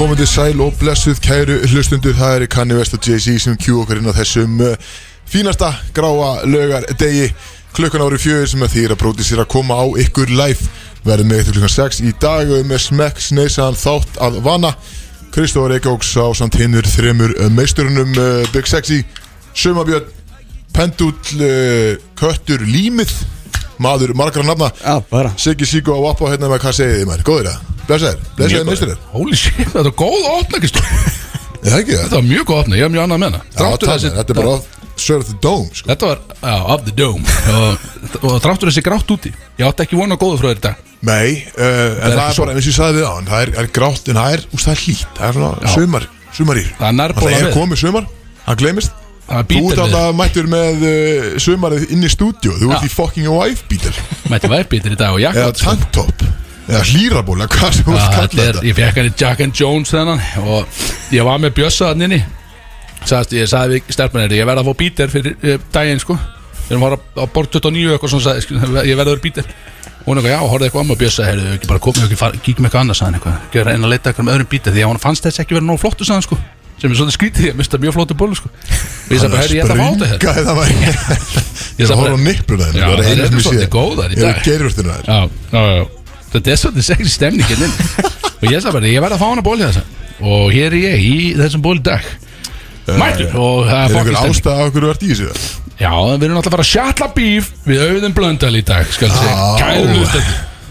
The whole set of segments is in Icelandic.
Komandi sæl og blessuð kæru hlustundur Það er Kanye West og Jay-Z sem kjú okkur inn á þessum uh, fínasta gráa lögar degi klukkan ári fjögur sem að þýra bróti sér að koma á ykkur live. Verðum með eftir klukkan 6 í dag uh, með smekk sneisaðan þátt að vana Kristófur Eikóks á samt hinnur þremur uh, meisturunum uh, Big Sexy, Sumabjörn Pendull, Köttur Límið maður margra nafna. Já, bara. Siggi Siggo á Appa hérna með hvað segið þið maður, góður það? Blessaður, blessaður meisturinn Holy shit, þetta var góð Er það ekki það? Þetta var mjög góð opna, ég hef mjög annað að menna Já, tannig, þetta er bara Serve the dome sko. Þetta var, já, of the dome. Og, og þráttur þessi grátt úti. Ég átti ekki vona góðu frá þér í dag. Nei, uh, en það er bara eins og ég sagði við á hann Það er, er grátt en það er, úst, það er hlýtt. Það er svona sumar, sumar í Það er nærbóla Það er komið sumar, það gleymist. Það er Þú alltaf mættur með uh, sumarið inn í stúdíu Þú ert í fucking wife beater Mætti væpítir í dag og Eða jakka tanktop. Eða hlýraból, eða hvað sem þú ert þetta kallað er, þetta. ég fekk hann í Jack and Jones þennan og ég var með bjössa hann inni. Sagðist, ég sagði við stelpunni ég verði að fá bítir fyrir uh, daginn sko. Við erum að fara á borð 29 eitthvað svona sagði, sko, ég verði að vera bítir og hún eitthvað, já, horfði eitthvað amma bjössa heyrðu, ekki bara komið ekki, kíkjum eitthvað annars sagði hann eitthvað, gera einn að leita eitthvað með öðrum bítir því að hann fannst þess ekki verið nóg flottu sagði hann sko sem er svolítið skrítið, ég mista mjög flottu bólu sko. Ég sagði bara, heyrðu, ég ætla að fá þetta væri Ég sagði bara- nippluna Já, Það er sé svolítið góðar í dag. þetta er svolítið sexy stemningin inn og ég sagði bara, ég verði að fá hana bóli þess og hér er ég í þessum bóli dag mættur og það Er er einhver fokkin stemning. ástæða á hverju þú ert í þessu? já, við erum alltaf að fara að sjatla bíf við auðum blöndal í dag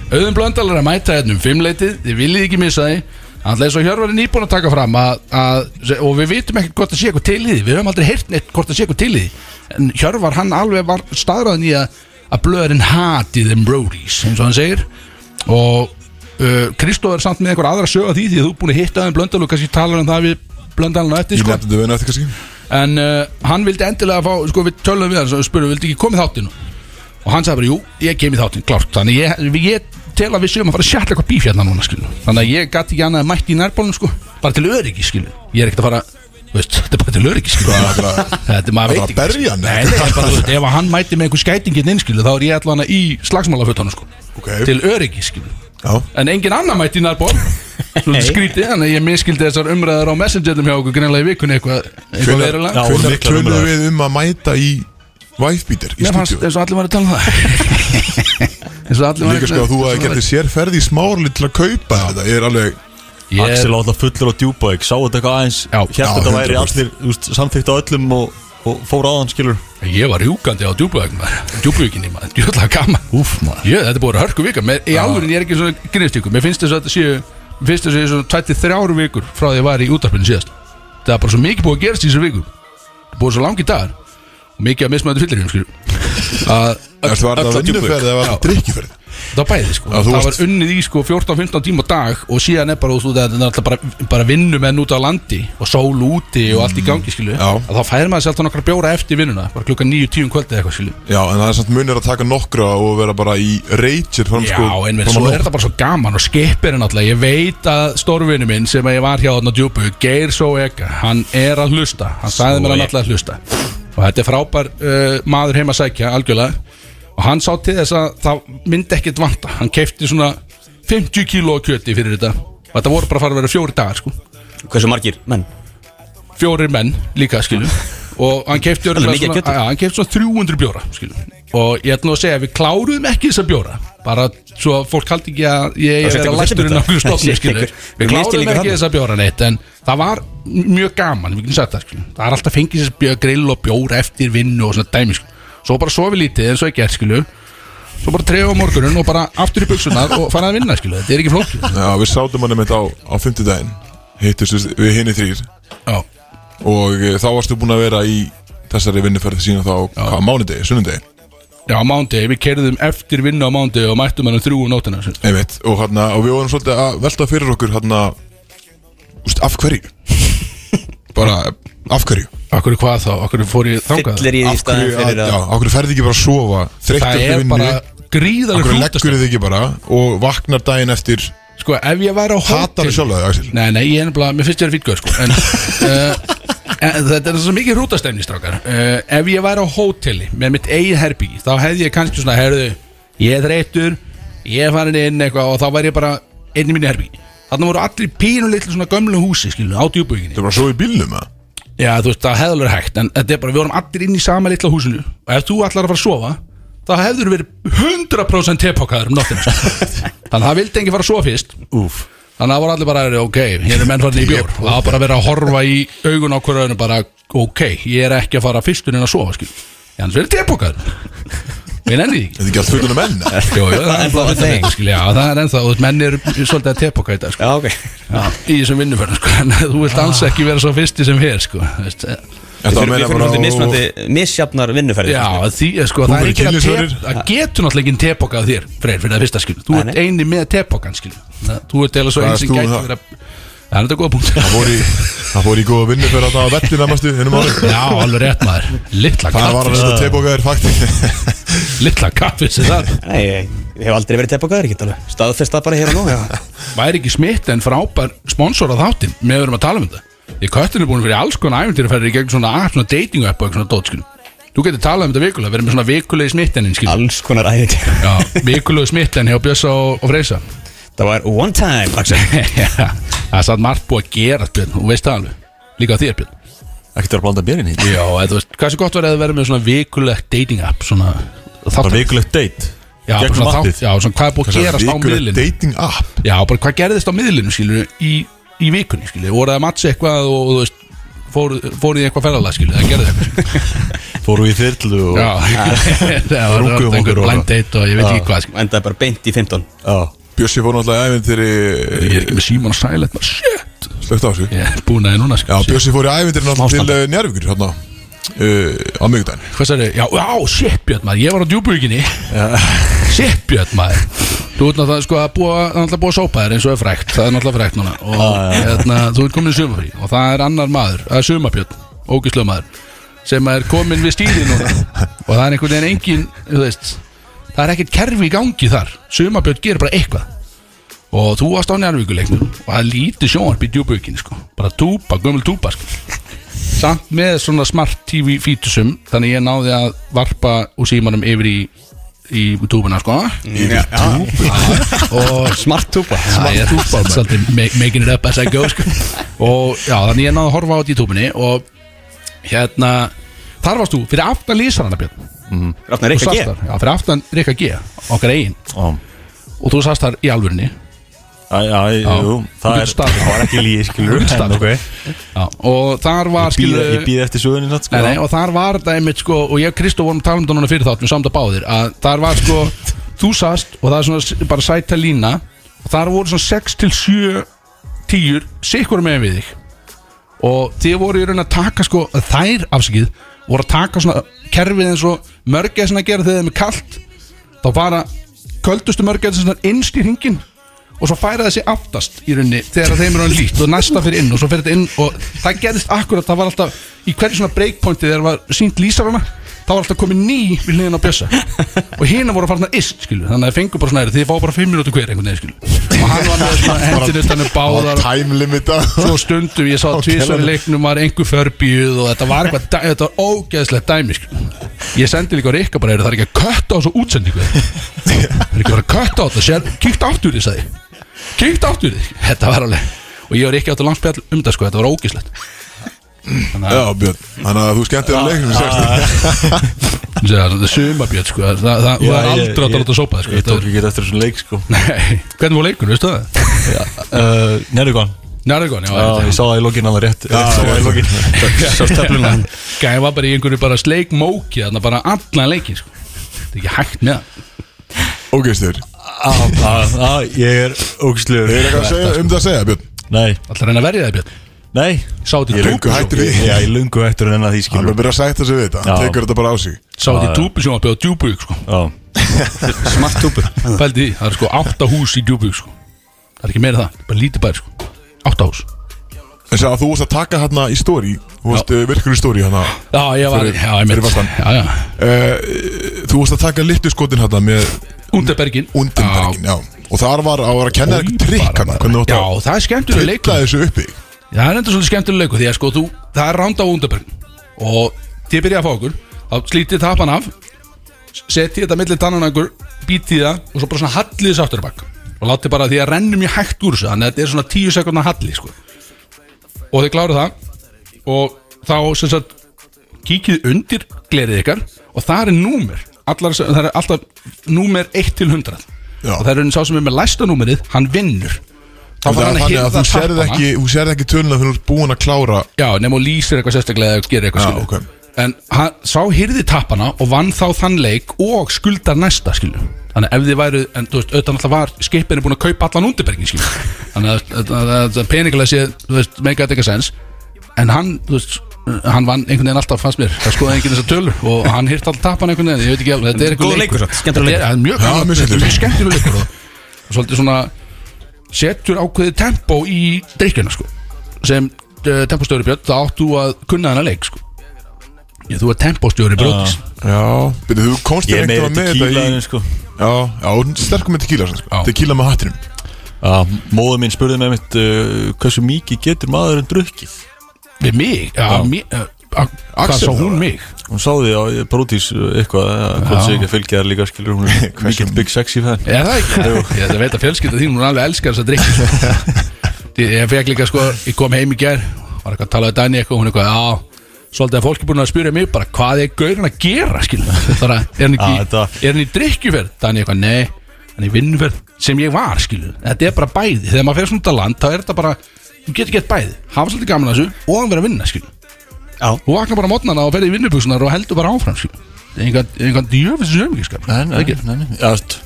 auðum blöndal er að mæta hérna um fimmleitið. Þið viljið ekki missa því Eins og Hjörvar er nýbúin að taka fram að, að, og við vitum ekki hvort það sé eitthvað til í því. Við höfum aldrei heyrt neitt hvort það sé eitthvað til í því. En Hjörvar hann alveg var staðræðin í að, að blöðurinn hati þeim Brodies eins og hann segir. Og uh, Kristóð er samt með einhver aðra sög af því því að þú er búin að hitta þeim blöndal og kannski talar um það við blöndalina eftir sko. eftir En uh, hann vildi endilega fá, sko við tölum við hann og spurðum, vildi ekki komið þáttinu og hann sagði bara, jú, ég kem í þáttinu, klárt. Þannig ég, ég tel að við séum að fara að sjalla eitthvað bíf hérna núna, skilu þannig að ég gæti ekki annað að mætti í nærbólum, sko. Bara til öryggi, skilu, ég er ekkert að fara veist, þetta er bara til öryggi, skilu þetta er maður veit að ekki, hann, nei, nei, bara, veist, ef að hann mæti með einhver skætingin inn, skilu, þá er ég allan í slagsmálafötunum, sko. Ok. til öryggi, skilu Já. En engin annar mætti í nærból Svona skrítið, þannig að ég miskildi þessar umræðar á messengerum hjá okkur greinlega í vikunni eitthvað eitthvað Hvenær- verulega. miklar tölum við um að mæta í wife beater í Mér fannst stúdíu eins og allir var að tala um það Líka sko að þú hafi getið sér ferði í smárli til að kaupa þetta Ég er alveg Ég, Axel var alltaf fullur á djúbæk Sá þetta eitthvað aðeins? Já, þetta væri 100%. allir þú veist, Samþykkt á öllum og, og fór á þann skilur? Ég var rjúkandi á djúbúðvægum djúbúðvíkinni maður, djúbúðlega gaman. Úf maður. Ég, þetta er búin að hörku vika. Í álurinn ég er ekki svona grinnstíku mér finnst þess að þetta séu mér finnst þess að þetta séu svona 23 vikur frá því að ég var í útarpinu síðast. Það er bara svo mikið búið að gerast í þessar viku búið svo langi dagar. Og mikið að mismæðu fyllir Það var það vinnuferð eða var Já. það drikkiferð það var bæði sko. Já, það varst- var unnið í sko 14-15 tíma á dag og síðan er bara, veist, þetta er alltaf bara, bara vinnumenn út á landi og sól úti og allt í gangi skilu Já. að þá fær maður sér alltaf nokkra bjóra eftir vinnuna bara klukka 9-10 kvöldið eitthvað skilu Já, en það er samt munir að taka nokkra og vera bara í reytjir fram Já, sko en fram svo er þetta bara svo gaman og skipir er náttúrulega, ég veit að stórvinni minn sem ég var hjá þarna á djúpu Geir Sóega, hann er að hlusta. Hann sagði mér að hann alltaf að hlusta. Og þetta er frábær uh, maður heima að sækja algjörlega og hann sá til þess að það myndi ekkit vanta. Hann keipti svona 50 kíló kjöti fyrir þetta. Og þetta voru bara að fara að vera fjóri dagar sko. Hversu margir menn? fjórir menn líka skilu og hann kefti Alveg mikið kjöti. ja, hann kefti svona 300 bjóra skilu og ég ætla nú að segja að við kláruðum ekki þessa bjóra. Bara svo að fólk haldi ekki að ég Það er að ykkur læstur inn á fyllibita. okkur stofni skilu Ykkur- við ykkur kláruðum misskilningur ekki þarna. þessa bjóra neitt en það var mjög gaman við getum sagt það skilu það er alltaf fengið sér grill og bjóra eftir vinnu og svona dæmi skilu svo bara sofi lítið eins og ég gert skilu svo bara trefa á morgunun og bara aftur í buksunar og fara að vinna skilu þetta er ekki flókið. Já, við sátum hann einmitt á, á fimmtudaginn. Hittust við hinni þrýr já. Og e, þá varstu búin að vera í þessari vinnuferð sína þá Hvað, mánudegi, sunnudegi? Já, á mándi, við kerðum eftir vinnu á mándi og mættum hann um þrjú um nótina sem sagt. Einmitt, og, hana, og við vorum svolítið að velta fyrir okkur hana, úst, af hverju bara af hverju? Akkur hvað þá, akkur fór ég þangað? Fyllir í því af staðin hverju, að, fyrir já, að af hverju ferði ekki bara að sofa? Þreyttur Það eftir er vinnu bara af gríðaleg hverju hrútastöð leggur þið ekki bara og vaknar daginn eftir? Sko, ef ég væri á hótel hatar þið sjálf það, Axel? Nei, nei, ég er nefnilega, mér finnst ég að fýt sko. En uh, en þetta er svo mikið hrútastefni strákar. Uh, Ef ég væri á hóteli með mitt eigin herbyggi Þá hefði ég kannski svona, herðu Ég er þreyttur, ég er farin inn eitthvað Og þá væri ég bara einnig minni herbyggi Þarna voru allir í pínu litlu svona gömlu húsi skilu, á djúböginni Það er bara svo í bílnum eða? Já, þú veist, það hefði alveg hægt En þetta er bara, við vorum allir inn í sama litla húsinu. Og ef þú ætlar að fara að sofa þá hefður verið 100% tepokkaður um nóttina sko. Þannig að það vildi enginn fara að sofa fyrst. Úf Þannig að það voru allir bara, ok, hér er menn farin í bjór. Það var bara að vera að horfa í augun hverju öðinu bara, ok, ég er ekki að fara fyrstur inn að sofa, skil Ég hans verið tepokkaður Við nenni því ekki Þetta er ekki allt fullunum menn? Jú, jú, það er ennþá bara a thing. þetta, skil, já, það er ennþá, og menn eru svolítið að tepokka í dag, sko. Já, ok. Já, Í þessum vinnuförnum, sko, en þú vilt alls ekki vera svo fyrsti sem hér, sko veist, Þetta Við fyrir náttúrulega mismunandi misjafnar vinnuferðir Já, því, sko, Þú það er ekki að kynlífsvörður. tep- það getur náttúrulega ekki tepokka á þér, Freyr, fyrir það fyrsta, skil Þú ert eini með tepokkan, skil Þú ert eða svo ert sem gæti verið að Það er þetta góða punkt Það fór í, það fór í góða vinnu fyrir að það var vettin að mastu Hinnum ári Já, alveg rétt maður. Littla Það var að kaffis. þetta tepókaðir fakti? Littla kaffis er það? Nei, ég, ég hef aldrei verið teppokaður, ég get alveg staðfest það bara hér og nú já. Væri ekki smitt en frábær sponsor af þáttinn Með verum að tala um þetta. Ég köttin er búin fyrir alls konar æfintir að ferja í gegn svona app, svona dating app og eitthvað svona dót skil Þú getur talað um þetta vikulega, verið með svona vikulegi smittenin skil Alls konar æðing Já, vikulegi smitten hjá Bjössa og, og Freysa. Það var one time, Axel. Já, Það er satt margt búið að gera Björn, og veist það alveg. Líka þér Björn. Ekkert vera að blanda bérinn í Já, eða þú veist, hvað sé gott verið að vera með svona vikulegt dating app Svona Bara þáttar vikulegt date Já, bara Gegnum svona appið þátt, já, svona hvað er búið að gerast á miðlinu? dating app? Já, bara hvað gerðist á miðlinu, skilur í, í vikunni, skilur, voruð að matcha eitthvað og, og þú veist, fóruð fóru í eitthvað ferðalag, skilur, það gerði eitthvað? Fóru í þyrlu og Já, það var Runguðum einhver okkur og- blind date og ég veit ekki hvað, skilur Endaði bara beint í 15 Já Bjössi fór náttúrulega ævindir Ég er ekki með sælet, bara shit! Slögt á sig Ég er búin að það núna, Já, skilur Bjössi fór í ævindir náttúrulega til uh, Njárvíkur Hérna uh, Á miðgudaginn Hvað sagði, já, já, shit Björn maður, ég var á djúbúikinni Shit Björn maður. Þú ert náttúrulega sko að búa, náttúrulega búa að sópa þér eins og er frækt, það er náttúrulega frækt núna. Og hérna, þú ert komin í sumafrí. Og það er annar maður, það er sumabjörn ógislega maður, sem er komin við stýri núna. Og það er einhvern veginn engin, þú veist það er ekkert kerfi í gangi þar. Sumabjörn gerir bara eitthvað. Og þú varst á njárvíkuleiknum og það er lítið sjónvarp í djúbúikinni sko. Bara túpa, gömul túpa sko. Samt með svona smart TV fítusum þannig ég náði að varpa úr símanum yfir í í túbuna sko. Já. og Smart túpa. Smart túpa svolítið ma- making it up as I go sko. og já þannig ég náði að horfa á þetta í túbunni og hérna þar varst þú fyrir aftan lísarana Björn Rafna Þú Rikka sast G þar, já fyrir aftan Rikka G okkar eigin. Já. Og þú sast þar í alvörinni Já, já, jú, Þú það getur er, staðið. það var ekki líi, skilur Þú getur staðið. ok. Já, og þar var Ég býð- skilur Ég býð eftir sögunni nátt, sko. Nei, nei, og þar var þetta einmitt sko og ég og Kristó vorum að tala um þetta núna fyrir þátt við samt að báðir að þar var sko þú sast og það er svona s- bara sæta lína og þar voru svona 6 til 7 tíur sikkur með við þig. Og þið voru í raun að taka sko þær afsikið voru að taka svona kerfið eins og mörgæð sem að gera þegar þeim er kalt þá fara köldustu mörgæð innst í hringin og svo færa þessi aftast í rauninni þegar þeim er hann lít og næsta fyrir inn og svo fyrir þetta inn og það gerðist akkurat, það var alltaf í hverju svona breakpointi þegar var sínt lýsarana þá var alltaf komið ný við hliðin á bjössa. Og hérna voru að fara svona ist skilu þannig að þeir fengu bara svona þið fá bara 5 minútur hver einhvern veginn skilu og hann var með svona hendinu þannig báðar. Time limita svo stundum ég sá tvisvar í leiknum var einhver förbíuð og þetta var eitthvað þetta var ógeðslegt dæmi sko. ég sendi líka Rikka bara "Heyrðu, það er ekki að kötta á svo útsendingu? Það er ekki að kötta á þetta? Kíkt áttur sagði ég. kíkt áttur því þetta var alveg og ég var ekki átt að langspjall um það sko. Þetta var ógeðslegt Já, Björn. Þannig að þú skemmtir að leiknum það er sumabjörn sko. Það, ég- aldrei að láta sópa það sko. Ég tók ekki eftir þessum leik, sko. Nei, hvernig var leikur, veistu það? uh, Njárvíkon Njárvíkon, já, Já, ég sá það í lokin alveg rétt. Gæði var bara í einhverju bara sleik móki Þannig bara allan leikin sko. Það er ekki hægt með það. Ógeistur Á, á, á, Ég er ógstlegur Er eitthvað að segja, um það að segja, Björn? Nei, Alltaf reyna að verja það Björn nei. Sá þetta Ég í túbu hættur því Já, ég lungu eftir en að því Hann skilur er bara að sætta sig við þetta. Hann tekur þetta bara á sig. Sá þetta í túbu sem var bjóð djúbug sko. Smart túpu Pældi því, það er sko átta hús í djúbug sko. Það er ekki meira það, bara lítið bær sko. Átta hús. En segja að þú varst að taka hérna í stóri Þú varst uh, virkur í stóri hérna. Já, ég var, Fyrir- já, ég mitt vestan. Já, já, uh, Þú varst að taka litlu skotin hérna með Underbergin Undenbergin, já. Og þar var að vera að kenna eitthvað trikk hérna bara. Hvernig þú Já, það er skemmtilega trilla þessu uppi Já, það er enda svolítið skemmtilega leikur Því að sko, þú, það er ránda á Underbergin Og þið byrja að fá okkur Þá slítið tapan af Setið þetta millir tannan okkur Bítið það Og svo bara svona hallið þess aftur bak og láti bara því að rennum ég hægt úr þessu þannig að þetta er svona 10 sekundar halli sko. og þið kláru það og þá sem sagt kíkið undir glerið ykkar og það er númer Allar, það er alltaf númer 1 til 100 Já. og það er sá sem er með læsta númerið hann vinnur þá er hann að að hirða þú tappana. ekki, ekki töluna þegar þú ert búin að klára. Já, nema og lýsir eitthvað sérstaklega eða gerir eitthvað Já, skilu ok. En hann, sá hýrði tappana og vann þá þann leik og skuldar næsta skilu Þannig ef þið væru, en þú veist, auðvitað náttúrulega var skipinu búin að kaupa allan undirbergin skilu Þannig að- peningulega sé, þú veist, meika þetta eitthvað sens En hann, þú veist, hann vann einhvern veginn alltaf fannst mér. Það skoði enginn þessar tölur og hann hýrt alltaf tappana einhvern veginn, ég veit ekki alveg, þetta er einhver Góður leikur. er- það er Mjög, skemmtilegur leikur og svolítið svona setur ákveðið tempo í drikkjuna sko. Sem uh, tempostjóri Björn þá áttu að kunna hana leik sko. Ég, þú er tempostjóri Brótis Já, byrju, þú komst Ég er meira með tequila þetta í en sko. Já, já, sterkum með tequila sko. Já. Tequila með hattinum. Já, móður mín spurði mig mitt uh, hversu mikið getur maðurinn drukkið? Við mig, já, Já. mig uh, a- hvað Axel, sá hún mig Hún sáði á Brótis eitthvað að hvort sé ekki að fylgja þær líka skilur hún er mikill big sexy ekki, ég veit að fjölskylda þín hún alveg elskar þess að drikki sko. Ég fekk líka sko, ég kom heim í gær var eitthvað að tala við Dani eitthvað hún eitthvað, já Svolítið að fólk er búin að spyrja mig bara hvað er gaurin að gera skilur? Þar að, er er hann í drikkjuferð Dani eitthvað, nei, hann er í vinnuferð sem ég var skilur, þetta er bara bæði. Þegar maður fer þú vaknar bara mótnana og ferði í vinnubúsunar og heldur bara áfram það einhvern, einhvern djöfis sömvískap, Nei, nei, ekki. nei, nei Já, veist,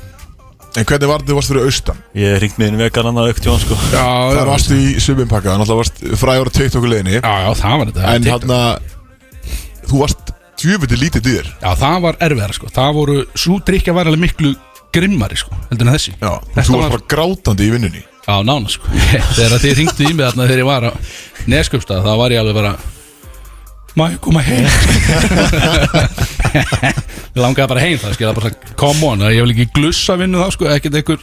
En hvernig var þetta varst fyrir austan? Ég ringt með einu vegan annað aukt Jón sko. Já, Það varst í subimpakka, þannig að varst frægur að TikTok leiðinni. Já, já, það var þetta. En hann að Þú varst djúviti lítið dyr. Já, það var erfiðara sko. Það voru, svo drikja var alveg miklu grimmari sko Heldur en þessi. Já, þú var- varst bara grátandi í vinnunni. Já, nána sko. Þegar þið ringdu í mig þarna þegar ég var á Neskjöpstað þá var ég alveg bara Má ég koma heim Ég langaði bara heim það skilja bara svona, Come on, ég vil ekki glussa vinnu þá sko Ekkert einhver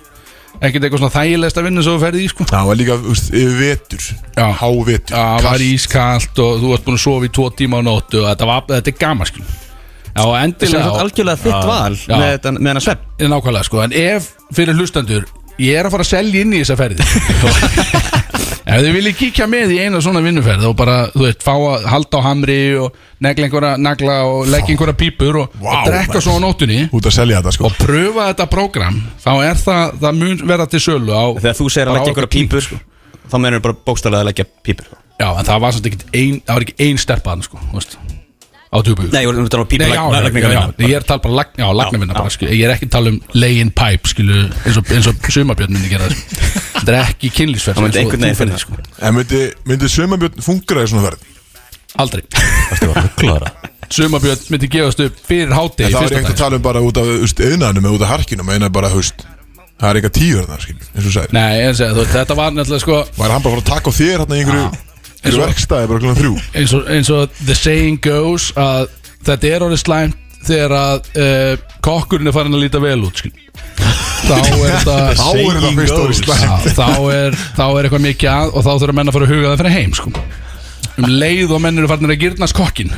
Ekkert eitthvað svona þægilegsta vinnu sem þú ferði í sko Það var líka, yfir vetur Já. Hávetur Já, það var kalt. ískalt og þú varst búin að sofa í tvo tíma á nóttu og þetta, var, þetta er gaman skil Já, og endilega algjörlega þitt val Já. með þetta- með hennar svepp er nákvæmlega sko En ef fyrir hlustandur Ég er að fara að selja inn í þessa ferði Ef þið viljið kíkja með í eina svona vinnuferð og bara, þú veist, fá að halda á hamri og negla einhverja nagla og leggja einhverja pípur og, Vá, og drekka svo á nóttunni Út að selja þetta sko. og pröfa þetta prógram þá er það, það mun verða til sölu á Þegar þú segir að leggja einhverja pípur Þá mennur bara bókstæðlega að leggja pípur. Já, en það var samt ekkert ein, það var ekki ein stelpaðan sko, þú veist, á tjúbu Nei, ég voru að tala um já, ég er að tala já, lagnavinna. Ég er ekki að tala um pipe, skilu eins og, eins og sumabjörn myndi gera það sko. Þetta er ekki kynlýsferð Það myndi einhvern veginn finna. sko. En myndi, myndi sömabjörn fungera í svona verð? Aldrei Sumabjörn myndi gefast upp fyrir En hátegi það var ekki að tala um bara út af eðnanum eða út af harkinum eða bara, þú veist Það er eitthvað tíur þarna, skil, eins og þú sagðir Nei, þú, þetta var nefnilega sko Var hann bara að fara að taka á þér hérna í einhverju Eins og- verkstæði bara klukkan þrjú eins og, eins og the saying goes að þetta er orðið slæmt þegar að uh, kokkurinn er farin að líta vel út skil. þá er þetta Þá er Saying fyrst orðið goes. slæmt Já, þá, er, þá er eitthvað mikið að og þá þurfa menn að fara að huga það fyrir heim sko. um leið og menn eru farin að gyrnast kokkin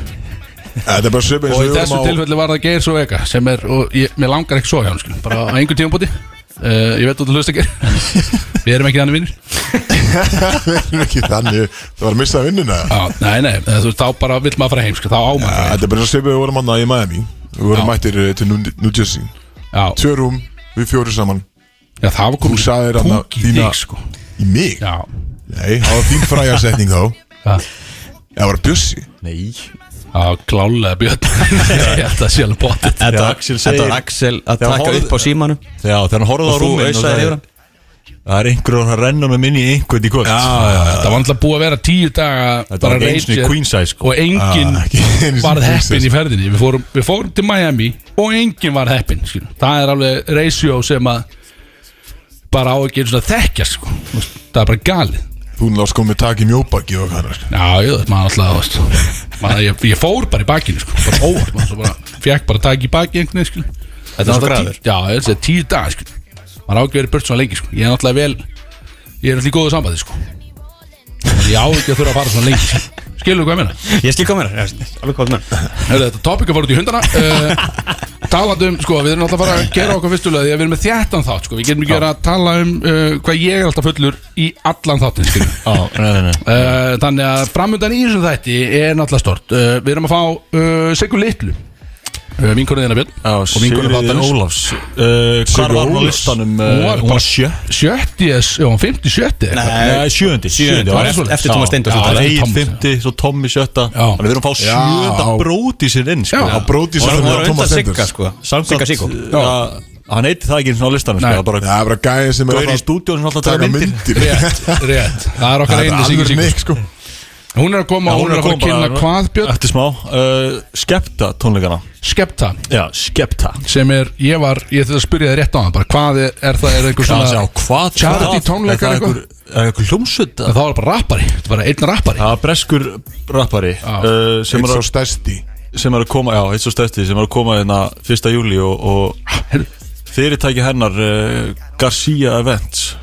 Þetta er bara sömu eins og og í við þessu vorum á tilfelli var það Geir Sovega sem er, og ég, mér langar ekki svo hjá hann skil, bara á einhver tímabúti uh, ég veit að hlusta ekki. Við erum ekki þannig vinnir Við erum ekki þannig. Það var að missa vinnuna. Já, nei, nei, þú veist, þá bara vill maður fara heim skil, þá á maður að fara heim. Þetta er bara sömu við vorum annað í Miami. Við vorum Já. mættir eh, til New Jersey. Já, Tvö rúm, við fjóri saman. Já, það var Þú komið hann púk í þig sko. Í mig? Já, Nei, það var þín frægarsetning þá. Það Það var Bjössi? Nei Já, klálega björn. Að sé alveg bóttið Þetta var Axel Þetta var að taka upp á símanu Já, þegar hann horfði á Og rúmin ausaðir yfir hann Það er einhverjum að renna með minni í einhvern í kvöld. Það var alltaf búið að vera tíu daga Þetta var ekki eins og Rangers queen size sko. Og enginn Ah, queen heppin í ferðinni. Við fórum, við fórum til Miami Og enginn varð heppin skilur. Það er alveg ratio sem að Bara á ekki eins og þekkjast sko. Þú veist, Það er bara galið Þú náttúrulega sko með taki mjóbaki og hvað sko. Já, ég veit maður alltaf veist. maður, ég, ég fór bara í bakinu sko. Bara óvart maður, svo bara, Fekk bara tak í baki einhvern veginn skilur. Þetta graður. tí- Já, ég veist, tíu dag skilur. Maður á ekki verið burt svona lengi sko. Ég er náttúrulega vel Ég er náttúrulega í góðu sambandi sko. Ég á ekki að þurfa að fara svona lengi sko. Skilur þú hvað ég meina? Ég skil koma mér Alveg hvað mér Hörðu, þetta topic að fara út í hundana. Uh, Talandi um, sko, við erum alltaf að fara að gera okkur fyrstulega því að við erum með þjættan þátt, sko. Við getum ekki verið að tala um uh, hvað ég er alltaf fullur í allan þáttin, skilur Já, nei, nei, nei. Uh, Þannig að framundan í þessu þætti er náttúrulega stort uh, Við erum að fá uh, Sigur Litlu uh, Vinkonið þína Björn Já, Og vinkonu Sigriður þáttarins. Ólafs uh, Hvar var hún á Ólafs. listanum? Hún Uh, var hún bara- sjö Sjötti, já, hún fymti sjötti Nei, sjöundi Sjöundi, var eftir- eftir Tómas Steindórs. Já, Já, Egil Tómas. fymti, svo Tommy sjötta Já. Þannig við erum að fá Já. sjöunda bróti sér inn sko. Já. Bróti sem það var undan Sigga sko Sigga Siggo Já, Hann heiti það ekki eins og á listanum sko. Nei. Það er bara það er bara gæði sem er Gaur í alltaf stúdíónu alltaf að taka myndir Rétt, rétt Það er okkar Það er einu alveg Sigur mikk sko Hún er að koma, Já, hún er að kynna hvað Björn Eftir smá uh, Skepta tónleikana Skepta Já, Skepta sem er, ég var, ég ætla að spyrja þið rétt á hann bara, hvað er, er það, er einhver Hvað, svona hvað charity hvað? tónleikar það eitthvað? Er það einhver hljómsveit? það var bara rappari, þetta var einn rappari Það er breskur rappari Já. uh, sem, Eitt er svo að, stærsti sem er að koma Já, eitt svo stæsti Sem er að koma hérna 1. júli og, og fyrirtæki hennar uh, Garcia Events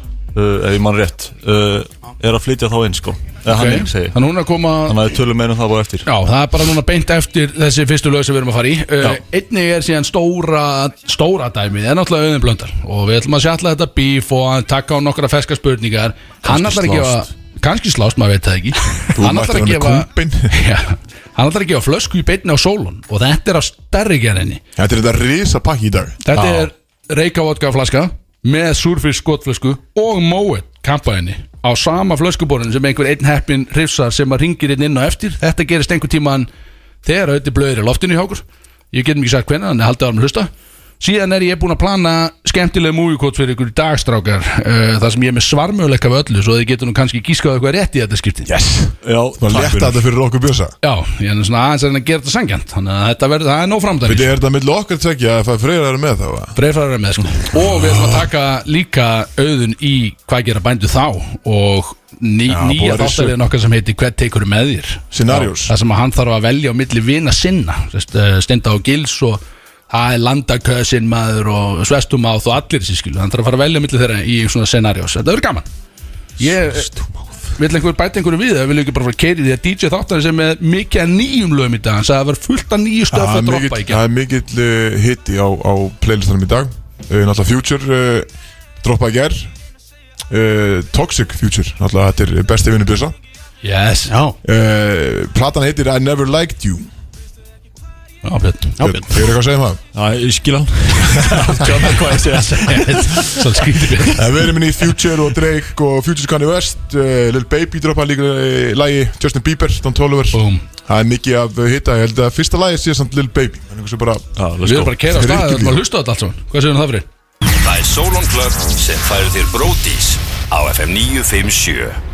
ef ég mann rétt. Uh, er að flytja þá inn sko. Eða ok. hann inn segi þannig hún er að koma þannig að við tölum meina um það bara eftir. Já, það er bara núna beint eftir þessi fyrstu lög sem við erum að fara í. Uh, Já. einnig er síðan stóra stóra dæmið, er náttúrulega auðin blöndal. Og við ætlum að sjalla þetta bíf og taka á nokkra ferska spurningar. Hann ætlar að gefa, kannski slást, maður veit það ekki. Hann ætlar að gefa hann ætlar að gefa flösku í beinni á sólun. Og þetta er á stærri gerðinni. Þetta er þetta í með surfisk skotflösku og móet kampaðinni á sama flöskuborðinu sem einhver einn heppin hrifsar sem að ringir inn inn á eftir. Þetta gerist einhver tíman þegar auðvitað blöðir í loftinu hjá okkur. Ég get mikið sagt hvernig, þannig að haldið árum hlusta síðan er ég búin að plana skemmtilega múvikótt fyrir ykkur í dagstrákar uh, þar sem ég er með svarmöguleika við öllu svo þið getur nú kannski gískað eitthvað rétt í þetta skipti Yes. Já, Það leta þetta fyrir okkur bjösa Já, ég er svona aðeins að reyna að gera þetta sangjant þannig að þetta verður, það er nóg framdæmis Þetta er þetta milli okkar tvekja að það freyra er með þá eða? Freyfræður er með sko. Og við ætlum að taka líka auðun í hvað gera bændu þá? Og ný, Já, nýja þáttaliðin okkar sem heitir Hvern tekur með þér? Scenarios. Það sem að hann þarf að velja á milli vina sinna. Sest, uh, Steinda og Gils og Það er landakösin maður og svestumáð og allir þessi skilu Hann þarf að fara að velja á milli þeirra í svona scenarios Þetta verður gaman. Ég vil einhver bæta einhverju við Það? Vil ekki bara fara að keiri því að DJ þáttarinn sem er mikið að nýjum lögum í dag sagði að það var fullt af nýju stöf Það að er droppa í gegn. það er mikill uh, hitti á, á playlistanum í dag. Uh, Náttúrulega Future uh, droppaði í gær. Uh, Toxic Future Náttúrulega þetta er besti vinnu bjösa Yes. Já. Uh, Platan heitir I Never Liked You Já, Björn Þeir eru eitthvað að segja um það? Já, ég skil hann. Sjáðu hvað ég segja? Svo skrítið. Björn En við erum inn í Future og Drake og Future's Kanye West uh, Lil Baby droppaði líka uh, lagi Justin Bieber, Don Toliver Það er mikið af uh, hitta Ég held að fyrsta lagi sé samt Lil Baby bara Já, Við erum bara að keira á ekki og líka. hlusta á þetta allt saman. Hvað segir það fyrir? Það er Solon Club sem færir þér Bródís á FM 957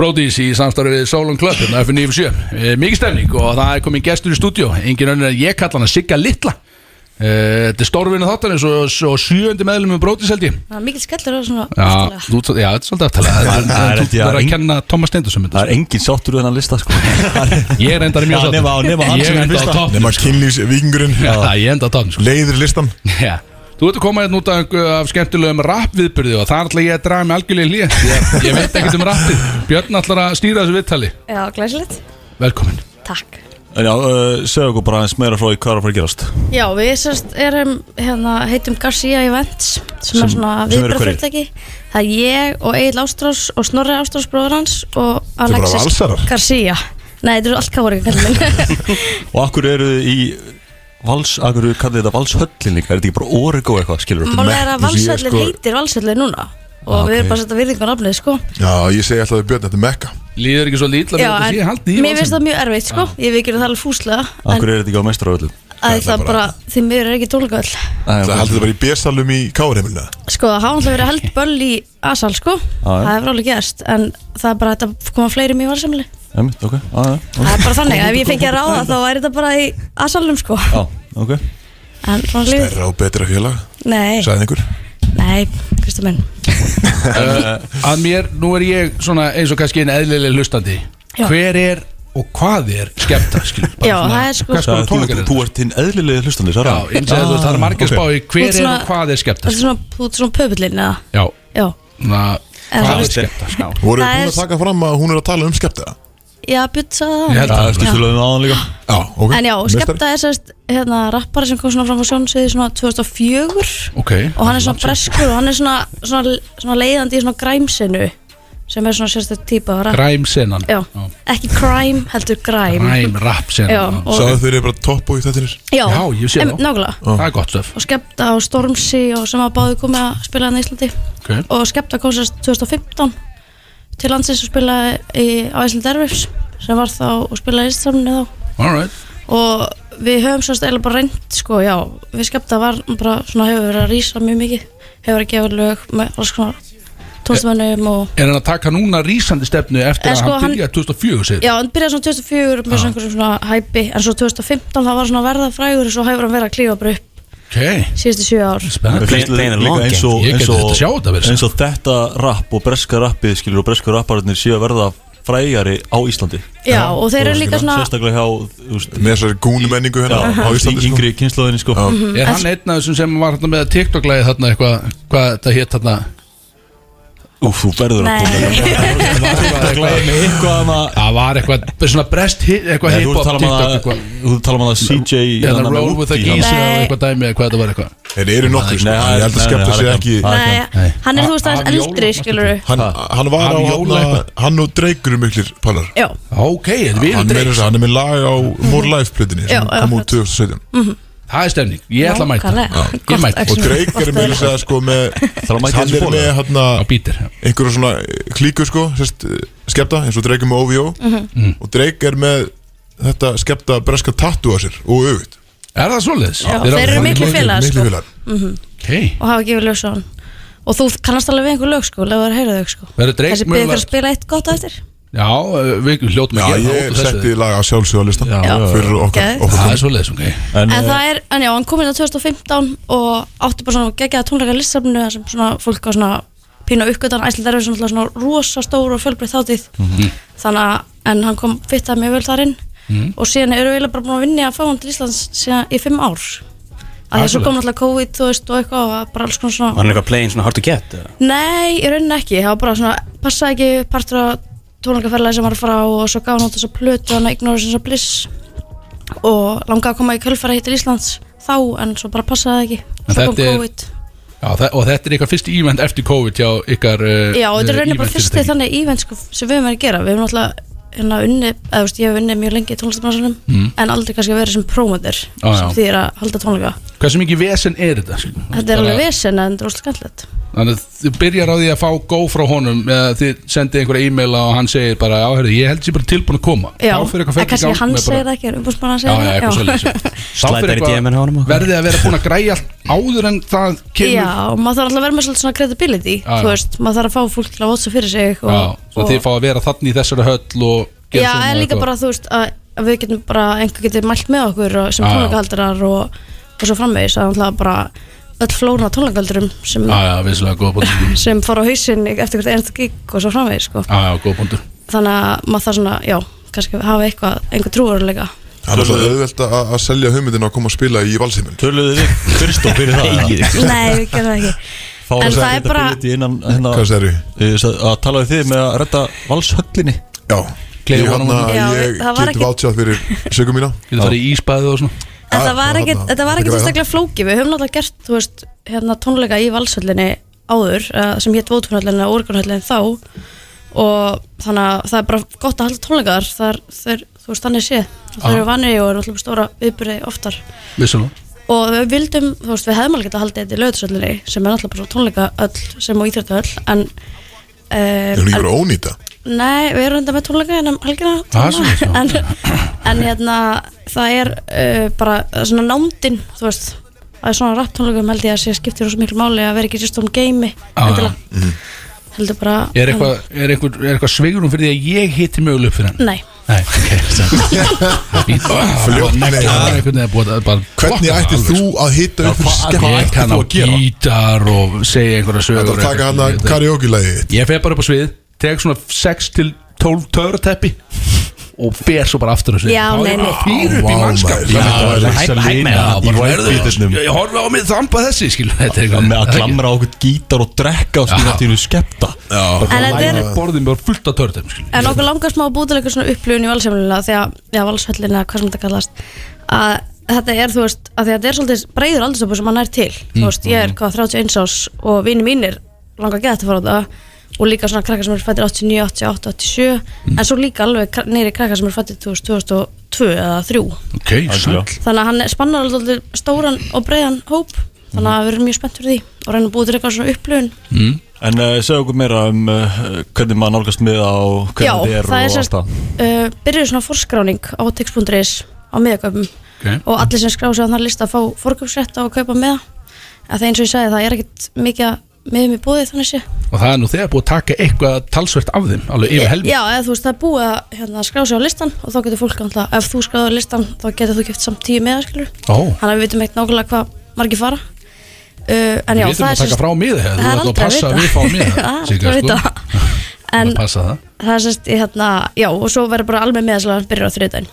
Bróðís í samstarfi við Solon Club hérna F97 e, Mikið stefning og það er komin gestur í stúdíó. Engin önnur en ég kalla hann að Sigga Littla e, Þetta er stórvinni þáttarins og, og sjöundi meðlum með Bróðís held ég. Það er mikil skellur á svona Já, þú, já, þetta er svolítið er- er Þú verður að kenna Thomas Steindorsson Það er engin sáttur við þennan lista sko. Ég er endar mjög sáttur. Ég sem er er enda á er tónum sko. Leiðir listan. Já Þú ert að koma hérna út af, af skemmtilegum rap viðbyrði og það ætla ég að draga mig algjörlega í hlýja ég, ég veit ekkert um rappið. Björn ætlar að stýra þessu viðtali. Já, glæsilegt. Velkomin. Takk. En já, uh, segja okkur bara aðeins meira frá því hvað er að fara að gerast. Já, við sérst erum hérna, heitum Garcia Events sem, er svona sem eru viðbröðfyrirtæki Það er ég og Egil Ástrós og Snorri Ástrós bróður hans og Alexis? Garcia. Nei, þetta eru allt kári Og akkur eru þið í Vals, akkur eru kallið þetta Valshöllin líka? Er þetta ekki bara Origo eitthvað, skilur við? Málega er að valsöllir sko- heitir valsöllir núna. Og Ah, við erum bara að setja virðingu á nafnið sko. Já, ég segi alltaf við Björn, þetta er Mekka. Líður ekki svo lítla með þetta? sé haldið í mér finnst það mjög erfitt sko. Ég við gerum það alveg fúslega en Akkur er þetta ekki á meistaröðlum? að það bara, því mér er ekki tólkvöld Það heldur þetta bara í B-salum í Káurheimilina Sko, það hafa alltaf verið held böll í Asal sko. Já. Það hefur alveg gerst En það er bara að þetta koma fleiri mjög varsamli Emitt, ok, já, já, Það er bara þannig, ef ég fengi að ráða þá væri þetta bara í Asalum sko. Já, ok. En svona lífið Stærra og betra félag, Nei, sagði einhver. Nei, Kristi minn. Uh, Að mér, nú er ég svona eins og kannski einn eðlileg hlustandi. Já. Hver er og hvað er skemmta Já, það er sko- Þú, þú, er þú ert hinn eðlilegi hlustandi, Já, Sara eins og það er margir ok. spá í Þú hver er og hvað er skemmta er þú ert svona pöpullin eða? Já, Já, hvað það er er- skemmta Voru Það búin er- að taka fram að hún er að tala um skemmta já, Björn sagði Ég held það Það að- er styrstulegum aðan líka. Já, ok. En já, skemmta er sérst hérna, rappari sem kom svona fram á sjónsviði svona 2004 Ok og hann er svona breskur og hann er svona, svona, svona leiðandi í svona græmsinu sem er svona sérstætt típa af rapp Græmsennan Já, ekki crime, heldur græm Græm, rap og, Sáðu þeir eru bara topp og í þettinir já, Já, ég sé em, það. nákvæmlega. Það er gott stöf og skemmta á Stormzy og sem að báðu komið að spila hann í Íslandi. Ok. Og skemmta kom sérst 2015 til landsins og spila í, á Ísland Airwaves sem var þá og spilaði í Íslandsamni þá. Alright og við höfum svo stæðilega bara reynd sko, já, við skemmta var bara svona hefur verið að rísa mjög mikið hefur verið að gefa lög með alls konar tónstamönnum og Er hann að taka núna rísandi stefnu eftir En að sko, hann hann- byrjaði 2004 segir já, hann byrjaði svona 2004 með svona einhverjum svona hæpi en svo 2015 það var svona að verða frægur og svo hefur hann verið að klífa bara upp Ok. Síðustu sjö ár. Eins og, Ég eins og, eins og þetta rapp og breska rappið skilur og breska rappararnir séu að verða frægari á Íslandi. Já, og þeir eru líka svona sérstaklega hjá Með þessari gúnu menningu hérna já, á Íslandi sko. yngri kynnslóðinni sko. Er hann einn af þessum sem var hérna með TikTok-læði þarna eitthvað Hvað þetta hétt þarna Úf, þú verður að koma eitthvað hana Það var eitthvað Svona brest hit Eitthvað hip-hop um eitthvað. Þú tala um að CJ hérna roll with a Nei. eitthvað dæmi eða hvað þetta var eitthvað. Þeir eru nokkuð sko. Nei, Ég held að skemmta það er ekki nei, hann er þú veist aðeins eldri skilur Hann, hann var á hann, eitthvað. hann og Drake eru miklir pallar. Já, Ok, þetta við erum að hann er með lag á More Life plötinni sem kom út akkurat. 2017 Það er stemning. Ég ætla að mæta. Ég mæti og. Drake er meira þess að- að sko með að mæta hann er með hérna Á bítir einhverju svona klíku sko sérst, skepta eins og Drake er með OVO Mhm. og Drake er með þetta skepta breska tattu á sér og auðvitt Er það svoleiðis? Já, þeir eru miklu félagar miklu Ok. Og hafa gefið á hann. Og þú kannast alveg við einhver lög sko, leður að heyra þau sko. Þessi byrðið fyrir að spila eitt gott á eftir Já, uh, við hljótum Já, að gera það ég setti lag á sjálfsögðu á listan Já, Já. fyrir okkur Það er svoleiðis, ok. En, En eh, það er, en já, hann kom inn á 2015 og átti bara svona geggjaða tónleika listafnu þar sem svona fólk á svona pínu uppgötan æsland er svona, svona rosa stór og fjölbreytt þáttið þannig að, en hann kom fittað mjög vel þar inn. Og síðan eru við bara búin að vinna að fá hann til Íslands síðan í fimm ár. Að þessu kom náttúrulega COVID þú veist og eitthvað og bara alls konar svona Var hann eitthvað playing svona hard to get? eða? Nei, í rauninni ekki, það var bara svona passaði ekki partur af tónleikaferðlega sem var að fara og svo gaf hann út þessa plötu hann Ignorance of Bliss og langaði að koma í kjölfæra hitt til Íslands þá en svo bara passaði það ekki svo kom þetta er- COVID Já, þa- og þetta er ykkar fyrst ívend eftir COVID hjá ykkar uh, Já, þetta er rauninni bara event fyrsti þannig event sko, sem við höfum verið að gera við höfum náttúrulega hérna unni, eða þú veist, ég hef unni mjög lengi í tónlistabransanum Mm. en aldrei kannski að vera sem prómoter Já, sem já. því er að halda tónleika Hversu mikið vesen er þetta? skilur? Þetta er alveg vesen en þetta er óslega skemmtilegt Þannig að þið byrjar á því að fá go frá honum eða þið sendið einhverja e-mail og hann segir bara, já, herri, ég held sér bara tilbúin að koma. Já, Þá fyrir eitthvað en ferli í kannski hann segir það ekki, er umbúrsmann segja já, það eitthvað svolítið Slætar í DM-in hjá honum og- Verðið að vera búin að græja allt áður en það kemur? Já, og maður þarf alltaf að vera með svolítið svona credibility Já, já. þú veist, maður þarf að fá fólk til að votsa fyrir sig og, Já, svo og, þið fá að vera þannig í þessari höll og gera Já, en líka bara, þú veist, að við getum bara Já, já. öll flórun af tónleikahaldarum sem, Já, já, punktur. sem fór á hausinn eftir hvert einasta gig og svo framvegis sko. Já, já, punktur. Þannig að maður þarf svona, já, kannski hafa eitthvað, einhver trúaruleika Það er alltaf auðvelt að að selja hugmyndina og koma að spila í valsíminn Töluðu þið fyrst og fyrir það? Nei, við gerum það ekki. Fá En það að er bara- innan hérna eh, Að tala við þið með að redda valshöllinni. Já, ég, hana, Já, ég það var get ekki- vátsjáð fyrir sögum mína. Getur farið í ísbæðu og svona En það var já, ekki, þetta var ekki sérstaklega flóki Við höfum náttúrulega gert, þú veist, hérna tónleika í valshöllinni áður uh, sem hétt Vótfunhöllinni og Organhöllinni þá. Og þannig að það er bara gott að halda tónleikar þar. Þeir, þú veist, þannig sé þeir eru vanni og eru náttúrulega stóra viðbyrði oftar. Vissulega. Og við vildum, þú veist, við hefðum alveg getað haldið þetta í löðsöllinni sem er náttúrulega bara tónleika öll sem og íþjóttu öll en, Það er um, ekki ónýta. Nei, við erum enda með tónleika en um helgina. Það er en, en hérna það er uh, bara svona nándin þú veist. Að svona rapp tónleikum held ég að sé skiptir rosa miklu máli að vera ekki sérst um geimi endilega. Mhm. Heldur bara Er eitthvað, er eitthvað, er eitthvað sveigurum fyrir því að ég hitti möguleg upp fyrir hann? Nei, Nei, ok Fljótt, nei. Fljótt Hvernig ætti þú að hitta upp fyrir skemmt Ég kann á gítar og segja einhverja sögur Þetta taka hann að þitt. Ég fer bara upp á svið Tek svona 6 til 12 töruteppi og fer svo bara aftur þessu Já, nei, nei. Fyrir upp í mannskap. Já, Það er hæ- Lisa hæ- Lina já, í bara verður- Beaternum. Ég horfi á mig þamba þessi skil Þetta er eitthvað með að það klamra á okkur gítar og drekka og skilja Já. allt í hennu skepta En þetta er, Borðin bara fullt af törtum skil en okkur langar smá að búið til eitthvað svona upplifun í valsefnilega því að, já, valshöllin eða hvað sem þetta kallast að þetta er, þú veist, að því að þetta er svolítið breyður aldurstöpu sem hann er til. Þú veist, ég er hvað 31 ás og vini mínir langar að geta að fara á þetta og líka svona krakkar sem eru fættir 89, 88, 87 en svo líka alveg neyri krakkar sem eru fættir 2002 eða 3 Ok, Algjörlega. sæll. Þannig að hann spannar alveg stóran og breiðan hóp. Þannig að við erum mjög spennt fyrir því og reynum að búið til eitthvað svona upplifun. En uh, segja okkur meira um uh, hvernig maður nálgast með á Já, hvernig þið er það er og sérst allt það. uh, byrjuð svona forskráning á tix.is á miðaköpum. Ok. og allir sem skrá sig á þann lista fá forköpsrétt á að kaupa með að það eins og ég sagði það er ekkit mikið meðum í búið þannig sé Og það er nú þegar búið að taka eitthvað talsvert af þeim Alveg yfir helmi Já, eða þú veist það er búið að hérna, skrá sig á listan og þá getur fólk alltaf, ef þú skráður á listan þá getur þú gift samt tíu meða skilur Ó, þannig að við veitum ekkert nákvæmlega hvað margir fara uh, en já, við þurfum að taka sérst- frá miða Þú það er ætlum að aldrei passa að vita. við fáum miða Það er Sigga, aldrei að sko. vita. en Að passa það það er sérst, ég, hérna, já, og svo verður bara alveg meðaslag byrjar á þriðdæn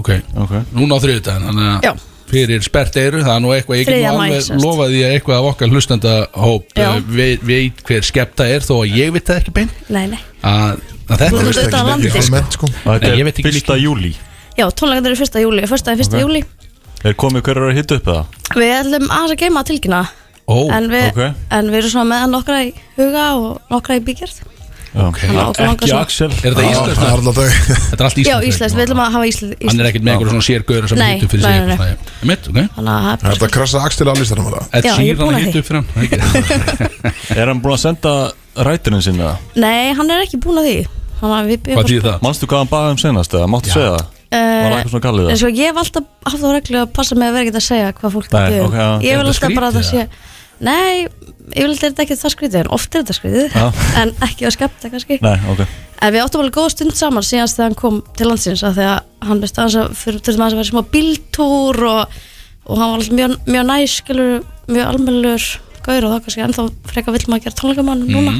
Ok, Ok. núna á þriðudaginn Þannig Já. Fyrir spert eyru Það er nú eitthvað, ég get nú alveg lofað því að eitthvað af okkar hlustendahóp Já. uh, veit, veit hver skepta er þó að ég veit það ekki beint nei, nei. að, að þetta er sko. Sko Og Þetta er veit ekki fyrsta júli Já, tónleikandir eru fyrsta júli, fyrsta er fyrsta júli Er komið hverju að hitta upp eða? Við ætlum að geima tilkynna Ó, en, við, ok. en við erum svona með nokkra í huga og nokkra í bígerð ok Þannig að okkur langar Ekki Axel Er þetta Já, það er dag Þetta er allt Já, íslenskt Íslands, við ætlum að hafa Íslands Hann er ekkert með einhverjum svona sérgöður sem hittu fyrir sig nei. eitthvað. Mitt, ok það Það er er þetta að krasa Axel á listanum það Já, er Sheeran búin að hittu fyrir hann? Er hann búin að senda rætturinn sinna? Nei, hann er ekki búin að því Hvað þýðir það? Manstu hvað hann baði um senast eða? Máttu Já. segja það? Var það eitthvað svona gallið En það? svo ég hef alltaf haft þá reglu að passa mig að vera ekki að segja hvað fólk Nei, er að ok, já. Ég Er vil þetta alltaf bara að það Nei, ég vil þetta ekki það skrítið En oft er þetta skrítið. En ekki að skemmta kannski. Nei, ok. En við áttum alveg góða stund saman síðanst þegar hann kom til landsins að því að hann veist aðeins að fyrir aðeins að vera í smá bíltúr og, og hann var alltaf mjög, mjög næs skilur, mjög almennlur gaur og þá kannski ennþá freka vill maður gera tónleikamann núna.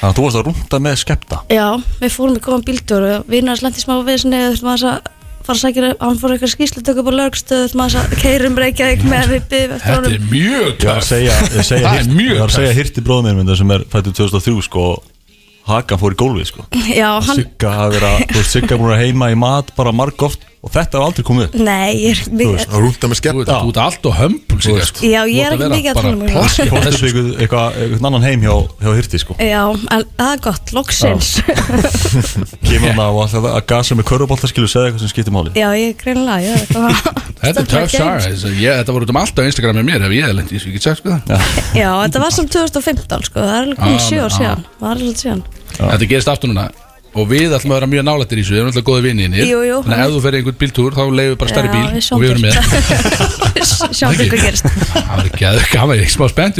Þannig að þú varst að rúnda með skepta Já, við fórum í góðan bíltúr og við erum að lendi smá við fara að sækja hann fór eitthvað skýslu tökum á lögstöð þurftum aðeins að keirum Reykjavík með við byggðum eftir Þetta honum. er mjög segja, segja, Það er mjög ég var að segja hirti bróðum minn sem er fættur 2003 sko Hakan fór í gólfið sko. Já, hann, Sigga hafi verið að, þú veist, Sigga búin að heima í mat bara marg oft og þetta hafa aldrei komið upp. Nei, ég er mikið Og rúnda með Þú skemmt þú ert allt og Sigga, sko. Já, ég Þú er ekki mikið að tala um mig. plask- Fórstu þessu eitthvað, eitthvað, eitthvað annan heim hjá, hjá hirti sko. Já, en það er gott, loksins. Kemur hann á alltaf að gasa með körubóltaskilu og segja eitthvað sem skiptir máli. Já, ég er eitthvað Þetta er þessi- ég- Þetta voru út um allt á Instagram með mér ef ég hef lent í þessu, ég get sagt sko. Já, þetta var samt 2015 sko, það er alveg komið 7 ár síðan Það alveg síðan. Þetta gerist aftur núna og við ætlum að vera mjög nálættir í þessu við erum alltaf góði vinninir að ef þú fer í einhvern bíltúr þá leiðum við bara stærri bíl við og við erum með. Sjáum hvað gerist. Það var ekki aðeins gaman, ég er smá spennt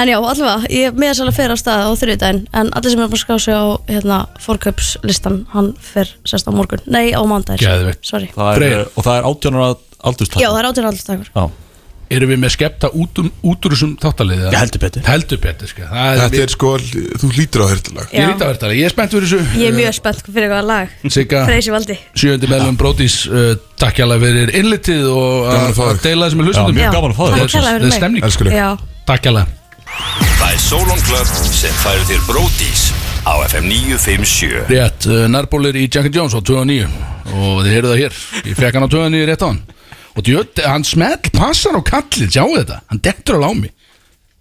En já, allavega, ég með þess að fer á stað á þriðdæn En allir sem er bara að skrá sig á hérna, fórkaupslistan Hann fer sérst á morgun. Nei, á mándagir er. Og það er átjónara aldurstak Já, það er átján aldur Já. Erum við með skepta út, um, út úr þessum þáttalið Já, heldur betur. heldur betur sko. það er, Þetta er sko, þú hlýtur á hirtilag ég er ítavert ég er spennt fyrir þessu. Ég er mjög spennt fyrir eitthvað lag. Sjöndi meðlum Brótis uh, takk hjá fyrir innlitið og að deila þessum með Já, hlustundum mjög gaman að fá þig. Það er stemning Elsku þig. Já, takk hjá Það er Solon Club sem færir þér Bródís á FM 957 Rétt, uh, nærbólir í Jack and Jones á 2009 og þið heyrðu það hér. Ég fekk hann á 2009 rétt á hann og djöld, hann smell passar á kallið sjáu þetta, hann dettur á mig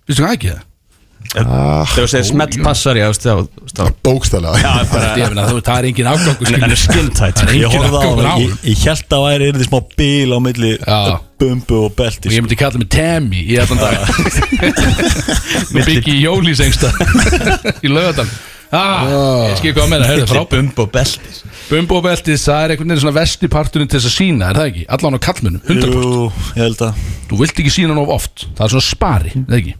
Vistu hvað ekki? Það? Þegar þú segir smelt passar ég ást þá Bókstælega Já, bara Ég meina, þú- Það er engin afgangur Hann er skinntætt. Það er Ég engin horfði á það, ég, ég held að væri er smá bíl á milli Já. bumbu og belti og ég myndi kalla mig Tammy í allan dag. Með byggi í Jólís engsta í lögadal ah, ég skil hvað að menna, heyrðu frá bumb og beltis Bumbo beltis, það er einhvern veginn svona vesti parturinn til þess að sína, er það ekki? Allan á kallmunum, 100% Jú, ég held að Þú vilt ekki sína of oft Það er svona spari, er það ekki?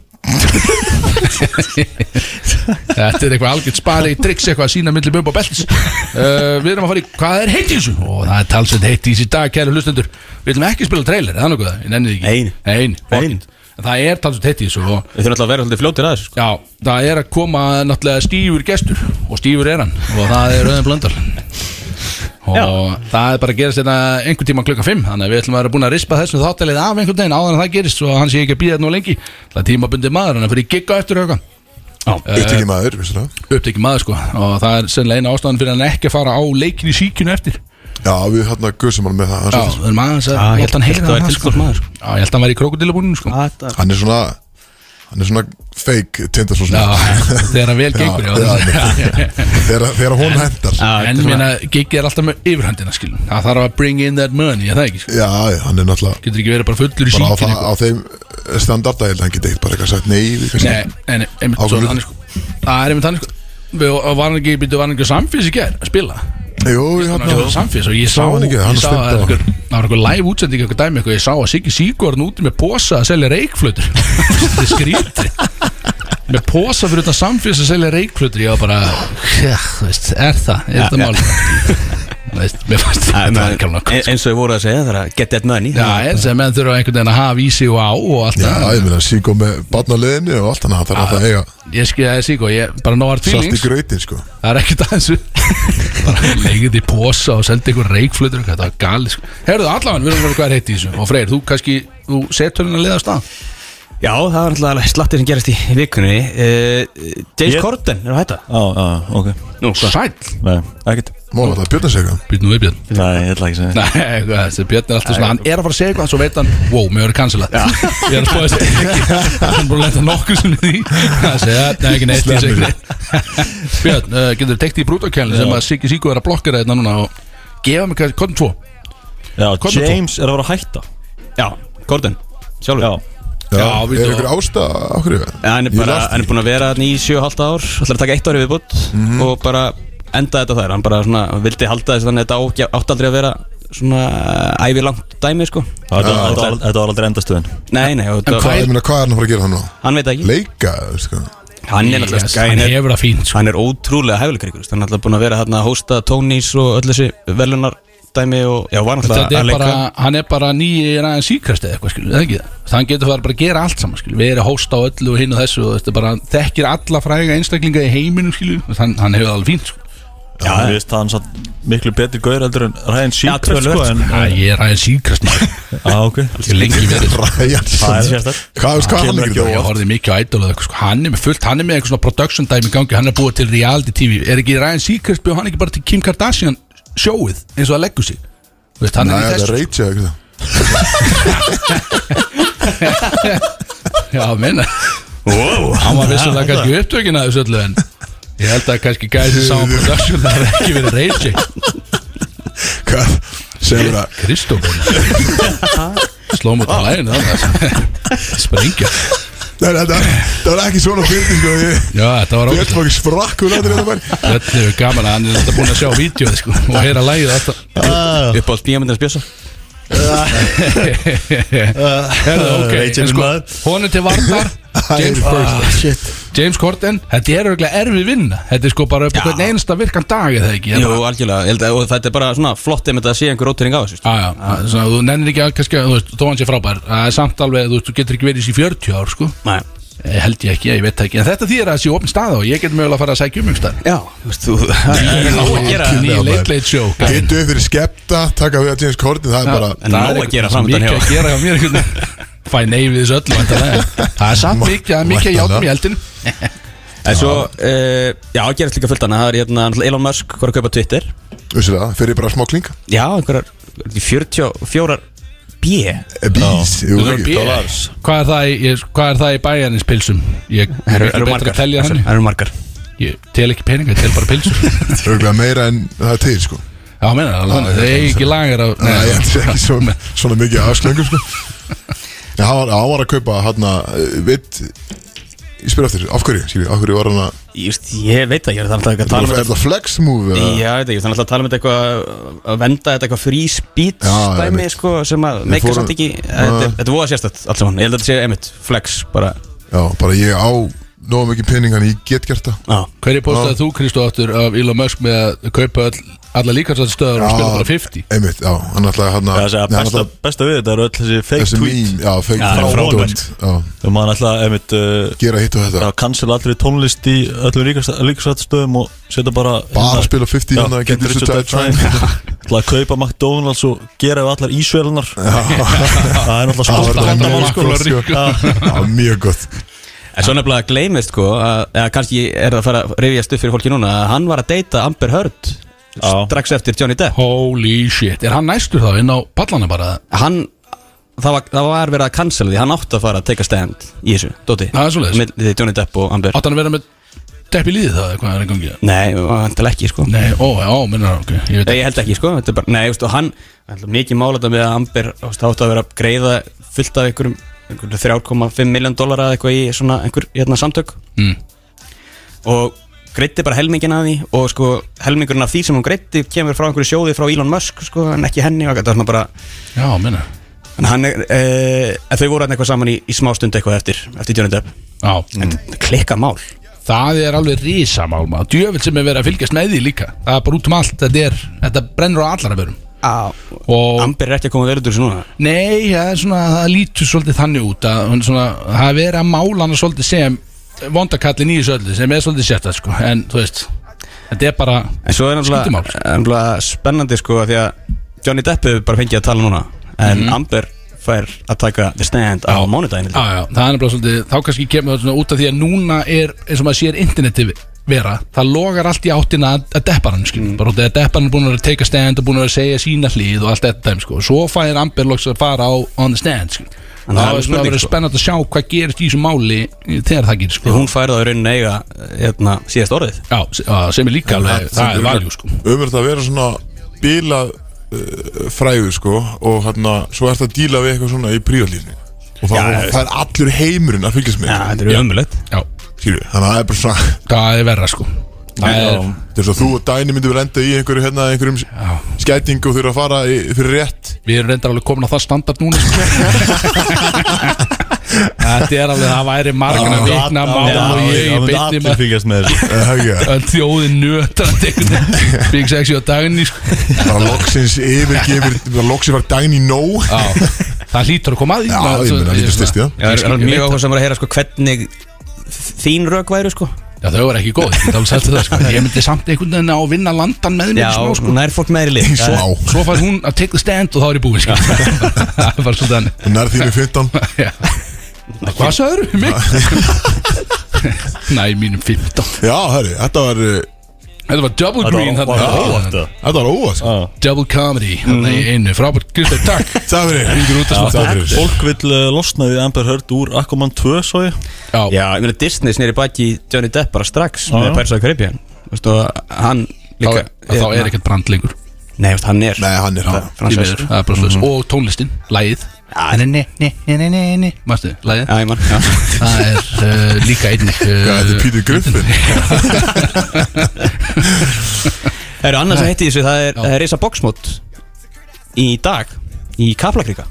Þetta er eitthvað algjört spari Tricks eitthvað að sína milli bumbo beltis uh, Við erum að fara í, hvað er heitt í þessu? Ó, það er talsveit heitt í þessu í dag, kæru hlustendur Við viljum ekki spila trailer, er það nokkuð það? Ég nenni því ekki Nei. Ein, Nei. En það er talsveit heitt í þessu og Við þurfum alltaf að vera svolítið fljótir að þessu sko. Já, það er að koma náttúrulega stífur gestur og stífur er hann og það er Rauðin Blöndal. Og það er bara að gerast þetta einhvern tíma klukka 5 þannig að við ætlum að vera búin að rispa þessum þáttalið af einhvern veginn áður en það gerist og hann sé ekki að býða þetta nú lengi. Það er tímabundi maður, hann er fyrir gigga eftir auka Upptekið maður, vissulega upptekið maður sko. Og það er sennilega eina ástæðan fyrir hann ekki að fara á leikin í síkinu eftir Já, við hérna gusum hann með það Já, hann, það er maður að Já, ég held hann held heyra að væri sko. sko. Já, ég held hann væri í krokodilabúninu sko. Hann er svona Hann er svona fake tindasól Já, þegar hann vel gengur Þegar hún hendar Já, En meina, giggi er alltaf með yfirhandina skilum Það þarf að bring in that money, það ekki sko. Já, hann er náttúrulega Getur ekki verið bara fullur í Bara á, síkinu það, á þeim standarda Ég held að hann geti eitt bara eitthvað sagt nei sko. Það er einmitt þannig sko. Var hann ekki, býttu, var hann ekki samfés í gær að spila Jú, ég Hann var samfés og ég sá hann ekki, hann sá að Það var einhver live útsending eitthvað dæmi eitthvað. Ég sá að Siggi Sigurðan úti með posa að selja reikflutur Þetta er skríti Með posa fyrir þetta samfés að selja reikflutur Ég var bara, já, þú veist, er það? Er þetta mál veist, Mér fannst Ja, þetta menn, ekki alveg e- eins og ég voru að segja það er að get that money. Já, eins og menn þurfa einhvern veginn að hafa í sig og á og allt Já, það. ég meina, síkó með barn á liðinni og allt Það er alltaf að eiga Ég skilja það Siggo, ég bara nógar salt í gröytin, sko. Það er ekkert aðeins bara leikið í posa og seldi einhver reikflutur þetta var gali sko. Herðu allavega, við erum verið hvað er heitt í þessu. Og Freyr, þú kannski, þú setur henni að liða á stað? Já, það var alltaf slatti sem gerast í vikunni. Uh, James Ég- Corden er að? Hætta Já, já, ok. Nú? Sæll, Nei, ekkert Móla, það er björnarsega být nú við Björn. Nei, ég ætla ekki að segja Nei, þessi Björn er alltaf svona, hann er að fara að segja eitthvað svo veit hann, wow, mér verður cancelað Ég er að spóða þessi Hann er búin að leta nokkuð sem því. Það segja, nei, ekki neitt, Björn, uh, getur þú tekt í brútakælni sem að Siggi Siggo er að blokkera þetta núna og gefa mig hvað, kodum tvo. Já, Hvað með James er að vera að hætta. Já, Corden Sjálfur. Já, Já, Já, er við- ykkur ásta okkur Ja, hann, er bara, hann er búin að vera í 7,5 ár ætlar að taka eitt ári viðbútt og bara enda þetta þær. Hann bara svona, vildi halda þess þannig að þetta á- átti aldrei að vera svona ævi langt dæmi sko. Þetta var- aldrei endastöðin. Nei, nei, En þetta- Hvað, ég meina, hvað er hann að fara að gera það nú? hann veit ekki. Leika, sko hann er Yes, gæinn Hann er- hefur það fínt sko. hann er ótrúlega hæfileikrikur hann er alltaf búin að vera hérna að hósta Tónís og öll þessi velunar dæmi og já, var Þetta að er leika bara, hann er bara nýji ræðin síkrast eða eitthvað, skilur, það ekki það? Þann getur það bara að gera allt saman, skilur Við erum hósta á öllu og hinn og þessu og þetta er bara, hann þekkir alla fræga einstaklinga í heiminum, skilur Hann, hann hefur það alveg fínt, sko Já, ég veist hann satt miklu betri gaur heldur en Ryan Seacrest sko ég er ræðin ok. Ég er lengi verið. Það er er Ég horfði mikið á Idol og eitthvað, sko. Hann er með fullt, hann er með eitthvað svona production dæmi í gangi. Hann er búið til reality tv Er ekki Ryan Seacrest bjóð hann ekki bara til Kim Kardashian sjóið eins og það leggur sig? Þú veist, hann Nei, er í það er þessu Rachel eitthvað. Já, minna wow. Hann var vissulega kannski upptökin að þessu öllu en Ég held að kannski gæði sá production Það hefði ekki verið reysi Hvað, segir það Kristófur Sló mútið á læginu þannig Sprengja. Nei, þetta það var ekki svona fyrir, sko Ég Já, þetta var Ég ógæst ætla ekki sprakk úr þetta Þetta hefur gaman að hann er búin að sjá vídeo sko, og heyra lægið alltaf. Upp á bíamöndins bjösa Herðu, ok, En sko, til varnar James, Shit. James Corden Þetta er auðvitað erfið vinna. Þetta er sko bara upp á hvern einasta virkan dag eða ekki? Jú, algjörlega, ég held að- og þetta er bara svona flott ef þetta sé einhver rótering á þessu sko. Já, já, svona, þú nennir ekki að kannski, þú veist, þó hann sé frábær Það er samt alveg, þú getur ekki verið í þessi 40 ár, sko. Nei. Eh, Held ég ekki, ég veit ekki. En þetta þýðir að það sé opn stað og ég get mögulega að fara að sækja um einhverstað Já, þú veist, þú Ný- late show Hittu upp fyrir skepta Taka við að James Corden Það er bara nóg að gera framöndan hjá Mikið að gera hjá mér. Fæ nei við þessu öllu. Það er samt mikið, mikið játum í eldinu En svo, uh, já, gerast líka fullt annað. Það er hérna Elon Musk hvað er að kaupa Twitter. Það, fyrir bara smá klinga Já, einhverjar 44 B. Bís, jú, ekki dollars. Hvað er það í, hvað er það í bæjarins pilsum? Ég Það er eru betra margar að telja Það þannig eru margar. Ég tel ekki peninga, ég tel bara pilsur. Örgulega meira en það er til, sko. Já, meina það, þannig, það er ekki lagar af Nei, ég ætla ekki svona, svona mikið afslöngum, sko. Já, hann var, hann var að kaupa hann að Vitt Ég spyr eftir, af hverju, skilji, af hverju var hann að Just, Ég veit það, ég er þannig að tala um Er þetta það flex move? eða? Já, ég veit ekki, þannig að tala um þetta eitthvað að venda þetta eitthvað free speech Já, dæmi, einmitt. sko, sem að meika fórum- samt ekki Þetta þetta er voða sérstætt allt saman, ég held að þetta sé einmitt flex bara Já, bara ég á nógu mikið pening hann ég get gert það Já, Hverju postaði þú, Kristó, áttur af Elon Musk með að kaupa all, alla líkarsættstöðar og spila bara 50? Einmitt, já, hann ætlaði hann Það að segja, besta, besta við þetta eru öll þessi fake Þessi tweet. mím, já, fake Já, frá frábært. Já, og maður ætla einmitt uh, gera hitt og þetta. Að cancel allir tónlist í öllum líkastöðum og setja bara Bara spila 50 Já, hérna get Get rich this or to die trying Ætla að kaupa McDonalds og gera við allar ísvelunar Það er náttúrulega Það var vandamál mjög sko. gott, sko. Já, Mjög gott. En svo nefnilega gleymist sko að, eða kannski er það að fara að rifjast upp fyrir fólki núna að hann var að deyta Amber Heard. Já. Strax eftir Johnny Depp. Holy shit, er hann næstur þá inn á pallana bara? hann, það var, það var verið að cancela því. Hann átti að fara að take a stand í þessu, Dóti Það er svoleiðis. Milli Johnny Depp og Amber Átt hann að vera með depp í líði það, eitthvað er í gangi? Nei, vantilega ekki sko. Nei, ó, já, minnar, ok, ég Nei, ég held ekki sko, þetta er bara, nei, veistu, hann hann er mikið mála þetta með að Amber þú veist, átti að vera að greiða fullt af einhverjum, einhverjum 3,5 miljón dólar eða eitthvað í svona einhver hérna, samtök. Mm. og greiddi bara helmingin af því og sko helmingurinn af því sem hún greiddi kemur frá einhverju sjóði frá Elon Musk sko, en ekki henni og þetta er svona bara Já, minnar en hann er, e, þau voru hann eitthvað saman í, í smá stund eitthvað eftir, eftir Johnny Depp. Já, en klikka mál. Það er alveg risamál maður. Djöfell sem er verið að fylgjast með því líka. Það er bara út um allt, þetta er, þetta brennur á allara verum. Og Amber er ekki að koma verið úr þessu núna. Nei, það er svona, það lítur svolítið þannig út að svona, það er verið að mála hana svolítið sem vondakallin í þessu öllu sem er svolítið sérta, sko, en þú veist þetta er bara, En svo er náttúrulega náttúrulega spennandi sko því að Johnny Depp hefur bara fengið að tala núna en Amber fær að taka the stand á já, það er nefnilega svolítið þá kannski kemur það út af því að núna er eins og maður sér interneti vera það logar allt í áttina að, að depparan mm. bara út af því að depparan er búin að take a stand og búin að segja sína hlýð og allt þetta sko. svo fær Amber loks að fara á on the stand sko. En það það er er að vera sko. spennandi að sjá hvað gerist í þessu máli þegar það gerist sko. Hún fær það í rauninni eiga hérna, síðast orðið. Já, se- já, sem er líka alveg, það er valjú sko. Umverð að vera svona bílað uh, frægur sko og hérna svo ert að díla við eitthvað svona í príðalífni og það, Já, það er allur heimurinn að fylgjast með Já, þetta er ömulegt Já, Skilju, þannig að það er bara svona það er verra sko Það er, þetta er svo þú og Dæni myndi vel enda í einhverju hérna, einhverjum skætingu og þurfa að fara í, fyrir rétt. Við erum reyndar alveg komin á það standard núna sko. Þetta er alveg, það væri margina vikna mál og ég í Það beinni allir með fylgjast með þessu. Það að tekna Big Sexy á daginni sko. bara loksins yfirgefur bara loksins var Dæni nóg Já, það hlýtur að koma að því. Það Já, það er mjög samar að heyra sko hvernig þín rök væru sko Já, þau eru ekki góð, ég það sko. Ég myndi samt einhvern veginn á að vinna landan með mér Já, smá, sko. hún er fólk meðri lið Svo á, Svo fær hún að take the stand og þá er ég búinn sko. Það bara svolítið hann hún er þínu 15 Já. Hvað sagður mig? Næ, mínum 15 Já, herri, þetta var uh, Þetta var double Þetta green þarna. var óvart þetta var óvast sko. Double comedy Þannig í einu. Frábært Kristaf, takk. Það fyrir. Ringur út að Það fyrir. Fólk vil uh, losna við Amber Heard úr Aquaman 2 svo ég. Já, Já, ég meina Disney sneri baki í Johnny Depp bara strax Já, með. Pirates of the Caribbean. Veistu, og hann líka þá er ekkert brand lengur Nei, veist, hann er. Nei, hann er miður, það er bara slúðis Og tónlistin, lægið Nei, nei, nei, nei, nei, Mástu, lægið Já, ég man, já. Það er uh, líka einnig Hvað, þetta er uh, Peter Griffin. Það eru annars að heiti þessu, það er, það er reysa boxmót í dag í Kaplakrika.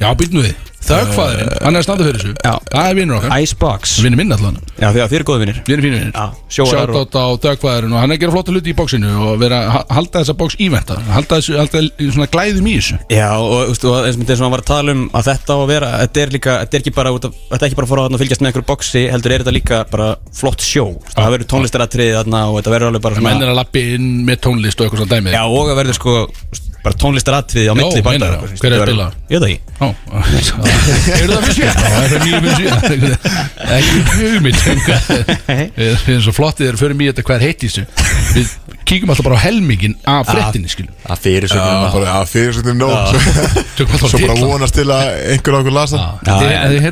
Já, býtum við Þöggfæðurinn, hann er að standa fyrir þessu. Já. Það er vinnur okkar. Icebox. Vinnur minn allan. Já, því að þið eru góðu vinnir Við erum fínir vinnir og Sjátt á dögfæðurinn og hann er að gera flotta hluti í bóksinu og vera að ha- halda þessa bóks íventa. Halda þessu, halda svona glæðum í þessu. Já, og, og, og eins og að var að tala um að þetta á að vera, þetta er líka, þetta er ekki bara út af, þetta er ekki bara að fara að fylgjast með einhverju boxi heldur er þetta líka bara flott sjó. Það verður tónlistaratriði þarna og þetta verður alveg bara svona er að og og það sko bara tónlistaratriði á milli bændar það. Hver er að spila? Ég veit það ekki. Ó, Eru það fyrir síðan? Það er fyrir nýju fyrir síðan Ekki um hvað- Við við erum svo flottið þegar við förum í þetta hvað er heitt í þessu. Við kíkum alltaf bara á helmingin af fréttinni skilum Það fyrir Já, bara, já, fyrir svo þetta er nóg Tökum alltaf Svo bara vonast til að einhver okkur lasa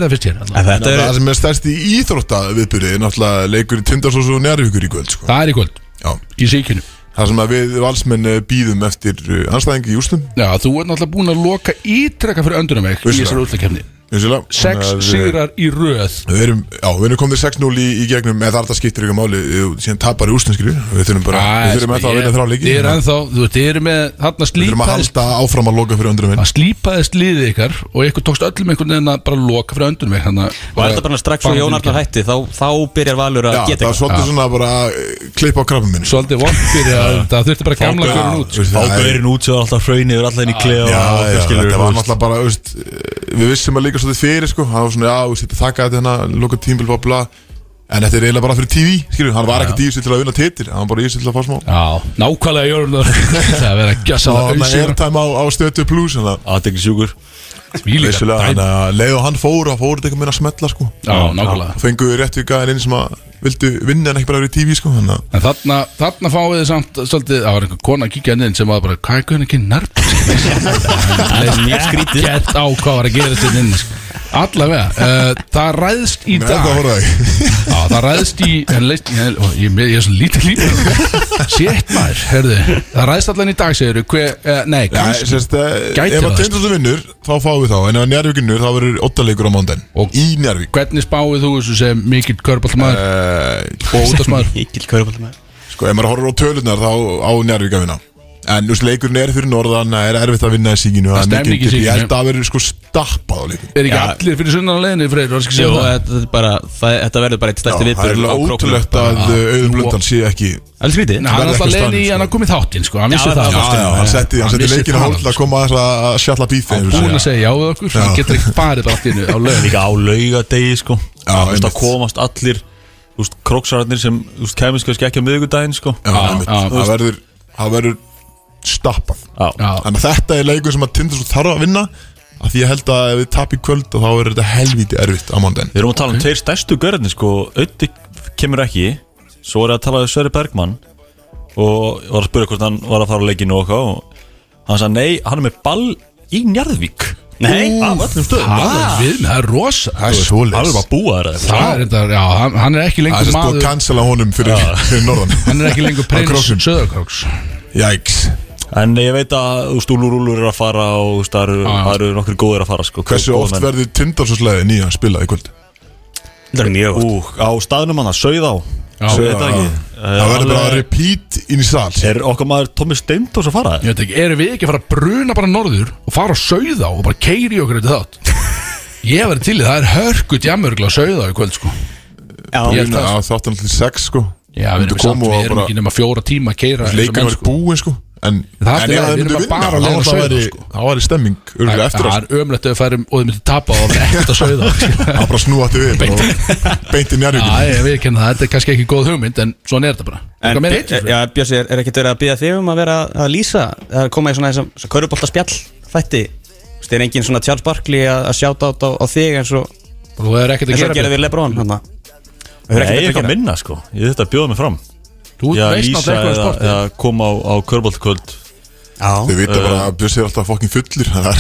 það fyrst hér allavega. Þetta Það er, sem er stærst í íþrótta viðbyrði er náttúrulega leikur í Tindarsós og Njárvíkur í kvöld sko. Það er í kvöld. Já, Í síkinu það sem að við valsmenn eh, bíðum eftir uh, anstæðingi í úrstum Já, þú ert náttúrulega búin að loka ítrekka fyrir öndunum í þessari útlakefni Vissulega. Sex Þannig að við- sigrar í röð. Við erum, já, við erum komið 6-0 í, í gegnum eða þar það skiptir ykkur máli síðan tapar í úrstum skilju við þurfum bara, við þurfum ennþá að vinna með Þarna við þurfum að halda áfram að loka fyrir öndrum minn Það slípaðist liðið ykkar Og ykkur tókst öllum einhvern veginn að bara loka fyrir öndunum Þannig var þetta bara strax svo Jón Arnar hætti þá, þá byrjar Valur að Já, geta það er svolítið svona bara eh, klippa á krabum minn Svolítið vond fyrir að það þurfti bara við líka svolítið fyrir, sko, það var svona, já, veist, þetta þakka þetta hérna, loka tímbil, bla, bla, En þetta er eiginlega bara fyrir TV, skilju Hann var í þessu til að vinna titil Hann var bara þessu til að fá smá. Já, nákvæmlega gjörðum það er verið að gjössa Og hann er airtime á, á stötu plus Þannig að Aðtekli sjúkur Svílíka Vissulega, dæmi. þannig að leið og hann fór og fór þetta eitthvað meira að smetla sko. Já, nákvæmlega. Fenguðu rétt við gæðin inn sem að vildu vinna en ekki bara verið í TV sko að En þarna, þarna fáið þið samt svolítið, það var einhver kona að kíkja inn sem var bara, hvað er guðin ekki nærp? Það er mjög skrítið. Gett á hvað var að gera þetta inn sko. Allavega, uh, það ræðst í með dag þetta voru það Já, það ræðst í en leist, ég, ég, ég, ég er svo lítið lítið Sétt maður, herðu Það ræðst allan í dag, segir þú uh, Nei, kannski sérst, eh, Gæti ef það, að Tindastóð vinnur, þá fáum við þá. En ef að Njárvík vinnur, þá verður óttaleikur á mándaginn Og- Í Njárvík Hvernig spáið þú þessu sem mikill körbáltamaður uh, og útastmaður? Mikil körbáltamæður Sko, ef maður horfir á tölunar, þá á Njárvík að vinna En þú veist, leikurinn er fyrir norðan Það er erfitt að vinna í síkinu Það er stemning í Ég Síkinu. held að það verður sko stappað á leikum Er ekki Já. allir fyrir sunnan á leiðinni, Freyr? Var ekki Jú, það? þetta, er bara, það, þetta verður bara eitt Já, stærsti Það er viðbjörn á alveg ótrúlegt að uh, auðum blundan sé ekki Alls skrítið Nei, hann er verður alltaf ekki á leiðin í staðnum, hann sko. að koma í þáttinn, sko Hann Já, vissi það það Já, já, hann setti, hann setti leikinu það, hól til að koma að þess að sjalla bífi Hann eins og búin segja. að segja já við okkur Já. Hann getur ekki farið bara allt innu á lögum Líka á laugadegi sko Já, veist einmitt. að komast allir króksararnir sem kannski ekki á miðvikudaginn sko. Það verður það verður stappað Þannig að þetta er leikur sem að Tindastóð þarf að vinna af Því ég held að ef við tapum í kvöld þá er þetta helvíti erfitt á mándaginn Við erum að tala um tveir stærstu görðinni sko. Ötti kemur ekki. Svo er að tala um Sverri Bergmann Og var að spura hvort hann var að fara á leikinu og Og hann sagði nei, hann er með ball í Njarðvík Nei. Af öllum stöðum það er er rosa Það er eitthvað. Það er þetta, já, hann, hann er ekki Það er lengur búið að maður cancela honum fyrir, fyrir norðan Hann er ekki lengur prins króknum. Söðarkróks Jæks En ég veit að þú veist, Úlur Úlur er að fara Og þú veist, það eru- Já. það eru nokkur góðir að fara sko Hversu Góðir oft menn. verður Tindastóðslega nýja að spila í kvöld? Það er mjög Ú, á staðnum hann að sauð á það ekki. Það verður bara að repeat inn í sal. Er okkar maður Tómi Steindós að fara? Það? Ég veit ekki, erum við ekki að fara að bruna bara norður og fara að sauða og bara keiri okkur þetta þátt? Ég verði til í það er hörkut jamurgla að sauða í kvöld sko. Já, Ég held það, Það þáttan til sex sko Já, við erum, samt, við erum ekki nema fjóra tíma að keira Leikurinn var búinn sko. En, Það er en ef það erum vinna bara að þá leiða það sko. stemming örgulega eftir Það að er ömlegt að við færum og þið myndir tapa og það er ekkert að sauða Það er bara snúati við og Beint í Já, njárvíkinn ég veit ekki það, þetta er kannski ekki góð hugmynd en svona er þetta bara. En, Björsi, er, er ekkert verið að byggja þig um að vera að lýsa? Að koma í svona þessum kaurubolta spjall þætti? Þú veist, er engin svona Charles Barkley að, sjáta á, þig eins og, Þú hefur ekkert að gera við. Nei, ég er ekki að minna sko. Ég þetta bjóða mig fram. Þú veist náttúrulega eitthvað sportið. eða koma á, á körbóltkvöld Þau vita bara að Björns er alltaf fokkin fullir Það er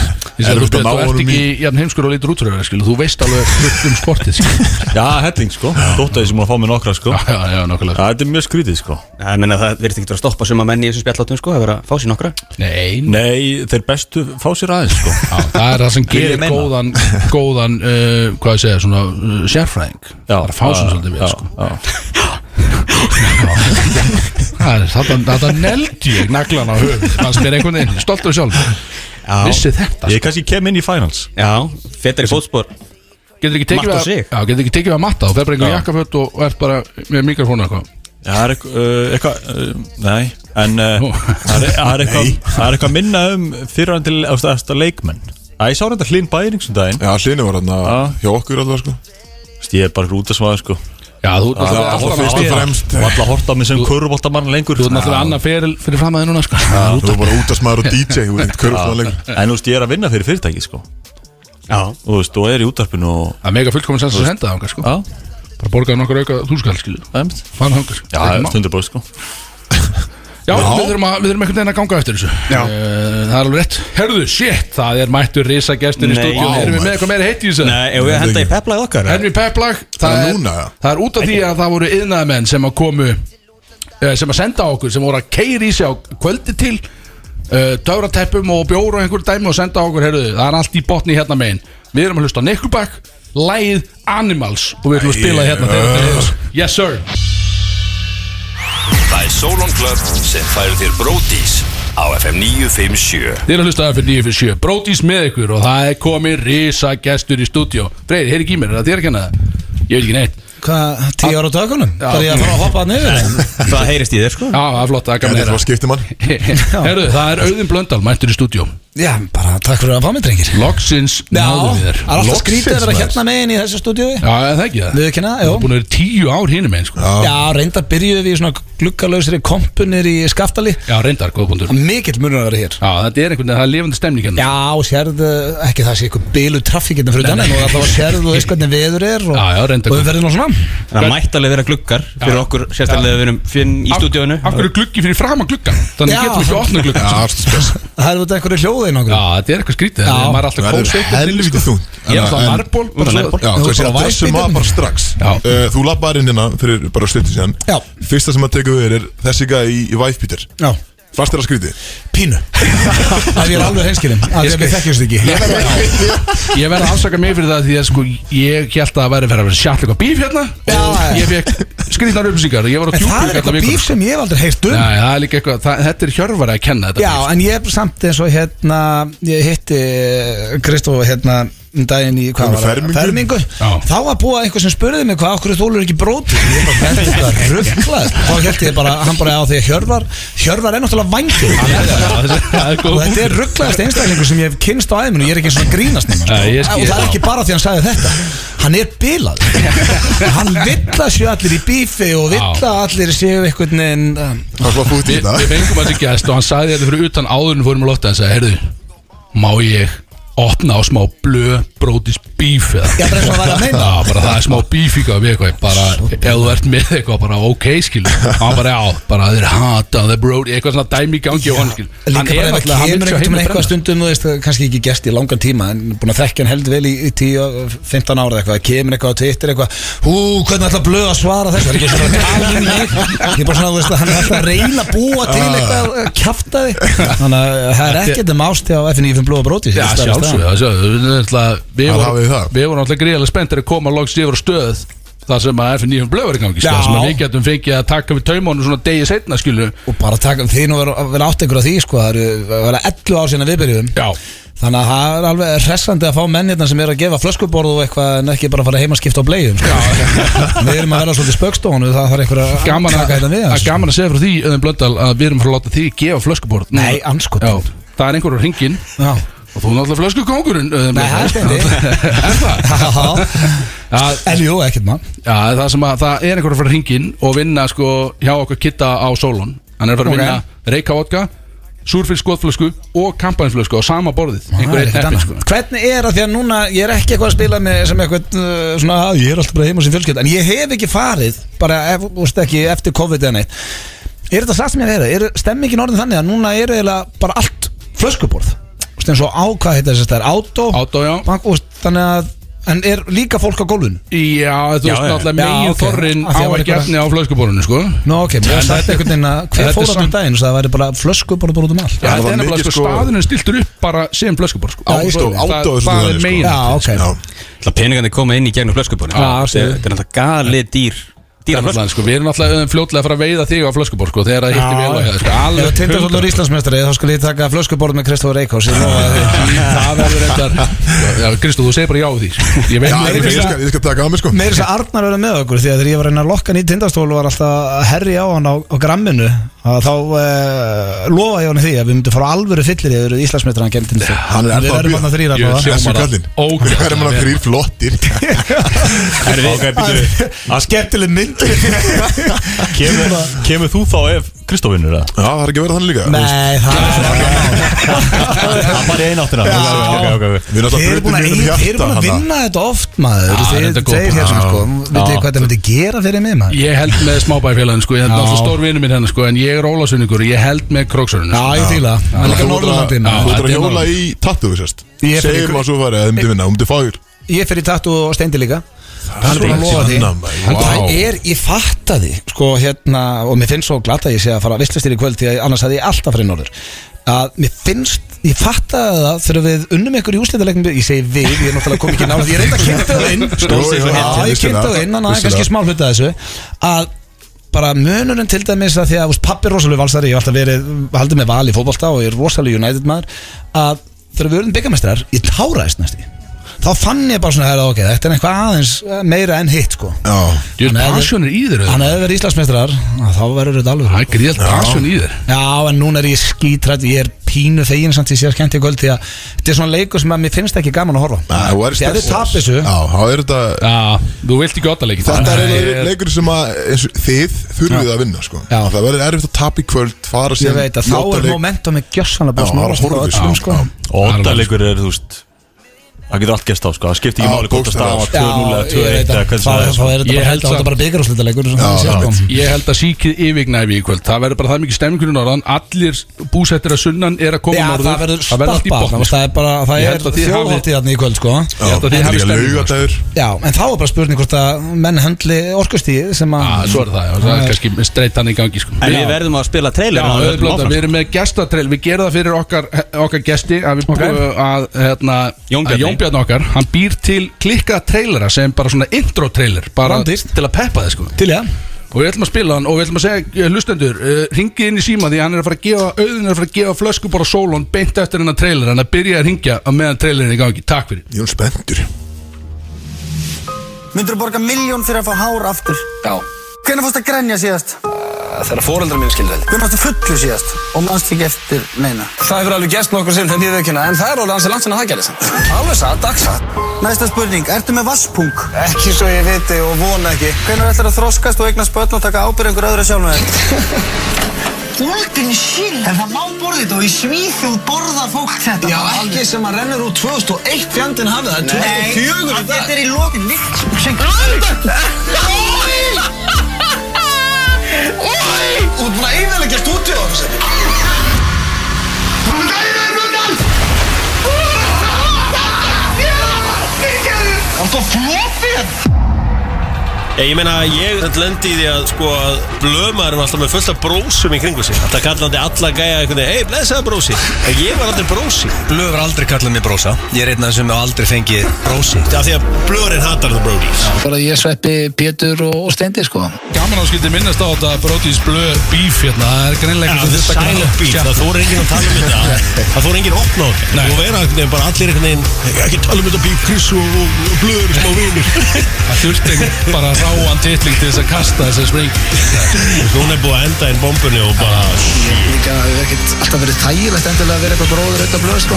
erfitt að ná þú ert honum ekki í jafn heimskur og lítur skilu. Þú veist alveg fullt um sportið skilu. Já, helling sko. Dóttaði sem hún að fá mig nokkra sko. Já, já, já, Já, nokkulega þetta er mjög skrítið sko. Ég meina það verðist ekki að stoppa suma menni í þessum spjallátum sko, að vera að fá sér nokkra. Nei, Nei, þeir bestu fá sér aðeins sko. Já, það er það sem gerir góðan góðan, uh, hvað ég segja, svona uh, sérfræðing. Það er að fá sér svolítið við sko. já. Það er þetta, þetta neldi ég naglan á höfum Það spyr einhvern veginn, stoltur sjálf Vissi þetta. Ég kannski kem inn í finals. Já, fettar í fótspor. Getur ekki tekið Matt og við sig. að- Já, getur ekki tekið við að matta. Og fer bara einhver Já. jakkaföt og, og ert bara með mikrofónu eitthvað. Já, það er eitthvað, uh, eitthvað uh, Nei, en uh, Nú. það er, það er eitthvað Það er eitthvað minna um fyrirhandi eftir leikmenn. Æ, ég sá reynda hlinn bæring sem daginn. Já, hlinu var hann Já. hjá okkur alltaf sko. Vist, Ég er bara út að smaða sko Já, þú ert náttúrulega alla horta mig sem kurvvoltamann lengur. Þú ert náttúrulega annað fyrir, fyrir fram að þið núna sko. Þú var bara út að smaður og DJ En þú veist, ég er að vinna fyrir fyrirtæki sko. Þú veist, og er í útarpinu og Það er mega fullkomin sens að senda það sko. Já, Bara borgaði nokkur auka þúskall skilu það er mitt Fann hangar Já, stundur bóð sko Já, við þurfum, að, við þurfum einhvern veginn að ganga eftir þessu. Já. Eh, Það er alveg rétt. Herðu, shit, það er mættur risagestur í stúdíu Erum við með eitthvað meira heitt í þessu? nei, ef við að henda í peplæð okkar Erum við peplag Það það, er núna, já. það er út af því að það voru yðnaðamenn sem að komu eh, sem að senda okkur, sem voru að keiri í sig á kvöldi til uh, Töfrateppum og bjóru og einhver dæmi og senda okkur, herðu, það er allt í botni hérna megin. Við erum að hlusta á Nickelback Lægið Animals og við ætlum að spila hérna Yes sir Það er Solon Club sem færir þér Bródís á FM 957 Þið erum að hlusta fyrir 957 Brótís með ykkur og það er komið risa gestur í stúdíó. Freyr, heyri ekki í mér, er það þér að kenna? Það? Ég veit ekki neitt. Hvað, tíu ára á tökunum? Það er ég að fara að hoppa að niður Það heyrist í þér sko. Já, það er flott, það er gaman er að heyra. Herðu, það er Auðin Blöndal, mættur í stúdíó Já, bara takk fyrir að fá mig drengir. Loksins náðu við þér. það er alltaf skrítið að vera hérna megin í þessu stúdíu Já, er það ekki það Við ekki Það er búin að vera tíu ár hínum einn sko. Já, reyndar byrjuðum við í svona gluggalösri kompunir í skaftali. Já, reyndar, góða punktur. Mikill munur að vera hér. Já, þetta er einhvern veginn, það er lifandi stemning hérna. Já, sérðu, ekki það sé eitthvað bilu traffíkirna fyrir þannig og alltaf sérðu þú veist hvernig veður er og, Já, já, reyndar og við verðum svona. Það mætti alveg vera gluggar fyrir okkur sérstaklega við erum finn í stúdíónu Af hverju gluggi fyrir fram að gluggan Þannig Já. getum við ekki opna Já, allt spes Það er út einhverju hljóði í nokkuð Já, þetta er eitthvað skrítið. Maður er alltaf Það kósveitt helviti þungt. Ég er alltaf marból. Já, Þú þú veist, bara þessum var bara strax. Uh, Þú labbaðir inn hérna fyrir bara stuttu síðan. Fyrsta sem að teka við er þessi gæði í, í Væfbítur Já, Fannst þér að skríti? pínu. Það er alveg hreinskilin að því að við þekkjumst ekki. Ég verð að- afsaka mig fyrir það Því að sko Ég held að það væri fyrir að vera sjátt eitthvað bíf hérna. Já. Ég fekk skrýtnar upplýsingar Ég var á En það er eitthvað bíf sem ég hef aldrei heyrt um. Nei, það er líka eitthvað það, Þetta er hjörfari að kenna þetta Já, bíf. en ég samt eins og hérna ég hitti Kristof hérna um daginn í hvað var það? fermingu? þá var búið einhver sem spurði mig hvað okkur þólur ekki bróti ég bara þetta er þetta rugglað þá held ég bara, hann bara á því að Hjörvar Hjörvar er náttúrulega er og þetta er rugglaðast einstaklingur sem ég hef kynst á æðminu, ég er ekki eins og grínast nema, skil. og það er ekki bara því að hann sagði þetta. Hann er bilað hann vill að séu allir í bífi og vill Já. að allir séu um, í Við fengum þessi gæst og hann sagði þetta fyrir utan áður en fórum að lotta Hann sagði, heyrðu, má ég opna á smá blö brótis bíf eða Já, bara hann væri að meina. Já, bara það er smá bíf ykkur við eitthvað Bara, ef þú ert með eitthvað, bara ok, skilu Hann bara, já, bara þeir hata the brody Eitthvað svona dæmi í gangi og hann, skilu Líka bara ef það kemur einhvern veginn eitthvað stundum þú veist, kannski ekki gest í langan tíma en búin að þekkja hann held vel í, í 10-15 ára eitthvað, kemur eitthvað á Twitter eitthvað hú, hvernig ætla blöð að svara þessu? Það er ekki svona að tala um mig ég er bara svona, þú veist, hann er alltaf að reyna að búa til eitthvað kjaftaði þannig að það. er ekkert um ásti á FNÍFum blóða bróti Já, sjálfsög, sjálfsög Við vorum það. alltaf gríðarlega spenntir að koma loks yfir stöð Það sem að FNÍ blöður í gangi sko, Já. sem við getum fengið að taka við taumónu svona degi setna skilu og bara taka, þið nú vera, átt á því sko, það vera 11 ár síðan að við byrjuðum. Já, Þannig að það er alveg hressandi að fá menn hérna sem er að gefa flöskuborð og eitthvað en ekki bara fara heim að skipta á bleiðum sko. Við erum að vera svolítið spöggstofun það þarf einhver að taka þetta við að hans. gaman að segja frá því að við erum að fara að láta því gefa flöskubort Nei, það er á. Og þú er náttúrulega flöskukongurinn Auðun Nei, það er. Er það? En jú, ekkert já, það sem að það er einhver að fara hringin Og vinna sko hjá okkur kitta á Solon. Hann er að fara að vinna Reykjavodka Súrfylg skotflösku og kampaðinsflösku á sama borðið. Það er sko. Hvernig er að því að núna Ég er ekki eitthvað að spila með sem eitthvað uh, svona, að Ég er alltaf bara heima sem fjölskyld En ég hef ekki farið Bara ekki eftir COVID eða neitt. Er þetta satt sem ég hef verið? Er stemmingin orðin þannig að núna er eiginlega bara allt flöskuborð En svo á hvað heita þess að það er Átó Átó, já. Bank, úst, Þannig að En er líka fólk á gólfinu? Já, þú Já, veist já. náttúrulega Já, megin ok. þorrin Af á því að var ekki eitthvað- efni á flöskuborðinu sko Nó ok, mér En er sagt þetta- einhvern veginn að þetta Hver er fór á samt- þann daginn Svo það væri bara flöskuborð bara út um allt Já, það þetta var er nefnilega mikið, sko sko- staðurinn stiltur upp bara sem flöskubor sko. Já, ég skil. það, Átó er það, svolítið það er þannig, sko. megin Já, ok Það peningandi koma inn í gegnum flöskubónu Já, Þetta séu. er náttúrulega gali dýr Dýra flösku. sko. Við erum alltaf fljótlega að fara að veiða þig á flöskubor sko, þegar það hitti vel á hér sko. Ef Alveg Tindastóllur Íslandsmeistari. Þá skal ég taka flöskuborð með Kristófur Eikós Það verður reyndar Já, Kristó, þú segir bara já við því sko. Ég veit Já, ég, ég, skal, ég skal taka á mig sko. Meir þess að Arnar verður með okkur Því að þegar ég var að reyna að lokka í tindastól og var alltaf að herri á hann á, á gramminu þá uh, lofa ég hann því að við myndum fara alvöru fyllir í öðru Íslandsmeistar hann kemur tindastól Hann er Við ennþá að erum bíða. hann að þrýra Ég allavega. sé- Þessu bara- kallinn Ógeð. Hvað er maður þrýr flottir Það er skemmtileg mynd Kemur, kemur þú þá ef Kristó vinnur það? Já, það er ekki verið þannig líka. Nei, það er svona Það var í eináttina Við erum alltaf búin að, breytum þeir eru búin að hjarta vinna þetta oft maður. Góð þeir punktur. hérna sko. Vitið þið hvað þetta myndi gera fyrir mig maður? Ég held með smábæfélagin sko, ég held Já. náttúrulega stór vinnu minn hennar sko, en ég er ólásunningur og ég held með króksörunum Já, ég er líka Norðurlandi Þú ert að hjóla í tattu við Ég Segjum að svo farið að þið myndi vinna, Ég fer í tattu og steindi líka Hann er að það er, ég fatta því Sko hérna, og mér finnst svo glatt að ég sé að fara Vistlistir í kvöld, því að annars hefði ég alltaf farið norður. Að mér finnst, ég fatta það Þegar við unnum ykkur í úslítalegnum Ég segi við, ég er náttúrulega kom ekki nála Ég reynda að kynnta það inn. Ég kynnta það inn, þannig að það er kannski smá hluta af þessu. Að bara munurinn til dæmis að því að pappi er rosalega valsari, ég hef alltaf verið haldið með val í fótbolta og ég er rosalega United maður að þegar við erum byggamestrar, ég táraðist næst í þá fann ég bara svona, herra, ok, þetta er eitthvað aðeins eh, meira en hitt sko. Já, Þú veist, passion er í þér Hann hefði verið Íslandsmeistrar þá verður þetta alveg Það er gríðalt passion í þér. Já, en núna er ég skítrætt Ég er pínu þegin samt ég sé að skemmt í kvöld Því að þetta er svona leikur sem að mér finnst ekki gaman að horfa að þið tap þessu. Já, þá er þetta Já, þú vilt ekki otta leikið Þetta er leikur sem að eins þið þurfið að vinna sko. Já. Það verður erfitt að tapa í kvöld fara Ég veit að í þá er oddaleik. momentum með gjössanlega bara Já, smárast það er á horfið, öllum sko. já. Og óttalegur er, þú veist Það getur allt gerst á, sko. Það skiptir ekki máli hvort að stafa bókstaflega. 2-0 eða 2-1 eða hvernig Þá það er þá sko. er þetta Ég bara er bara byggarúslitaleikur. Ég held að síkið yfirgnæfi í kvöld. Það verður bara það mikið stemmingur í norðan. Allir búsettir að sunnan er að koma Já, norður. það verður allt í stappa botni Það er bara, það Ég er held að þið hafið- þjóðháttið þarna í kvöld sko. Ég held að þið þetta er laugadagur. Já, en þá er bara spurning hvort að menn höndli orkustíð sem að Já, svo er það, fyrir okkar, Jón. Jón Hann býr til klikkað trailera sem bara svona intro trailer Bara Rándýrt. til að peppa þið sko Til já Og við ætlum að spila hann og við ætlum að segja hlustendur, uh, ringið inn í síma því hann er að fara að gefa, auðin er að fara að gefa flöskubor og sólón beint eftir hennar trailer hann að byrja að ringja á meðan trailerin er í gangi, takk fyrir Ég er spenntur Myndur þú borga miljón fyrir að fá hár aftur? Já, Hvernig fórst að grenja síðast? þegar fóreldrar mín skildi þetta. Hvernig fórst að fullu síðast? Og mannst ekki eftir neina Það hefur alveg gerst nokkur sinn, þetta ég veikina, en það er alveg ansið langt sinna það gerði samt. Alveg satt, dagsatt. Næsta spurning, ertu með vasspung? Ekki svo ég viti og vona ekki. Hvernig ætlar að þroskast og eignast börn og taka ábyrð einhver öðru sjálf með þér? Golden shit En það má borða þetta og í Svíþjóð borðar fólk þetta Já, ekki sem að rennur úr 2001 fjandinn hafið, það er 2004 í Þetta dag. er í lokin líkt sem! Þú ert að eiginlega stúdíu á þessu. Þetta er flopið Ég, ég meina, ég lendi í því að sko að blömaður var alltaf með fullt af brósum í kringu sig. Alltaf kallandi alla gæja veginn, hei, blessaði brósi En ég var aldrei brósi Blöð var aldrei kallað mér brósa Ég er einn af þessum sem aldrei fengið brósi Það því að blöðurinn hatar the brodies Bara ég sveppi Pétur og Steindi sko. Gaman að skildi minnast á þetta Brodís blöð bíf hérna, það er greinlega Það er silent beat, það fór enginn að tala um þetta. Það fór enginn þetta. Vera einhvern veginn, bara allir einhvern veginn Ekki tala um þetta bíf, Ráan titling til þess að kasta þess að spring. Hún er búið að enda inn bombunni og bara Líka það hefur ekkert alltaf verið þægilegt endilega að vera eitthvað bróður auðvitað blöð sko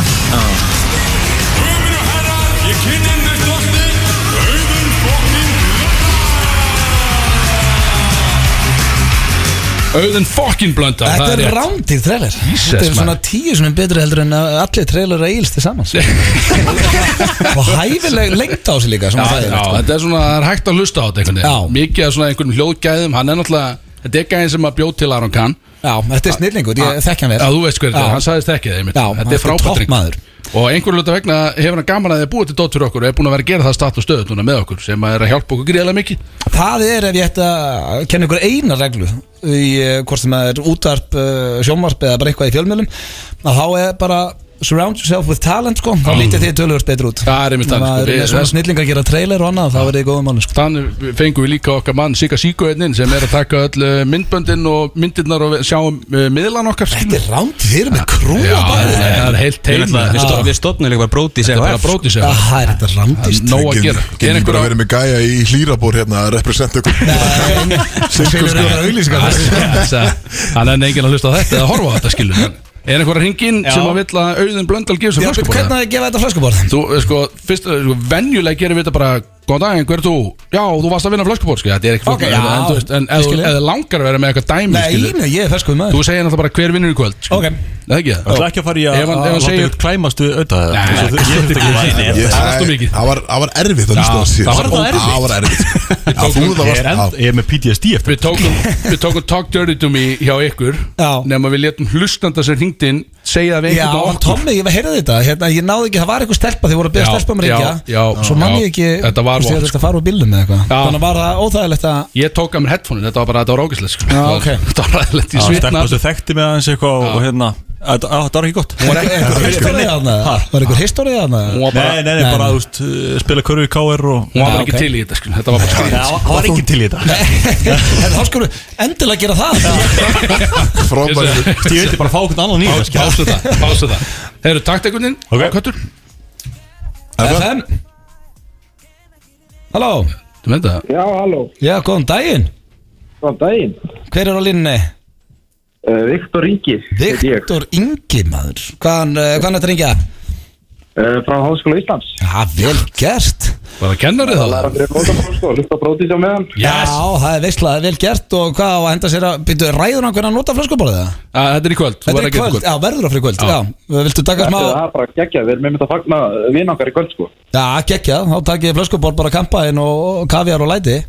Auðun fokkin blönda Þetta er rándýr trailer. Þetta er svona tíu er betri heldur en að allir trailer eilst til saman. Og hæfileg lengt á sig líka Já, svona já, sko. þetta er svona, það er hægt að hlusta á þetta einhvern veginn. Mikið af svona einhvern hljóðgæðum Hann er náttúrulega, þetta er gæðin sem að bjóð til Aron Kahn. Já, þetta er snillingur, ég þekki hann vel. Já, þú veist hver þetta er, Já. hann sagðist einmitt. Já, Þetta er frábært. Og einhverju hluta vegna hefur hann gaman að þið búið til dótt fyrir okkur og er búin að vera að gera það start og stöð með okkur sem er að hjálpa okkur gríðarlega mikið. Það er ef ég ætti að kenna ykkur eina reglu í eh, hvort sem það er útvarp, uh, sjónvarp eða bara eitthvað í fjölmjölum að þá er bara surround yourself with talent sko, þá lítið þið tölvöld betur út. Það er einmitt þannig, sko. maður er Við- svona snillinga að gera trailer og annað þá er þið í góðum mánu sko. Þannig fengum við líka okkar mann Sika Síko einnin sem er að taka öll uh, myndböndin og myndirnar og sjáum uh, miðlan okkar Þetta er þið eru með krú Já, það er heilt Við teim náttúrulega- við stofnum- Við stofnum líka bara bróti Þetta er bara bróti sér Það er þetta rándist Nóg að gera. Getur Er ekki bara einhver verið með gæja í hlýrabór hérna að representa ykkur? Þannig er enginn að hlusta á þetta eða horfa á þetta skilur En Er einhver að ringin sem að vill að auðin blöndal gefur sér Já, flöskubor? hvernig að gefa þetta flöskubor? Þú, eh, sko, fyrst, eh, sko, venjulega gerum við þetta bara Góðan daginn, hver er þú? Já, þú varst að vinna flöskubor, sko, þetta er ekki Ok, flóknar já, En, en ég ef skil þú ég. ef þið langar að vera með eitthvað dæmi, Nei, skilur nei, ég er ferskuð maður Þú segir náttúrulega bara hver vinnur í kvöld sko. Ok. Það er ekki Það það? er ekki að fara í að Ef hann- ef að hann láta segir- ykkur klæmast við auðvitað Nei, Ég nei, þurfti ekki að nei, Ég- Það er allt of mikið. Það var- það var erfitt að Já, hlusta á þessi það var það erfitt. Það var erfitt Já, þú það Ég er, varst end, ég er með PTSD eftir Við tókum, við tókum Talk Dirty to me hjá ykkur Já. Nefn við letum hlustanda sem hringdi inn Segja við Já, einhvern á okkur Tommi, ég var að heyra þetta hérna, Ég náði ekki, það var eitthvað stelpa Þið voru að beða Já, stelpa um já, ringja já, Svo mann já. ég ekki Þetta var ég vont, þetta fara úr bílum eða eitthvað. Þannig var það óþægilegt að Ég tók að mér headphone Þetta var bara, þetta var ógæslegt sko. Já, Þetta var- ok. Þetta var ræðilegt. Ég svitna Stelpa sem þekkti mig aðeins eitthvað og- hérna Þetta á, þetta var ekki gott. Var einhver históri þarna? Var einhver históri þarna? Hún var bara, Nei, nei, nei, bara, þú veist, uh, spila körfu í KR og hún var bara ekki til í þetta sko. Þetta var bara skrýt Það var ekki til í þetta. En þá skulum endilega gera það. Frábæri Ég vildi bara fá okkur annan í þetta Pásu það, pásu það. Þeir eru taktekunnin Ok. Köttur. FM Halló? Þú það? Já, halló. Já, góðan daginn. Góðan daginn. Hver er á línni? uh, Viktor Ingi Viktor Ingi, maður. Hvaðan, uh, hvaðan er þetta ringja? uh, Frá Háskóla Íslands. Já, vel gert Kennari Það læra fyrir bótabróð sko Hlusta brótið á meðan. Já, það er veistlega vel gert og hvað á að henda sér að byrju ræður hann hvernig hann nota flöskuborðið það? Já, þetta er í kvöld Þú Þetta er að í kvöld, já, verður á fyrir kvöld, já, Viltu taka smá Það er bara geggja Við erum með að fagna vinn okkar í kvöld sko. Já, gekkja, þá takk ég flöskuborð bara kampaðinn og, og kaviar og læti.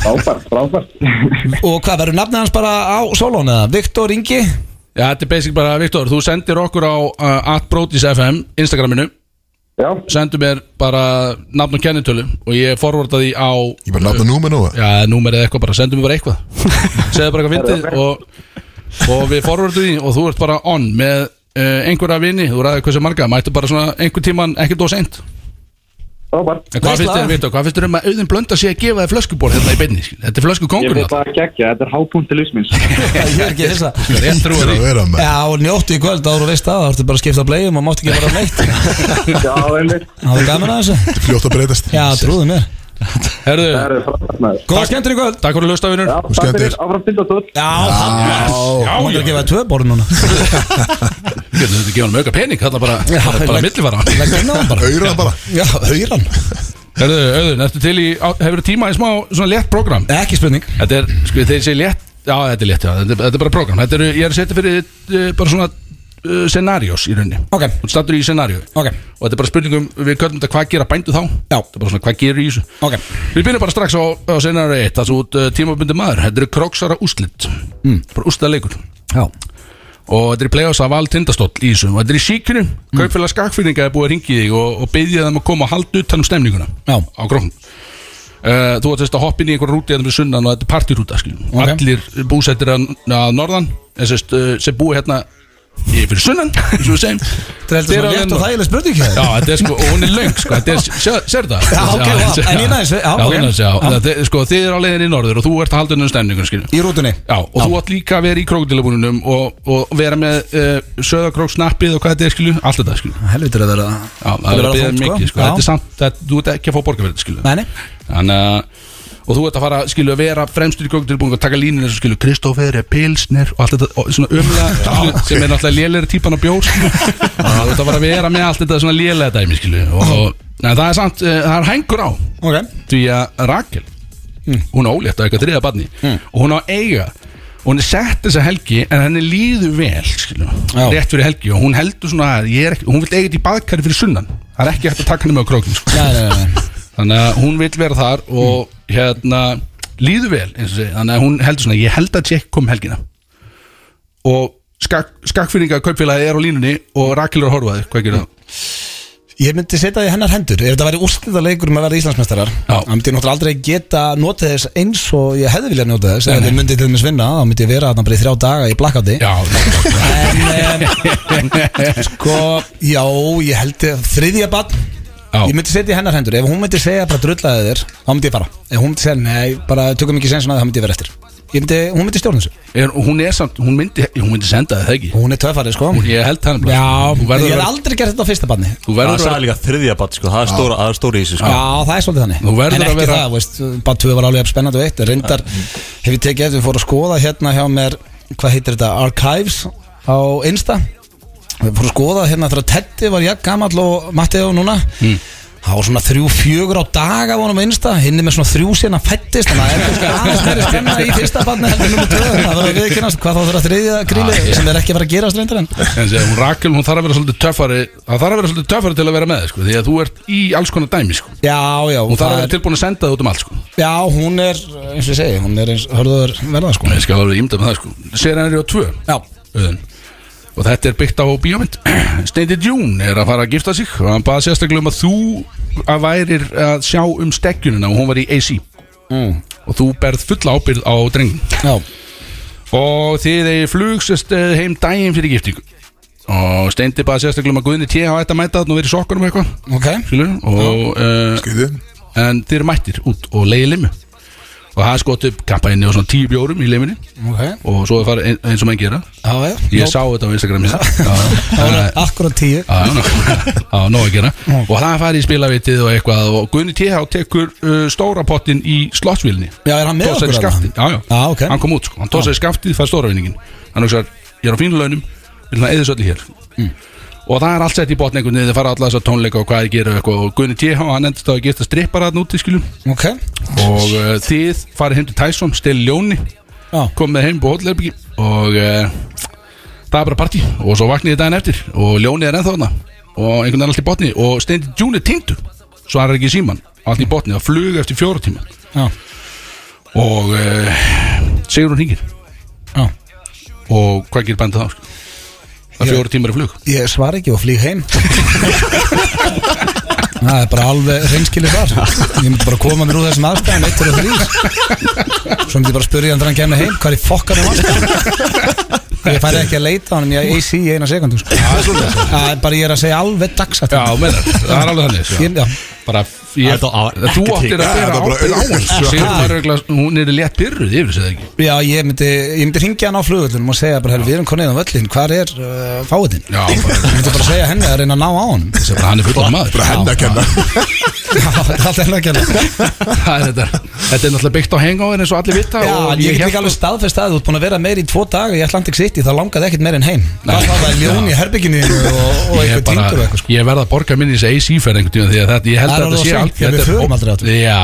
Frábært, frábært. Og hvað, verður nafnið hans bara á sólón eða? Viktor Ingi? Já, þetta er basic bara, Viktor, þú sendir okkur á uh, atbrotisfm, Instagraminu Já. Sendur mér bara nafn og kennitölu og ég forvarta því á Ég bara nafn og númer nú Já, númer eða eitthvað bara, sendur mér bara eitthvað. Segðu bara eitthvað fyndið og, og við forvartum því og þú ert bara on með uh, einhverja vini, þú ræður hversu marga mættu bara svona einhver tíman ekkert og En hvað finnst þér, Viktor, hvað finnst þér um að auðin blönda sig að gefa þér flöskubor hérna í beinni? Þetta er flösku Ég veit það geggja Þetta er hápunkt til lífsmins Ég er ekki hissa Rétt trúa því. Já, njóttu í kvöld áður og veist það, þá ertu bara að skipta bleiðum og mátt ekki vera neitt. Já, einmitt. Það er gaman að þessu. Fljótt að breytast. Já, trúðu mér Herðu, Það er Góða skemmtur í kvöld. Takk fyrir að hlusta, vinnur Já, takk fyrir. áfram til og tótt Já, já, hún er að gefa tvö borð núna. Getur þetta gefa hann með auka pening, þetta er bara, millifara hann bara. Auðran bara. Já, auðran Herðu, auðun, ertu til í, hefurðu tíma í smá svona létt program? Ekki spurning. Þetta er, sko, ég segi létt Já, þetta er létt, já, þetta er, bara program Þetta er, ég er að setja fyrir uh, bara svona scenarios í rauninni. Ok, Þú standur í scenario ok, Og þetta er bara spurningum, við köllum þetta hvað gera bændu þá? Já. Þetta er bara svona hvað gerir í þessu? Ok. Við byrjum bara strax á, á scenario 1 Það er út uh, tímabundi maður, þetta eru króksara úslit mm. Bara úslitaleikur Já, Og þetta er í play-offs af Val Tindastóll í þessu. Og þetta er í síkinu, mm. kaupfélag skakfyrninga er búið að ringi þig og, og byggja þeim að koma og halda utan um stemninguna Já. Á gróknum Uh, þú ert þess að hoppa inn í einhverja rúti hérna með sunnan og þetta er partyrúta allir búsettir að, að norðan. Sem búi hérna í fyrir sunnan þetta er svona létt og þægileg spurning Já, þetta er sko, og hún er löng sko, þetta er, sér, það. Já, ok, en ég næs, já, já, ok. þú næs, já, sko, þið er á leiðin í norður og þú ert að halda unnum stemningun, skiljum Í rútunni. Já, og þú átt líka að vera í krókdilabúninum og, og vera með uh, söðakróksnappið og hvað þetta er, skilju, allt þetta, skilju Helvitur að vera Já, það er að beða mikið, sko, Já. þetta er samt, þú ert ekki að fá borgarverðið, Og þú ert að fara, skilu, að vera fremstur í krókdilabúninum og taka línur eins og skilu, Kristófer, Pilsner og allt þetta, og svona skilu, sem er náttúrulega lélegri típan á bjór, skilu að þú ert að fara að vera með allt þetta svona lélega dæmi, skilu Og, neða, það er samt, uh, það er hængur á. Ok. Því að Rakel, hún er ólétt á eitthvað þriða barni Og hún á eiga og hún er sett þessa helgi en henni líður vel skilu, Já. rétt fyrir helgi. Og hún heldur svona að ég er ekki, hún vil eiga þetta í baðkari fyrir sunnan. Það er ekki hægt að taka henni með á krókin sko. Þannig að hún vil vera þar og hérna líður vel segi, þannig að hún heldur svona ég held að Jack kom helgina. Og skak, skakfyrninga kaupfélagi er á línunni og Rakel er að horfa þig, hvað gerir það? Ég myndi setja það í hennar hendur. Ef þetta væri úrslita leikur um að verða Íslandsmeistarar Já. þá myndi ég náttúrulega aldrei geta notið þess eins og ég hefði viljað notið þess. Ef þið myndi til dæmis vinna, þá myndi ég vera þarna bara í þrjá daga í Já, En um, sko, já, ég held að þriðja bann Já. Ég myndi setja í hennar hendur. Ef hún myndi segja bara drullaði þér, þá myndi ég fara. Ef hún myndi segja, nei, bara tökum ekki sensin að það myndi ég vera eftir. Ég myndi, Hún myndi stjórna þessu. Er, hún er samt, hún myndi, hún myndi senda það ekki? Hún er töffari, sko. Ég held það Já, þú ég verður hef að vera- aldrei gert þetta á fyrsta banni þú Það verður að sagði vera líka þriðja batt sko, það er stóra, það er stóri í þessu sko. Já, það er svolítið þannig. Þú verður En að ekki vera- það, veist, bara tvö var alveg jafn spennandi og eitt. Reyndar hef ég tekið eftir, við fórum að skoða hérna hjá mér Hvað heitir þetta, Archives á Insta Við fórum að skoða hérna þegar Teddy var jafn gamall og Matteo núna. Það var svona þrjú, fjögur á daga vonum á Insta Hinni með svona þrjú að fættist Þannig að það er aðeins meiri spenna í fyrsta barni heldur nummer tvö. Það verður að viðkynast hvað þá þurfa þriðja gríli sem er ekki að fara að gerast reyndar en hún Rakel, hún þarf að vera svolítið töffari Það þarf að vera svolítið töffari til að vera með sko, Því að þú ert í alls konar dæmi sko. Já, já, Hún þarf að er- vera tilbúin að senda það út um allt sko. Já, hún er, eins og ég segi, hún er eins hörður verða sko. Ég skal alveg ímda með það sko. Serien er á tvö. Já. Og þetta er byggt á bíómynd. Steindi Djún er að fara að gifta sig. Og hann baði sérstaklega um að þú að værir að sjá um steggjunina Og hún var í AC mm. Og þú berð fulla ábyrð á drengin Já. Og þið eigi flugsest eh, heim daginn fyrir giftingu. Og Steindi baði sérstaklega um að Guðni T. hafa þetta að mæta þarna og verið í sokkunum eitthvað. Ok. Skilur Og uh, En þið eru mættir út og leiði limmu Og það er skott upp kampaðinni og svona tíu bjórum í leiminni Ok. Og svo er farið ein, eins og menn gera. Já, já. Ég Nó- sá þetta á Instagram. Já, Það var akkurat tíu. Já, já, já, nóg að gera. Og það farið í spilavitið og eitthvað. Og Gunni T.H. tekur uh, stóra pottin í slottsvílinni. Já, er hann með okkur já, já, Já, ok. Hann kom út sko. Hann tósaði skaftið, fær stóra vinningin Hann hugsar, ég er á fínu launum Við erum að eða svolítið hér? Mm. Og það er allt sett í botn einhvern veginn Þið fara alla þessar tónleika og hvað þið gera eitthvað. Og Gunni T.H. hann endist á að geta strippar að núti skilum Ok. Og uh, þið farið heim til Tyson, stil ljóni Já. Komið heim på hótelherbyggi Og uh, það er bara partí. Og svo vaknið þið daginn eftir. Og ljónið er ennþá þarna. Og einhvern veginn allt í botni. Og Steindi June er týndur Svarar ekki í síman Allt í botni. Það flug eftir fjóra tíma. Já. Og uh, Sigur hún hringir. Já. Og hvað gerir bændið þá? Það er fjóra tímar í flug. Ég svar ekki og flýg heim Það er bara alveg reynskilið þar Ég myndi bara koma mér úr þessum aðstæðan Eitt og þrýr Svo myndi ég bara spyrja hann þegar hann kemur heim Hvað er í fokkanum aðstæðan Ég færi ekki að leita hann Ég AC í eina sekundu sko. Það er Það er bara ég er að segja alveg dagsætt Já, meðar, það er alveg þannig sko. Ég- já. Bara, ég, þú áttir að tekið. bera Það er bara ábyrgð á auðvitað, hann sko. Hún er létt byrruð yfir sig eða ekki Já, ég myndi, ég myndi ringja hann á flugullunum og segja bara, við erum konið á völlin, hvar er uh, fáiðin? Já, bara, Ég myndi bara segja henni að reyna að ná á hann hann er fullan maður Já, þetta er alltaf henni að kenna. Það er þetta. Þetta er náttúrulega byggt á hangover eins og allir vita Já, og ég get ekki alveg staðfest að þú ert búin að vera meir í tvo daga í Atlantic City þá langaði ekkert meir en heim. Það var ljón í herbygginu og, eitthvað tindur og eitthvað sko. ég verð að borga minni í AC-ferð einhvern tíma því að þetta, ég held Það er að þetta alveg sé já,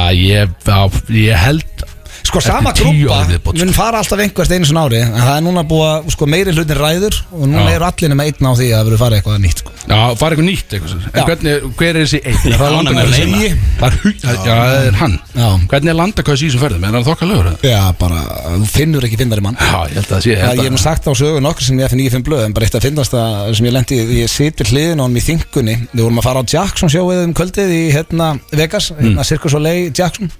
ég held Sko sama grúpa viðbót, sko. mun fara alltaf einhvert einu svona ári en það er núna búið að sko, meiri hlutin ræður og núna Já. eru allir nema einn á því að það verður farið eitthvað nýtt sko. Já, fara eitthvað nýtt eitthvað svo. En Já. hvernig, hver er þessi einn? Ég Það er landakvæðis Leina. Það er hu- Já, það er hann Já. Hvernig er landakvæðis í þessum ferðum? Er hann þokkar lögur? Já, bara, þú finnur ekki finnari mann Já, ég held að það sé Já, ég hef nú sagt á sögu nokkur sem ég finn 95 blöð en bara eitt að finnast það sem ég lendi í ég sit við hliðin á hann í þingunni við vorum að fara á Jackson sjóið um kvöldið í hérna Vegas, hérna Circus Soleil Jackson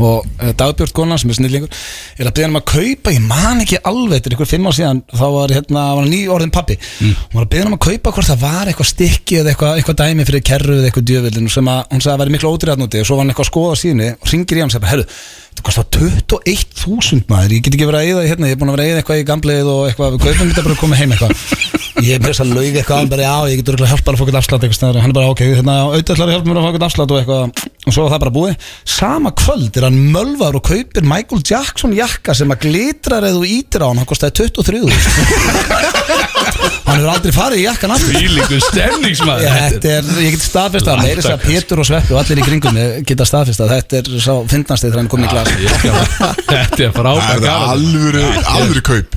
og uh, Dagbjörn Gunnar sem er snillingur er að byrja hann um að kaupa, ég man ekki alveg þetta er ykkur fimm ár síðan, þá var hérna var ný orðin pappi, mm. hún var að byrja hann um að kaupa hvort það var eitthvað stykki eða eitthvað, eitthvað dæmi fyrir kerru eða eitthvað djöfildin sem að hún sagði að væri miklu ódýrðan úti og svo var hann eitthvað að skoða síni og ringir í hann og segir herru, þetta kostar 21.000 maður, ég get ekki verið að eyða hérna, ég er búin að vera að eyða eitthvað í gamleið og eitthvað, við kaupum þetta bara að koma heim eitthvað. Ég er þess að lauga eitthvað hann bara, já, ég get örgulega hjálpar að fá eitthvað afslátt eitthvað stæðar, hann er bara, ok, hérna, auðvitað að hjálpa mér að fá eitthvað afslátt og eitthvað. Og svo var það bara búið, sama kvöld er hann mölvar og kaupir Michael Jackson jakka sem að glitrar eða ítir á hann hann kostaði 23 hann hefur aldrei farið í jakkan aftur. Fílingu er, ég get staðfist að meiri þess að Pétur og Sveppi og allir í kringum geta staðfist að þetta er sá fyndnasti þegar hann kom í glas Þetta er er alvöru, alvöru kaup.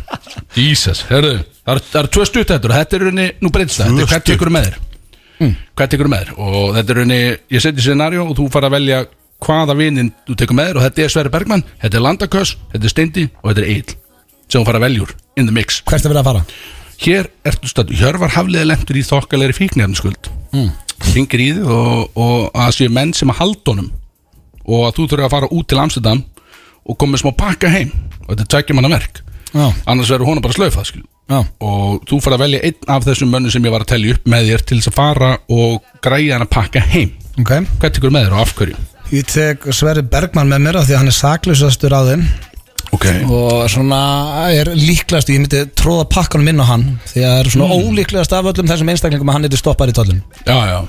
Jesus, herru Það eru tvö stutt þetta Þetta er rauninni, nú breytist það. Þetta er Tvö hvað tekur með þér. Hvað tekur með þér. Og þetta er rauninni, ég seti scenario og þú fara að velja hvaða vinin þú tekur með þér og þetta er Sverri Bergmann, þetta er Landaköss þetta er Steindi og þetta er Egil sem þú fara að veljur in the mix. Hvert er verið að fara? Hér ertu stödd, Hjörvar hafliði lendur í þokkalegri fíknefnskuld Mm. Hringir í þig og, og að séu menn sem að halda honum og að þú þurfa að fara út til Amsterdam og koma með smá pakka heim og þetta er tækja manna verk Já. annars verður honum bara slöfað og þú fara að velja einn af þessum mönnum sem ég var að tellja upp með þér til þess að fara og græja hann að pakka heim okay. Hvað tekur með þér og af hverju? Ég tek Sverri Bergmann með mér af því að hann er saklusastur á þeim okay. og svona er líklegast ég myndi tróða pakkanum inn á hann því að það er svona Mm. ólíklegast af öllum þessum einstaklingum að hann eitthvað stoppar í tollum Já, já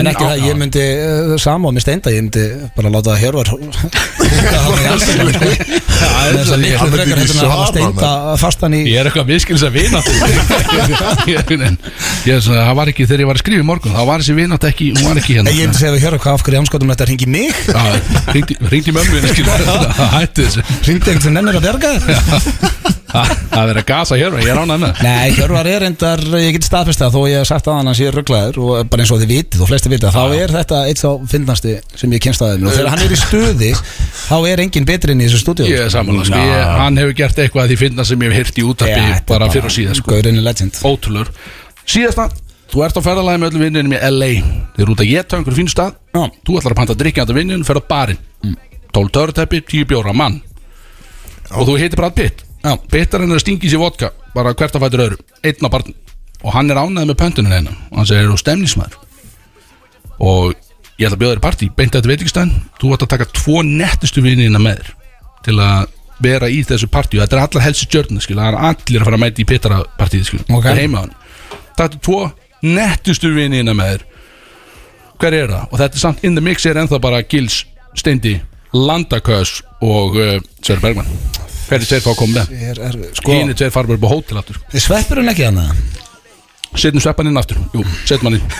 En ekki það, ég myndi uh, sama og með steinda, ég myndi bara láta það hjörvar í anstæðan þess að miklu heldur en að hafa steinda fastan í Ég er eitthvað viðskils að er svona, það var ekki þegar ég var að skrifa í morgun þá var þessi vinátt ekki, hún var ekki hérna. Ég myndi segja við hjörvar hvað af hverju ánskotum þetta ringi mig? Já, ringdi mömmu hérna skilur Hætti þessu. Ringdi einhvern sem nennir að berga þér Það er að gasa hér, ég er ánægð með Nei, Hjörvar er endar, ég get staðfest það þó ég hef sagt að hann að sé rugglaður og bara eins og þið vitið og flesti vitið þá er þetta eitt sá fyndnasti sem ég kynst að þeim. Og þegar hann er í stuði þá er enginn betri inn í þessu stúdíu Ég er samanlega, sko, ég, hann hefur gert eitthvað því finna sem ég hef heyrt í útarpi bara fyrir og síðan sko. Gaurinni legend. Ótrúlur Síðasta, þú ert á ferðalagi með öllum vinnunum í LA Þið eru út að geta á einhverju fínu stað. Já. Þú ætlar að panta að drikja þetta vinnun, fer á barinn. Mm. 12 töruteppi, 10 bjóra mann. Og þú heitir bara að pitt Pittarinn er að stingi sér vodka Bara hvert að fætur öðru, einn á barn Og hann er ánægð með pöntunum hérna Og hann segir, þú stemnismæður Og ég ætla að bjóða þér partí Beint að þetta veitingstæðin Þú ætla að taka tvo nettustu vinnina með þér til að vera í þessu partíu Þetta er allar stjörnum skil Það er allir að fara að mæta í Ok. Það er heima hann er tvo nettustu vinina með þér. Hver er það? Og þetta er samt in the mix er ennþá bara Gils, Steindi, Landakös og uh, Sverre Bergman Hver er tveir fá að koma með? Sko, Hínir tveir fara bara upp á hótel aftur sveppurinn ekki hann að Setjum sveppan inn aftur. Jú, setjum hann inn.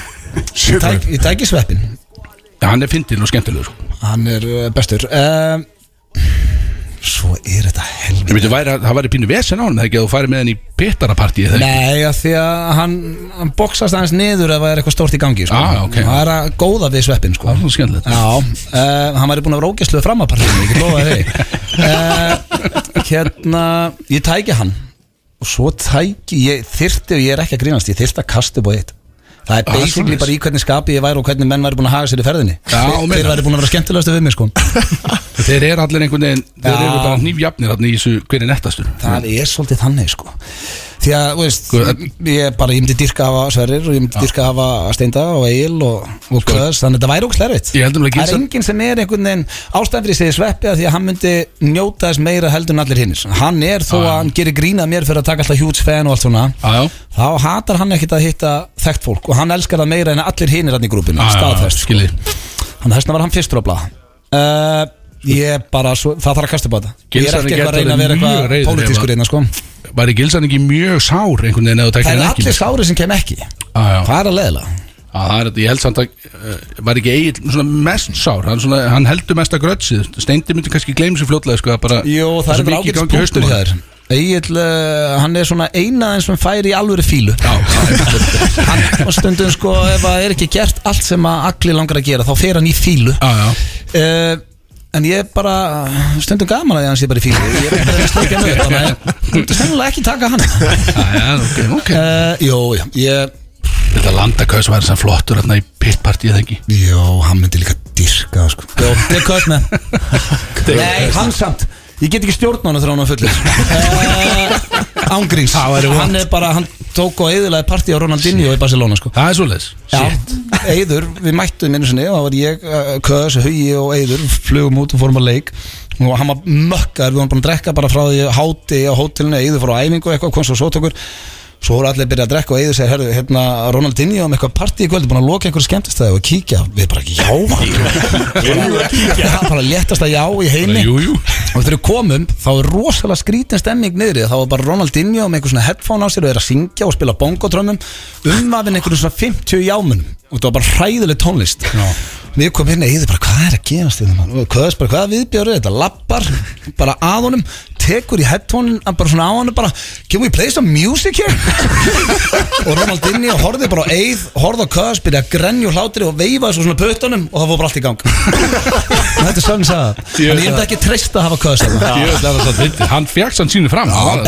Ég tæk- Ég tæki sveppin Já, hann er fyndin og skemmtilegur sko. Hann er uh, bestur. Um, Svo er þetta helvið Ég að það væri pínu vesen á hann að þú færi með hann í pittarapartíi Nei, af því að hann, hann boxast aðeins niður ef það er eitthvað stórt í gangi sko. Ah, ok. Það er að góða við sveppin sko. Skemmtilegt Já, uh, hann væri búin að ógæsluð fram að partinu, ég lofa þig uh, Hérna, ég tæki hann og svo tæki, ég þyrfti og ég er ekki að grínast, ég þyrfti að kasta upp á eitt Það er Ah, basically bara í hvernig skapi ég væri og hvernig menn væri búin að haga sér í ferðinni. Já, Þeir meina. væri búin að vera skemmtilegastu við mig sko. Þeir eru allir einhvern veginn Þeir eru bara nýfjafnir í þessu Hver er nettastur Það er svolítið þannig sko Því að, veist, Sko, ég bara, ég myndi dyrka að hafa Sverrir og ég myndi dyrka að hafa Steinda og Egil og, og Köðs, þannig að þetta væri ógst erfitt. Það er enginn sem er einhvern veginn ástæðan fyrir sig sveppi að því að hann myndi njóta þess meira heldur en allir hinnir Hann er þó að hann gerir grínað mér fyrir að taka alltaf huge fan og allt svona Þá hatar hann ekkit að hitta þekkt fólk og hann elskar það meira en allir hinnir hann í grúpinu, staðfest sko. Þannig að þessna var hann fyrstur á blað. Uh, Ég bara, svo, það þarf að kasta upp á þetta. Ég er ekki eitthvað að reyna að vera eitthvað pólitískur að- hérna sko. Væri Gilsan ekki mjög sár einhvern veginn eða Það er allir sári sem kem ekki. Já. Það er að leðla Já, það er, ég held samt að uh, var ekki svona mest sár? Hann, svona, hann heldur mest að grötsið Steindi myndi kannski gleyma sér fljótlega sko, Jú, það er bara mikið ágætis gangi í hausnum punktur á hjá þér. Egil, uh, hann er svona eina eins sem fær í alvöru fílu Já, Hann stundum sko ef það er ekki gert allt sem að allir langar að gera þá fer hann í fílu já, já. uh, En ég er bara stundum gaman að ég hann sé bara í fílu Ég er bara að sleikja hann upp Þannig að ég sennilega ekki taka hann. Já, já, ok, ok. Uh, Jó, já, ég Þetta landakaus var þess að flottur hérna í pittpartíð ekki? Jó, hann myndi líka dyrka sko. Jó, það er kvöld með. Nei, hann samt Ég get ekki stjórn á hann þegar hann er fullir uh, Ángríns. Hann er bara, hann tók og eðilaði partí á Ronaldinho í Barcelona sko. Það er svoleiðis. Já, Eiður, við mættum einu sinni og það var ég, uh, Köðs, Hugi og Eiður flugum út og fórum að leik. Og hann var mökkar, við varum búin að drekka bara frá því háti á hótelinu, Eiður fór á æfingu og eitthvað, kom svo svo tókur Svo voru allir að byrja að drekka og Eiður segir, herru, hérna Ronaldinho um eitthvað partí í kvöldi, búin að loka einhverju skemmtistæði og kíkja, við bara ekki, já Það er bara léttasta já í heimi. Jú, jú. Og þegar við komum, þá er rosalega skrítin stemming niðri. Þá var bara Ronaldinho með einhver svona headphone á sér og er að syngja og spila bongotrömmum Umvafin einhverjum svona 50 jámunum. Og það var bara hræðileg tónlist. Já. Við komum hérna í því bara, hvað er að gerast í þeim Og Köðs bara, hvað viðbjörðu þetta? Lappar bara að honum Tekur í headphone bara svona á hann bara Can we play some music here? og Ronaldinho horfði bara á Eið Horfði á Köðs, byrja að grenja og hlátri Og veifaði svo svona pötunum og það fór bara allt í gang Þetta er sönn sagða Þannig ég myndi ekki treysta að hafa Köðs Hann fekk sann sínu fram Það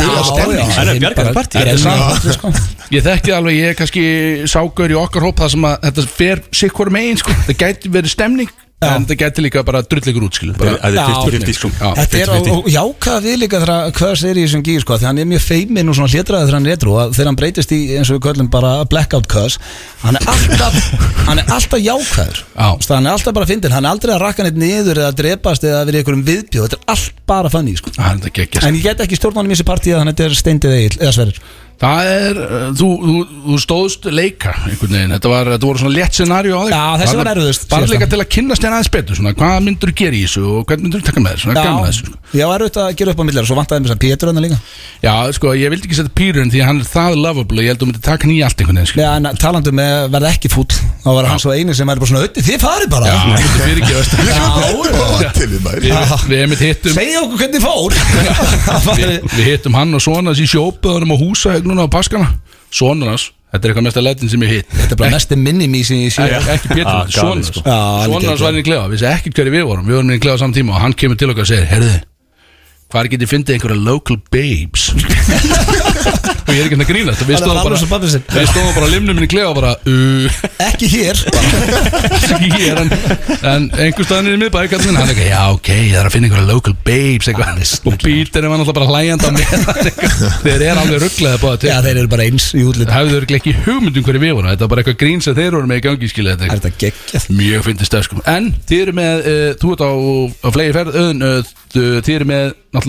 er. Þetta er samt sko. Ég þekki alveg, ég er kannski ságur í okkar hóp það sem að þetta fer sikkur megin sko. Það gæti verið stemning en það gæti líka bara drullegur útskilu bara, Það er 50-50 sko. Já, Þetta er jákað við líka þegar Köðs er í þessum gír sko, því hann er mjög feiminn og svona hlétraði þegar hann er etru og þegar hann breytist í eins og við köllum bara blackout Köðs hann er alltaf, hann er alltaf jákaður Já. Hann er alltaf bara fyndin, hann er aldrei að rakka neitt niður eða að drepast eða að vera í einhverjum viðbjóð. Þetta er allt bara fannig sko. Er þetta geggjast en ég get ekki stjórnanum í þessi partíð þannig að þetta er steindið eða sverrir Það er, uh, þú, þú, þú stóðst leika einhvern veginn, þetta, var, þetta voru svona létt scenaríu á þig. Já, þessi var erfiðust, Bara líka til að kynnast þér aðeins betur svona, Hvað myndur þú gera í þessu og hvernig myndur þú taka með þessu Svona gaman að þessu sko. Já, er auðvitað að gera upp á millir og svo vantaði mér sem Pétur hann líka. Já, sko, ég vildi ekki setja Pírun því að hann er það lovable Ég held að þú myndir taka nýja allt einhvern veginn sko. Já, en talandi um að verða ekki fúll þá var hann svo eini sem er bara svona auðvitað, þið farið bara. Já, er Til því maður. Við, hittum segja okkur hvernig fór. Við, við hittum hann og svona í sjópaðunum á húsa núna á paskana. Sonur hans, þetta er eitthvað mesta letin sem ég hitt. Þetta er bara mesti minni í sig Ekki, ekki Pétur, Ah, hans. sko. Hans var inn í klefa, við séum ekki hverju við vorum. Við vorum inn í klefa saman tíma og hann kemur til okkar og segir Herðu, Hvar get ég fyndið einhverja local babes? Og ég er ekki að grínast og Við Það var stóðum alveg svo bara pabbi sinn. Við stóðum bara á limnum minni klefa og bara uh, Ekki hér. Ekki hér En, en einhver staðan er í kallinn Hann er ekki, já ok, ég þarf að finna einhverja local babes eitthvað. Og Peter var náttúrulega bara hlæjandi á mér Þeir eru alveg rugglaði báða til. Já, þeir eru bara eins í útlit Hafðu þeir ekki hugmyndum hverju við vorum. Þetta var bara eitthvað grín sem þeir voru með í gangi skilja þetta Er þetta geggjað? Mjög fyndist það sko En þið eru með, uh, þú ert á, á flegi ferð Öðun, uh, þið eru með náttúrulega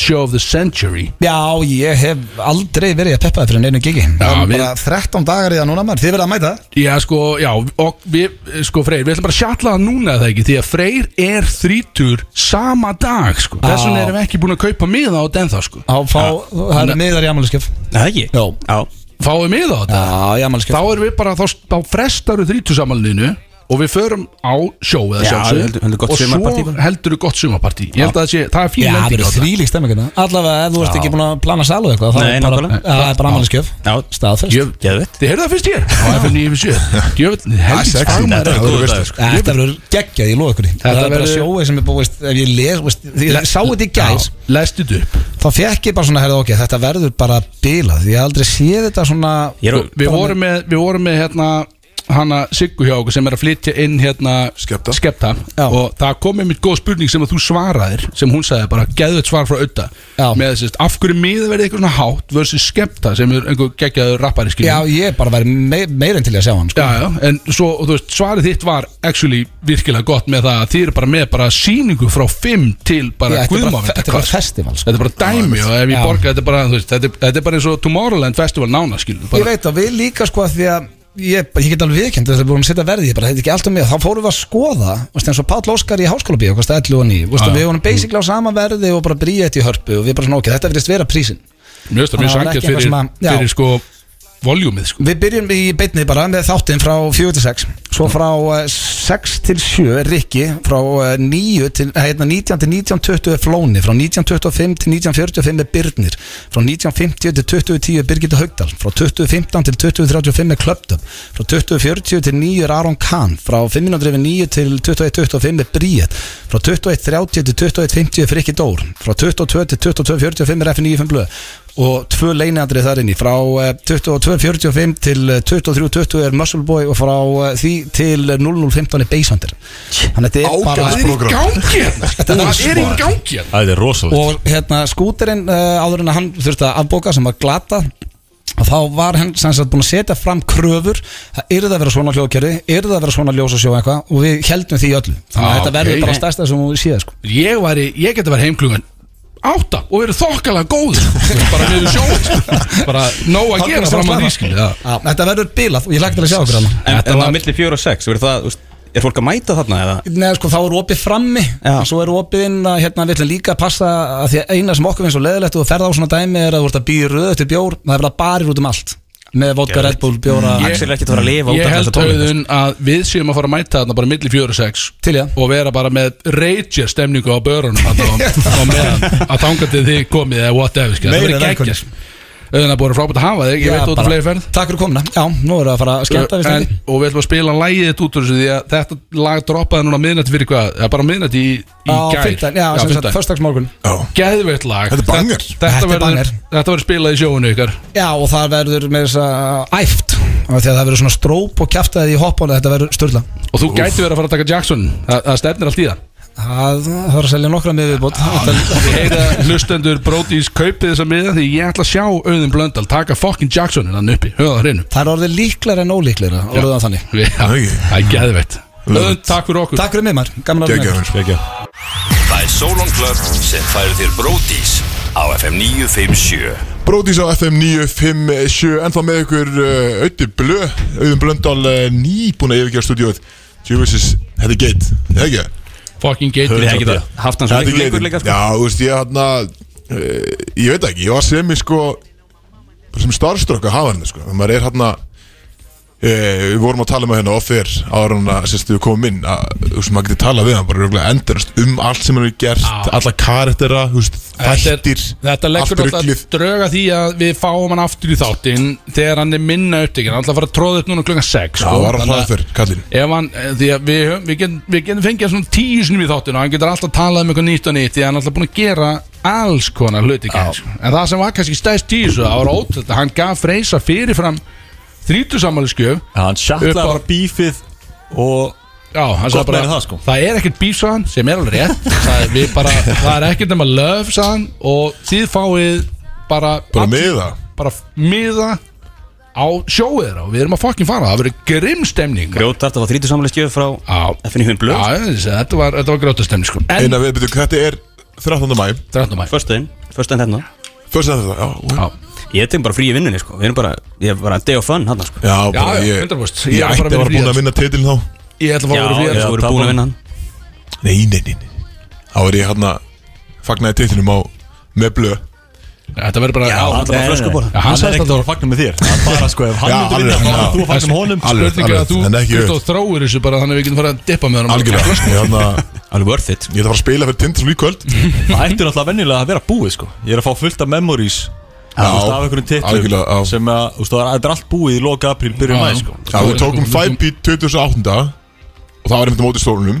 Show of the Century. Já, ég hef aldrei verið að peppa það fyrir neinu gigi. Það er við- bara 13 dagar í það núna maður. Þið verið að mæta? Já sko, já, og við, sko Freyr, við ætlum bara að sjatla það núna eða ekki? Því að Freyr er þrítur sama dag sko. Þess vegna Já. erum við ekki búin að kaupa miða á den þá sko. Á, fá, það er miðar í amáliskef Það ekki? Já. Já. Fáum við miða á þetta? Já, í amáliskef Þá erum við bara, þá, þá frestaru þrítusamalinu Og við förum á sjó eða Já, gott Og sumarpartí svo heldur gott sumarpartí. Ég held að það sé, það er fín Já, það lending á þetta. þvílík stemming hérna. Allavega, ef þú ert Já. ekki búin að plana salu eitthvað er. Já, Það er bara Já, Staðfest. Þið heyrðu það fyrst hér? Á FM 957 Djöfull, helvítis sexy. fagmaður Þetta er er sko. Verður geggjað, ykkur því. Það er bara verður- sjóið sem er búið Ef ég les, veist, því ég sá þetta í gæs Já, Lestu þetta upp. Þá fekk ég bara svona, herðu ok, þetta verður bara bilað. Því ég hef aldrei séð þetta svona er Við vorum með, hana Siggu hjá okkur sem er að flytja inn hérna Skepta. Já. og það kom einmitt góð spurning sem að þú svaraðir sem hún sagði bara geðvett svar frá auða Já. með þess af hverju miða verði eitthvað svona hátt versus skepta sem er einhver geggjaður rappari Já, skiljum ég bara væri mei, meirinn til að sjá hann sko. Já, já, en svo, þú veist, svarið þitt var actually virkilega gott með það að þið eru bara með bara síningu frá 5 til bara Já, þetta er bara- bara festival, sko. Þetta er bara dæmi og ef ég Já. borga, þetta er bara, þú veist, þetta er, þetta er bara eins og Tomorrowland Festival nána, skilur Ég veit að við líka sko að því að Ég, ég get alveg viðkjönd þess að við vorum að setja verði ég bara, þetta er ekki allt um mig, þá fórum við að skoða veist, eins og Páll Óskar í háskóla 11 og 9 veist, Já. við vorum basically á sama verði og bara bríðið í hörpu og við bara svona ok, þetta verðist vera prísin mjög að það var sangjart ekki eitthvað fyrir, fyrir sko voljúmið sko. Við byrjum í beinni bara með þáttinn frá 4 til 6 Svo frá eh, 6 til 7 er Rikki Frá eh, 9 til, eh, hérna, 19 til 1920 er Flóni Frá 1925 til 1945 er Byrnir Frá 1950 til 2010 er Birgitta Haugdal Frá 2015 til 2035 er Klöptum Frá 2040 til 9 er Aron Kahn Frá 509 til 2125 er Bríet Frá 2130 til 2150 er Frikki Dór Frá 22 til 2245 er F95 Blöð og tvö leiniandrið þar inni frá eh, 22.45 til eh, 23.20 er Muscle Boy og frá eh, því til 00.15 er Basehunter þannig að þetta er bara Það er í gangi hérna. Það er í gangi hérna. Það er rosalega og hérna skúterinn uh, áður en að hann þurfti að afbóka sem var glata og þá var hann sem sagt búin að setja fram kröfur. Það yrði að vera svona hljóðkerfi yrði að vera svona ljósasjó eitthvað og við heldum því öllu. Þannig að Ah, þetta verður ok. bara stærsta sem við séð sko. Ég, væri, ég geti verið heimklugan átta og verið þokkalega góð bara niður sjóið sko. bara nóg að gera fram að því þetta verður bilað og ég lægt til að sjá okkur En, en það er milli fjóra og sex, verður það, úst, er fólk að mæta þarna eða? Nei, sko, þá er opið frammi. Og svo er opið inn að hérna við ætlum líka að passa að því að eina sem okkur finnst svo leðilegt og ferða á svona dæmi er að þú ert að býja röð til bjór það er verið að barir út um allt með vodka, Red Bull, bjóra Ég- Ég held auðun að við séum að fara að mæta þarna bara milli fjóru og sex Til já og vera bara með rager stemningu á börunum þarna á, á meðan að þanga til þið komið eða whatever skilja. það Meira verður en geggjast auðun að búið frábært að hafa þig ég Já, veit út bara- af fleiri ferð. Takk fyrir komuna. Já, nú erum við að fara að skemmta við en, og við ætlum að spila lægið þetta út úr þessu því að þetta lag droppaði núna miðnætti fyrir hvað? Það er bara miðnætti í, í Á gær. fimmtudaginn, já, sem sagt, föstudagsmorgun geðveitt lag. Þetta er banger. þetta, Þetta er verður, þetta verður spilað í sjóinu ykkar. Já, og það verður með þess að æft. Af því að það verður svona stróp og kjaftaði í hoppánu þetta verður störla og þú gæti verið að fara að taka Jackson. Það, það stefnir allt í það Það þarf að selja nokkra með viðbót Ég heyra hlustendur Brodís kaupið þessa miða því ég ætla að sjá auðin Blöndal taka fucking Jacksonin hann uppi, höfða það er orðið líklega en ólíklega orðið það þannig. Já, það er geðveitt Auðin, takk fyrir okkur. Takk fyrir mig maður, Það er Solon Club sem færir þér Bródís á FM 957 Bródís á FM 957 Ennþá með ykkur uh, Ötti Blö Auðun Blöndal uh, nýbúin að yfirgeða stúdíóið. Tjóðvísis, þetta er geit Það er ekki það? Fucking gate við ekki það? Haft hann svo lengur geitin. líka sko? Já, þú veist, ég hann uh, Ég veit ekki, ég var sem ég sko sem starfströkk að hafa hann sko. Þegar maður er hann að Við vorum að tala með henni offer ára hann að sérstu við komum inn að þú veist maður getur talað við hann bara endurast um allt sem hann hefur gert alla karaktera, þættir er, þetta leggur allt alltaf drauga því að við fáum hann aftur í þáttinn þegar hann er minna upptekinn. Hann ætla að fara að tróða upp núna klukkan 6 Já, var hann hraðferð, kallinn Ef hann, eh, því að við, við, getum, getum fengið svona tíu sinum í þáttinu og hann getur alltaf talað um eitthvað nýtt og nýtt því að hann er alltaf búin að gera alls konar hluti sko. En það sem var kannski stæst þessu Það var ótrúlega að hann gaf Freysa fyrirfram Þrítusamæliskjöf Já, hann sjattlaði bara bífið og Já, hann Gott sagði bara, meira það, sko. það er ekkert bíf sagðan sem er alveg rétt það er, við bara, það er ekkert nema löf sagðan og þið fáið bara Bara allir- miða. bara miða á sjóið þeirra og við erum að fokkin fara það verður grimm stemning Grjótart að fá 30 samanlega skjöf frá FNI Hund Blöð Já, þessi, þetta var, þetta var grjóta stemning sko. en Eina við, betur, þetta er 13. mæ 13. mæ Föstuðin, föstuðin hérna Fyrst að þetta, já, já. Ég tek bara frí í vinnunni sko. Við erum bara, ég er bara day of fun hann sko. Já, bara já, ég 100%. Ég Ég er ætti bara að vera verið búin fríðar. að vinna titil þá. Ég ætla að fá að vera Já, fyrir þú voru búin að vinna hann. Nei, nei, nei, nei. Þá er ég hérna Fagnaði titilum á Með blöð Þetta verður bara Já, hann er bara flöskubor Já, hann Hann er sagðist ekkert að að fagna með þér. Það er bara sko, ef hann Já, myndi vinna alveg, þá já. er þú að fagna með honum. Alveg, Spurning er að þú alveg, en ekki Kristó auðvitað. þróir þessu bara þannig að við getum farið að dippa með hann Algjörlega. Ég er hérna Alveg worth it. Ég ætla að fara að spila fyrir Tindastóll í kvöld. Það ættir alltaf venjulega að vera búið sko. Ég er að fá fullt af memories. Já, af einhverjum titlum sem að, þú veist, það er- þetta er allt búið í loka apríl, mæ já. sko. Já, við tókum 5P 2008 Og það var einmitt á móti stólunum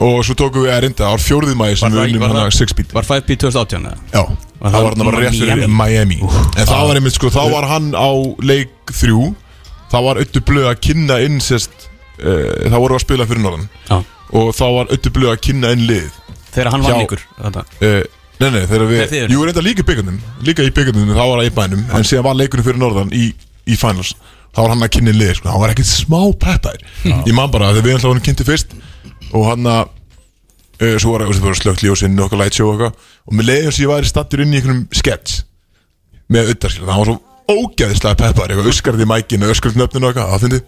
Og svo tókum við að reynda Ár fjórðið mæði sem Var við unnum var það- 6-beat Var 5P 2018 eða? Já, Var það það var hann bara rétt fyrir Miami? Miami. En það var einmitt sko, þá var hann á leik þrjú. Það var Öttu Blöð að kynna inn sérst uh, Það voru að spila fyrir norðan. Já. Og þá var Öttu Blöð að kynna inn lið. Þegar hann vann Já. Þetta. Nei, nei, þegar Þegar við þið eruð? Jú, reynda líka í byggandum Líka í byggandum, þá var það í bænum En síðan var leikurinn fyrir norðan í, í finals. Þá var hann að kynna inn lið, sko. Hann var ekkert smá peppær Ég man bara, þegar við ætlaði hann kynnti fyrst Og hann að uh, Svo var það slögt ljósinn og okkar light show og eitthvað. Og með leiðum sem ég væri stattur inn í einhvernum sketch Með auðar, skilja Það var svo ógæðislega peppar Eitthvað öskarði í mækinu, öskarði nöfninu og eitthvað. Það fyndi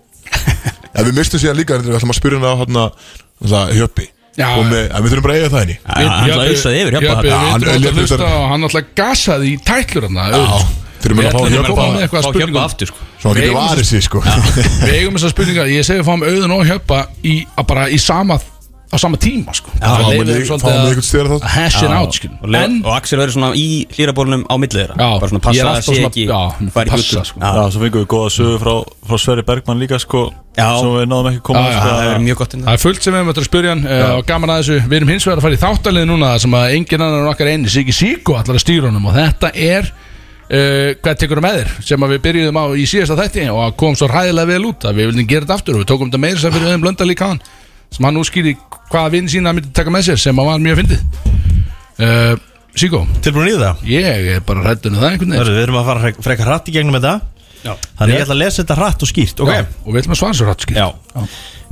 En við mistum síðan líka Við ætlum að spyrja hann á hann Hjöppi Já. Og með, við þurfum bara að eiga það henni hann ætlaði að auðsaði yfir hjálpa Jöppi, Já, við hann- hann- hlusta og hann alltaf gasaði í tætlur hann Já, þurfum Við að fá koma með eitthvað Fá hjálpa spurningum aftur sko. Svo hann Við getur varið sig sko. Við eigum þessar spurningar, ég segi að fáum auðun og hjöppa í, bara í sama á sama tíma sko. Það. Það hashin Já. out skil og, Axel verður svona í hlýrabólunum á millið þeirra. Bara svona passa er að sé ekki sko. Já, Já, svo fengum við góða sögu frá, frá Sverri Bergmann líka sko Já. Svo við náðum ekki að koma sko, það er mjög gott inn Það er fullt sem við eftir að spyrja hann uh, og gaman að þessu, við erum hins vegar að fara í þáttalið núna þar sem að engin annar en okkar eini Siki Siko allar að stýra honum. Og þetta er uh, hvað tekur með þér? Sem að við byrjuðum á í síðasta þætti og kom svo ræðilega vel út að við viljum gera þetta aftur og við tókum þetta meira sem fyrir öðum blönda líka hann sem hann útskýri hvaða vinn sína hann myndi taka með sér sem að var mjög fyndið uh, Siko, Tilbúin í það? ég er bara rættunum það einhvern veginn Við erum að fara frek- frekar hratt í gegnum þetta Já. Þannig ég ætla að lesa þetta hratt og skýrt okay? Já, og við ætlum að svara svo rætt skil Já.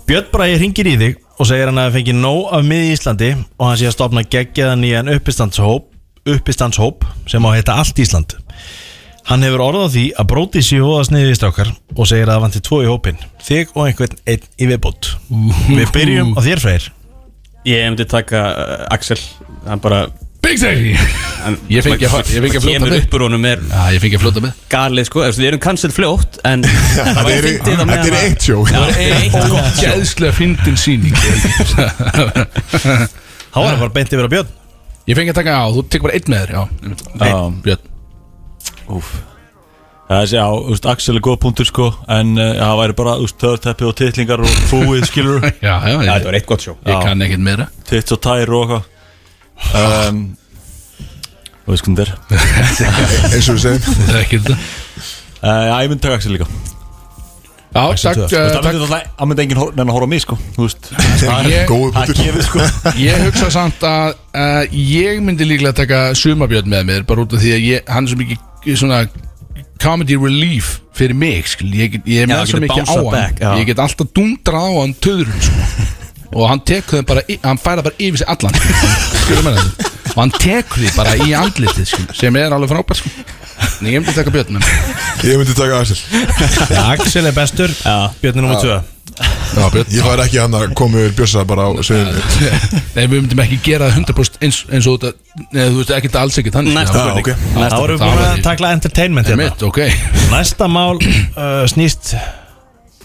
Björn Bræði ringir í þig og segir hann að það fengi nóg af miði í Íslandi og hann sé að stopna geggjaðan í en uppistandshóp, uppistandshóp sem á að heita Allt Ísland Hann hefur orðað því að bróti sér hóðast niður í strákar og segir að það vanti tvo í hópin þig og einhvern einn í viðbót. Við byrjum á þér Freyr. Ég myndi taka uh, Axel. Hann bara Big Sexy hann, Ég fengi að- ég fengi að fljóta með. upp úr honum er Já, ég fengi að fljóta með. galið sko. Við erum cancel fljótt En það var er- fyndið á þetta meðan er að- eitt sjó. Já, Það er eitt gott sjó Gæðslega fyndin síning Há er það bara beint yfir á Björn. Ég fengi að taka á, þú tekur bara einn með þér Já. Já. Einn, Björn Úf Það er já, þú veist, Axel er góð punktur sko En uh, það væri bara, þú veist, törteppi og titlingar og fúið, skilur Já, já, Já, ég, þetta var eitt gott sjó. ég kann ekkert meira. Tits og tær og eitthvað. Um, Þú veist hvernig þetta er. Eins og við segjum Það er ekki þetta uh, Já, ég myndi taka Axel líka. Já, takk, Þú veist, uh, Það takk. myndi alltaf, það myndi enginn hor- nenni að horfa á mig sko Þú veist, það Ég- er Góðu það er punktur. gefið sko. Ég hugsa samt að uh, Ég myndi líklega taka Sumabjörn með mér Bara út af því að ég, hann er svo mikið Svona comedy relief Fyrir mig, skil Ég, ég er Já, með svo mikið á hann. back, já. Ég get alltaf dundrað á hann töðurum sko. Og hann tekur þeim bara í- Hann færa bara yfir sig allan. Skilur með þetta? Og hann tekur því bara í andlitið skil, Sem er alveg frábært sko. En ég myndi taka Björn með mér Ég myndi taka Axel. Já, Axel er bestur, Björn er nummið 2 Já, Ég fær ekki hann að koma yfir bjössa bara á sveinu Nei, við myndum ekki gera það 100% eins, eins og þetta Nei, þú veist ekki alls ekki þannig. Næsta Já, spurning. ok. Þá Næsta erum við það búin var að takla entertainment hérna. Einmitt, ok. Næsta mál uh, snýst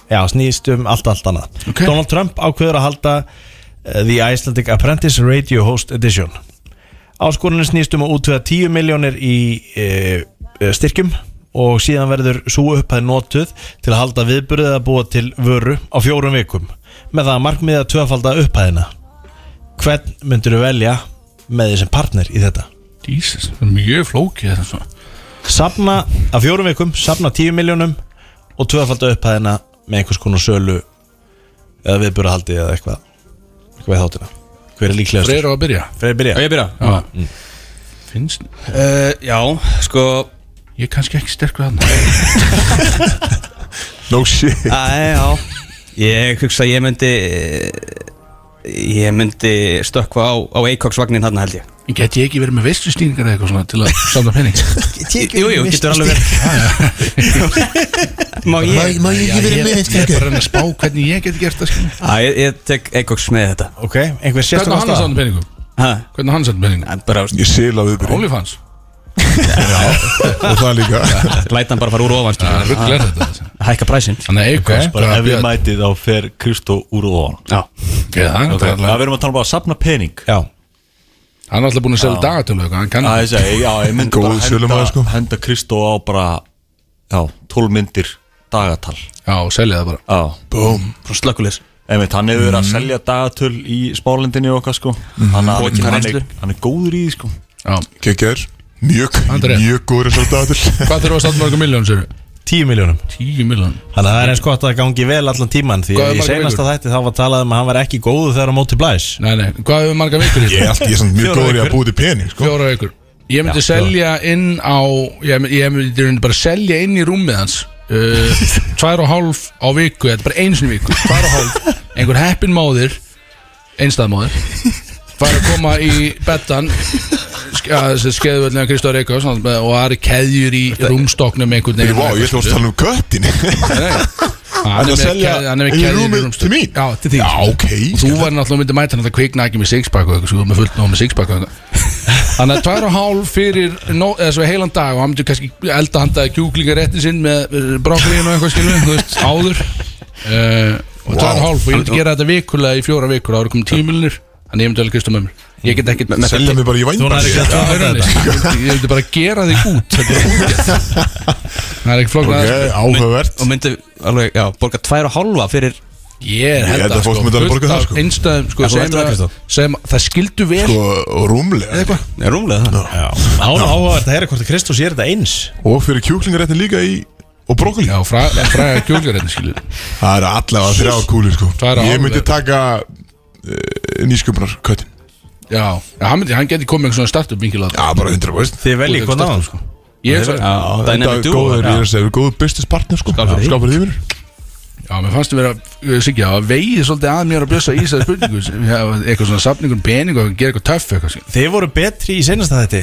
Já, snýst um allt allt annað. Ok. Donald Trump ákveður að halda uh, The Icelandic Apprentice Radio Host Edition. Áskorunin snýst um að útvega 10 miljónir í uh, uh, styrkjum og síðan verður svo upphæð notuð til að halda viðburðið að búa til vöru á fjórum vikum með það að markmiða tvöfalda upphæðina Hvern myndur þú velja með þessum partner í þetta? Jesus, það er mjög flókið þetta svona Safna af fjórum vikum, safna 10 miljónum og tvöfalda upp hæðina með einhvers konar sölu eða viðbúrahaldi eða eitthvað eitthvað í þáttina Hver er líklegast? Freyr á að byrja Freyr byrja að byrja? Já. Mm. Finnst uh, Já, sko Ég er kannski ekki sterkur hann No shit. Æ, Ég hugsa að ég myndi Ég myndi stökkva á, á Eikoks-vagnin hann held ég. Get ég ekki verið með veistustýningar eða eitthvað svona til að samla penning Jú, jú, getur alveg verið. Má ég Má ég ekki verið með Ég er bara að reyna að spá hvernig ég get gert það ég, ég tek Eikoks með þetta. Ok, einhver Hvernig á hann að samla penningum? Hvernig hann að samla penningum? Bara Ég sila viðbyrði Onlyfans Og það líka. Læta hann bara fara úr ofan Hækka præsinn ef við mætið þá fer Kristó úr ofan. Það er verðum að tala bara að safna pening. Já. Hann er alltaf búin að selja dagatölu eitthvað, Hann kann Já, ég segi, já, ég myndi bara henda, sko. henda Kristó á bara Já, 12 myndir dagatal. Já, selja það bara. Frá slökulis einmitt, hann hefur verið að selja dagatöl í spálendinni okkar sko. Þannig að Bókin hann, reynslu. er, hann er góður í því sko. Kekjar Mjög, mjög góður þessar dagatul Hvað þurfa að standa marga miljón sér? 10 miljónum 10 miljón Þannig að það er eins gott að það gangi vel allan tíman Því Hvað að í seinasta þætti þá var talað um að hann var ekki góðu þegar á móti blæs. Nei, nei, hvað hefur marga vikur í Ég er alltaf, ég er samt mjög góður í að búið til pening sko. Fjóra vikur. Ég myndi Já, selja inn á Ég, ég myndi bara selja inn í rúmið hans uh, Tvær og hálf á viku Þetta er bara í viku Tvær og hálf. Einhver heppin móðir Einstæðmóðir Fær að koma í bettan. Skeðvöldlega Kristóð Reykjavík og það er keðjur í rúmstoknum einhvern veginn. Vá, ég ætla að tala um köttin Hann er með keðjur í rúmstoknum? Já, til því Og þú var náttúrulega myndið mæta hann að kvikna ekki með sixpack og þú ert með fullt nóg með sixpack Þannig að tvær og hálf fyrir heilan dag og hann myndi kannski elda handaði kjúklingaréttin sinn með brokkriðin og eitthvað áður. Uh, og tvær og hálf og ég myndi gera þetta vikulega í fjóra vikur eru komin tímilnir þannig ég myndi alveg með mér Ég get ekki Selja mig bara í þetta ég myndi- bara gera þig út er Það er ekki flókn Ok, áhugavert. Og myndi alveg, já, borga tvær og hálfa fyrir Ég er held að fólk myndi alveg borga það, sko. Sko, sem, ættir það, skildu vel. Sko, rúmlega áhugavert að heyra hvort að Kristó sér þetta eins. Og fyrir kjúklingaréttin líka í Og brokkoli. Já, fræ, fræga kjúklingaréttin skilur Það er allavega þrjár kúlir sko. Ég myndi er- taka Nýsköpunar köttin Já, já hann, myndi, hann geti komið með svona startup vinkil Já, bara 100% Þið veljið hvað náðan sko. Ég er duo, góður, já. ég er að segja, góður business partner sko. Því vinur Já, mér fannst þið vera, uh, Siggi, að vegið svolítið að mér að bjössa í þessari spurningu. Eitthvað svona safningun pening og gera eitthvað töff eitthvað skilur. Þið voru betri í seinasta þetta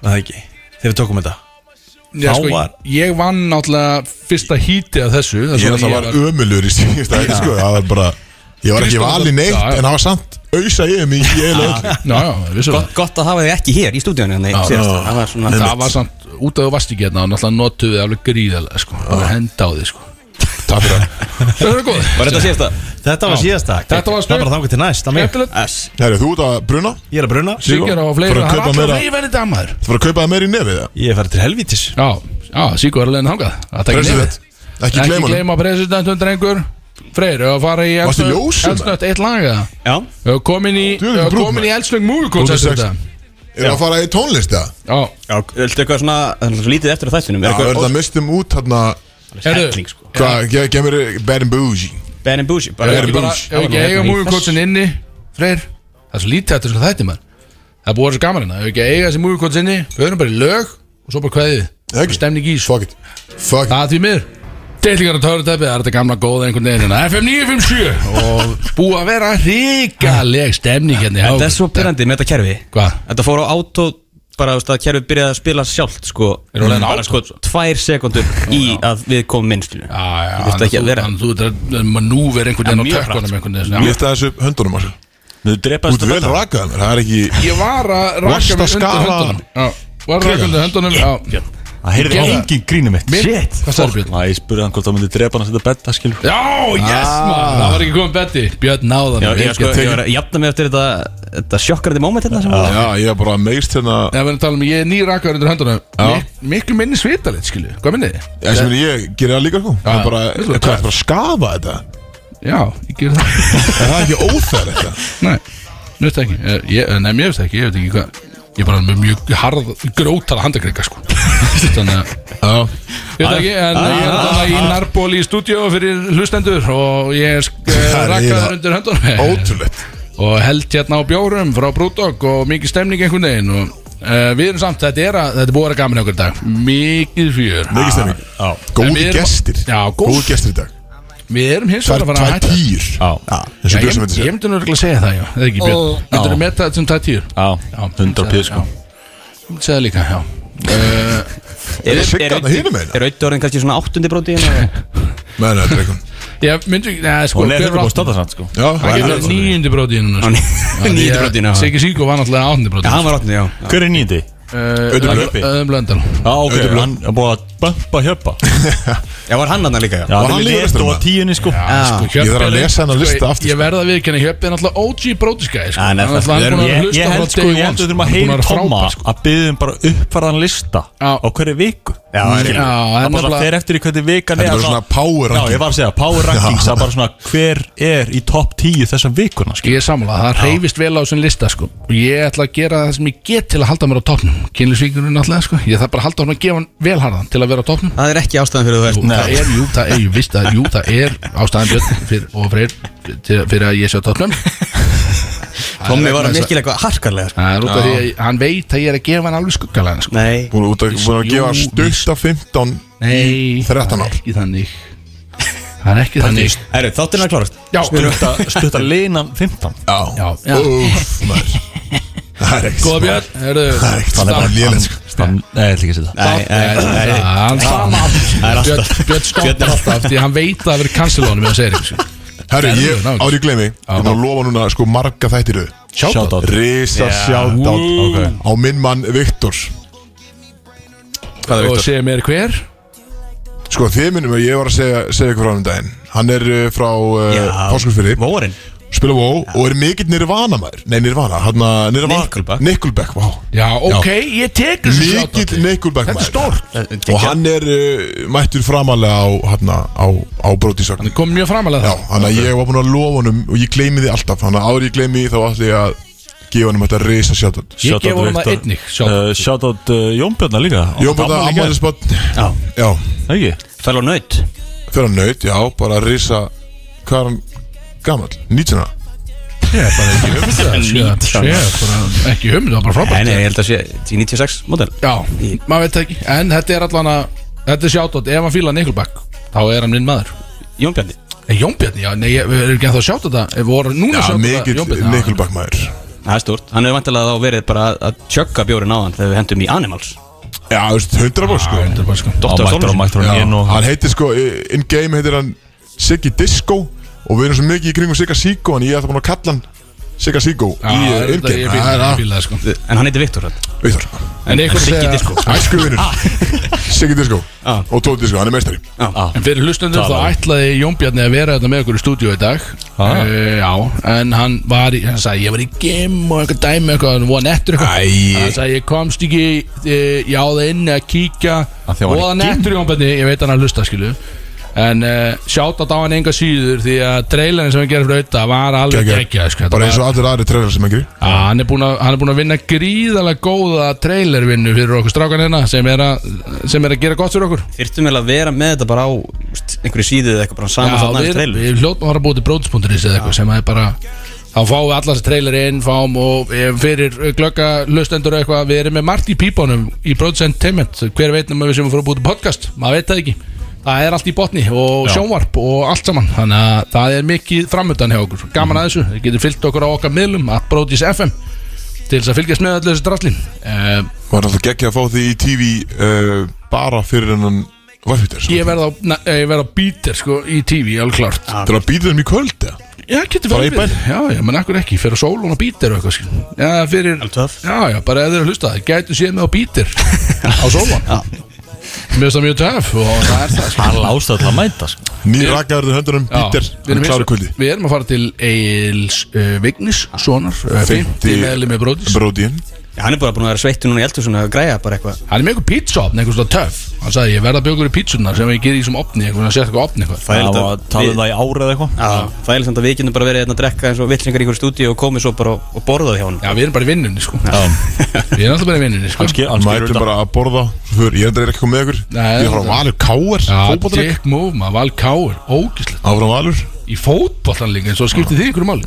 Var það ekki? Þegar við tókum þetta? Já, sko, var- Ég vann náttúrulega fyrsta híti af þessu það Ég svona var ömulur í síðust að sko. Það var bara Ég var ekki valið neitt Já, já. En það var samt auðsa ég mig í eiginlega. Gott, gott að hafa þig ekki hér í stúdíunni já. Það var svona Það var samt, út af hérna og náttúrulega notuðu við alveg gríðalega sko, bara henda á því sko. Takk fyrir það. Það er góð Var þetta síðasta? Þetta var síðasta. Þetta var Það er þú ert að bruna? Ég er að bruna. Sigur á damaður Þú var að kaupa það meira í nefið Ég farið til helvítis. Já, já, Sigur er alveg hangað President. nefið. Ekki Ekki gleyma hann Freyr, að fara í Varstu eldsnött- ljósum, eldsnött eitt lag eða? Já. Hefur komin í, í contest sex. þetta. Er það að fara í tónlist það? Já, Já, viltu eitthvað svona það er lítið eftir þættinum Já, Er er eitthvað það mistum út hérna helling sko. Hvað, ge- gefur Bad and Bougie? Ben Bougie bara- ekki eiga movie coachin inni Freyr, það er svo lítið eftir svona þætti maður. Það er búið að vera svo gaman hérna. Hefur ekki eiga þessi coach inni Við höfum bara í lög og svo bara kveðið. Ekki. Stemning ís. Fuck it. Fuck it. Það er því miður Deillingar á törutæpi, það er þetta gamla góða einhvern veginn hérna. FM 957 og búið að vera ríkaleg stemning hérna í Þetta er svo pyrrandi með þetta kerfi. Hvað? Þetta fór á auto bara veist, að kerfið byrjaði að spila sjálft sko, Er orðið bara sko tvær sekundur í að við komum minnsklu Já, já, Ég veist ekki að vera. að þú ert að manúver einhvern veginn á tökkunum einhvern veginn Lifta þessu upp höndunum Marcel Þú Þú ert vel rakaðan mér, það er ekki Ég var að raka að skafa- höndunum Var Það. heyrði engin grínum mitt. Mitt? Hvað sagði Björn? Næ, ég spurði hann hvort það myndi drepa hann að setja betta skilur. Já, yes maður. Það var ekki komið betti Björn náðan Já, ég, sko, ég var að jafna mig eftir þetta, þetta sjokkrandi moment hérna sem var. Já, ég er bara meist hérna. Ég verður að tala um Ég er nýrakaður undir höndunum. Mik Miklu minni svitalit, skilu Hvað minnið þið? Ég sem ég gerir það líka sko. Það er bara, það. er bara að skafa þetta? Já, ég ger það. Er það ekki óþægilegt þetta? Nei, veist ekki ég, Nei, mér veist ekki Ég veit ekki hvað Ég er bara með mjög harð, grótara handakreika sko. Þannig að Ég veit ekki, en ég er þannig í Narbóli í stúdíu fyrir hlustendur og ég er eh, rakkaður undir höndunum. Ótrúlegt. Og held hérna á bjórum frá Brúdog og mikið stemning einhvern veginn og uh, við erum samt, þetta er, að, þetta er búið að vera gaman í okkur dag. Mikið fjör. Mikið. En Góði gestir. Góði gestir í dag Við erum hins vegar Tvær að fara að tvær hætta. Já, Já, og ég, Björn sem myndi ég segja myndi nú örugglega að segja það, já, eða ekki Björn Myndur Já. þú meta þetta sem það tíur? Já, 100 píð sko. Ég myndi segja það líka, já. Er það sigga þarna hinum megin? Er auðvitað orðin kannski svona áttundi bróti hérna? Nei, nei, þetta er eitthvað. Ég myndi, neða, sko Hún er þetta búið að standa samt sko. Já, Það getur verið níundi bróti Á, núna ní- níundi brótinu, já. Siggi Síko var náttúrulega áttundi Já, hann var já er Já, hann er að Já, hann hann líka, já Já, Var hann hann er líka létt listanum, og eða? tíunni sko sko, Ég þarf að lesa hennar lista sko, aftur, Ég sko. verða að viðkynna Hjöppi er náttúrulega OG brótiskæði sko. Já, hann er Hann það. hann Við erum- búinn að Ég, hlusta ég frá held sko, day ég one, held við þurfum að Hann er búinn heyra vera Tomma frábær, sko. að byggðum bara uppfæraðan lista Já. á hverju viku Já, er- Já, Það en bara svona nefnilega fer eftir í hvernig vikan Þetta er er bara svona power Já, ranking. ég var að segja, power rankings Það er bara svona hver er í topp 10 þessum vikuna sko. Ég er sammála, það reyfist vel á þessum lista sko. og ég ætla að gera það sem ég get til að halda mér á toppnum Kynlisvíkurinn náttúrulega sko. ég þarf bara að halda hann að gefa hann vel harðan til að vera á toppnum Það er ekki ástæðan fyrir þú Jú, veist það er, jú, það er, jú, víst, það, jú, það er ástæðan björn fyrir, og fyrir, fyrir, fyrir að ég sé á toppnum Tommi var að- mikil eitthvað harkarlega sko. Það er út af því að hann veit að ég er að gefa hann alveg skuggalega sko. Nei. Búin út að búin að gefa stutt af 15 Nei, 13 ár. það er ekki þannig. Það er ekki þannig. Er klárast Já, Stutta, stutta linan 15 Já, já. Úff, maður. Það er ekki Góða smá. Björn, heyrðu. Það er ekki Sko. Nei, ég ætla ekki að setja Nei, nei, nei. Hann stama Það Björn, stoppar alltaf Því hann veit að það að segja eitthvað Herru, ég árið gleymi Ég er að lofa núna sko marga þættir Shoutout. Risa shoutout á minn mann Viktor Hvað er Og segja mér hver? Sko þið minnum að ég var að segja, segja ykkur frá hann um daginn. Hann er uh, frá uh, Já. Fáskursfyrði Vórin Spila WoW og er mikill Nirvana maður. Nei Nirvana, hann að Nirvana Nickelback. Nickelback, vá. Já, ok, ég tek þessu Mikill shoutouti. Nickelback Þetta er maður. stórt. Og hann er uh, mættur framalega á, hann á, á Brótisögn Hann er komið mjög framalega Já, hann að ég var búin að lofa honum og ég gleymi því alltaf. Hann að áður ég gleymi því þá ætla ég að gefa honum þetta risa shoutout. Ég gef honum það einnig shoutout. Shoutout uh, Jónbjörna líka. Jón bara ammælisbott Já. Já, Ekki? Fæl og nöyt fyrir að naut, já, bara risa Hvað er hann gamall? 19 ára? Ég er bara ekki höfum það Ég er bara ekki höfum það, bara Nei, frábært. Nei, ég held að sé í 96 model. Já, maður veit ekki. En þetta er allan að Þetta er shoutout. Ef hann fílar Nickelback Þá er hann minn maður. Jón Bjarni. En Jónbjörn, já, nei, við erum ekki að það sjáta þetta Ef voru núna shouta mikill Jón Bjarni, já. Nickelback maður. Það er stort Hann hefur vantilega þá verið bara að- tjögga bjórin á hann Þegar við hendum í Animals. Já, þú veist, 100 bór sko. Þetta er bara sko. Nén og Hann heitir sko, in game heitir hann Siggi Disco Og við erum svo mikið í kringum Sigga Sigo En ég ætla búin að kalla hann Sigga Sigo Já, Í fíla það sko. En hann heitir Viktor ykkur Siggi Disco. Æsku vinnur Siggi Disco. Já. Og Tóti Disco, hann er meistari. En fyrir hlustundur þá ætlaði Jón Bjarni að vera þetta með okkur í stúdíu í dag. Ah. uh, Já, en hann var hann sagði ég var í gem og eitthvað dæmi eitthvað, hann var nettur eitthvað. Hann sagði ég komst ekki, uh, ég á það inni að í Og það nettur Jón Bjarni, ég veit hann að hlusta skilu En uh, sjátt á hann enga síður Því að trailerin sem hann gerir fyrir auðvitað var alveg geggjað sko. Bara eins og allir aðri trailer sem ekki. Já, hann er búinn að, hann er búinn að vinna gríðalega góða trailervinnu fyrir okkur strákan hérna sem er, að, sem er að gera gott fyrir okkur. Þyrftum vel að vera með þetta bara á einhverju síðu eða eitthvað bara saman Já, þarna við, eftir trailer við hljóttum að fara að búið til bróðspunkturis eða eitthvað sem að er bara þá fáum við allar þessi trailer inn fáum og eh, fyrir glögga hlustendur eitthvað, við erum með margt í pípunum í Bróðs Entertainment, hver veit nema við sem að fara að búið til podcast, maður veit það ekki það er allt í botni og sjónvarp og allt saman, þannig að það er mikið framöndan hjá okkur, gaman að þessu. Þið getur fylgt okkur á okkar miðlum, að Bróðis FM til þess að fylgjast með allir þessi drasli. Uh, Var alltaf geggja að fá því í TV uh, Bara fyrir hennan Varfittir ég verð á, na, ég verð á bítir sko, í TV, alveg klart Til að býta þeim í kvöld eða? Já, getur Fara í verið Já, já, menn akkur ekki, fyrir sólun og bítir og eitthvað skil. Já, fyrir töff. Já, já, bara eða þeir eru að hlusta Það gætu séð með á bítir Á sólun Mér finnst það mjög töff Og það er það lást það til að mæta sko. Nýr rakaður höndunum Bítir við Hann erum, kláru kvöldi við erum að fara til Eils uh, Vignis Sonar uh, 50 meðli með bróðis Bróðin Já, hann er bara búin að vera sveittu núna í eldhúsinu að græja bara eitthvað. Hann er með eitthvað pizzaopn, eitthvað svona töff. Hann sagði ég verða að bjóða ykkur í pizzuna sem ég gerir í sem opni eitthvað, setja eitthvað opni eitthvað. Það var að tala um það í ára eða eitthvað. Já, það er samt að við getum bara verið hérna að drekka eins og villingar í ykkur stúdíu og komið svo bara og, og borðaði hjá hann Já, við erum bara í vinnunni sko. Við erum alltaf bara í vinnunni sko. Hann Mætum bara að borða. Svo fyrir, Ég er ekki komið með ykkur. Er Í fótbollan líka, eins og skipti þig ykkur máli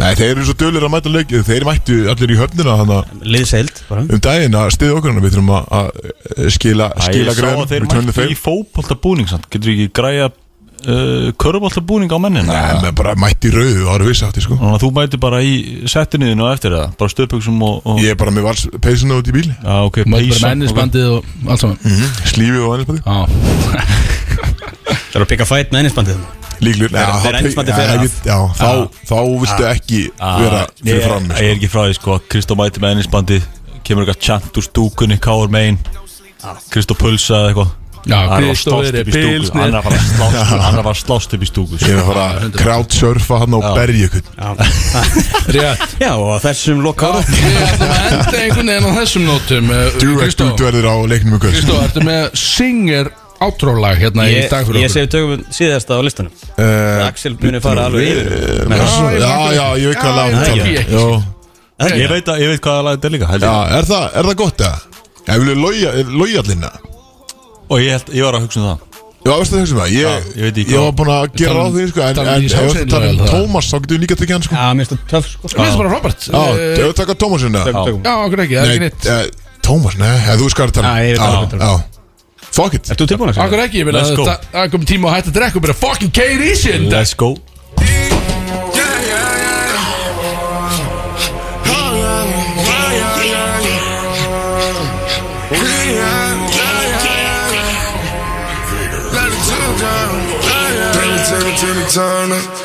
Nei, þeir eru svo dölir að mæta leik Þeir mættu allir í höfnina Liðseild bara. Um daginn að stiða okkur Við þurfum að, að skila, skila að þeir mættu í samt. Getur við ekki græja uh, körboltabúning á mennin Nei, menn bara mætti í rauðu Það eru viss aftur sko. Þannig að þú mæti bara í settinniðinu og eftir það Bara stöðböksum og, og... Ég er bara með vals peysinu út í bíl Já, ok, Mætti bara mennisbandið og allt saman. Slífi og ennisbandi Já. Það er að pika fætt með ennisbandið Af. Já, þá, þá viltu ekki vera fyrir fram ég er ekki frá því sko. Kristó mæti með ennisbandi Kemur eitthvað tjant úr stúkunni Káur megin Kristó pulsa eða eitthvað. Hann að Kristó slást upp í stúku. Hann er að að slást að að upp í stúku Ég er að fara að crowdsurfa hann og berja ykkur Já, og að þessum loka ára Við ætlum að enda einhvern veginn á þessum nótum eh, Kristó, ertu með singer outro-lag hérna í Ég, dag fyrir ég okkur? segi tökum síðasta á listanum. Uh, Axel muni fara alveg yfir. Já, já, já, ég veit hvað lag Já, það ég ekki. er Ég veit, að, ég veit hvaða lag þetta er líka Já, ég. er það, er það gott eða? Já, ég vilja loja allinna Og ég, held, ég var að hugsa um það. Já, veistu það sem það? Já, Ég, ég veit ekki ég hvað- var búin að gera um- ráð því, sko En, um í ef um það? Tómas, þá getur við líka tekið hann, sko. Já, mér finnst það töff sko. Mér finnst bara Robert. Já, Eh, ef þú taka Tómasinn eða? Já, okkur ekki, það er ekki neitt. eh, Tómas, nei, eða þú skar að tala Já, ég veit Já, Fuck it Ert þú tilbúin Axel? Akkur ekki, ég vil Let's að go. það það er komið tíma að hætta að drekka og bara fucking KD shit Let's go Turn it, turn it, turn it, turn it.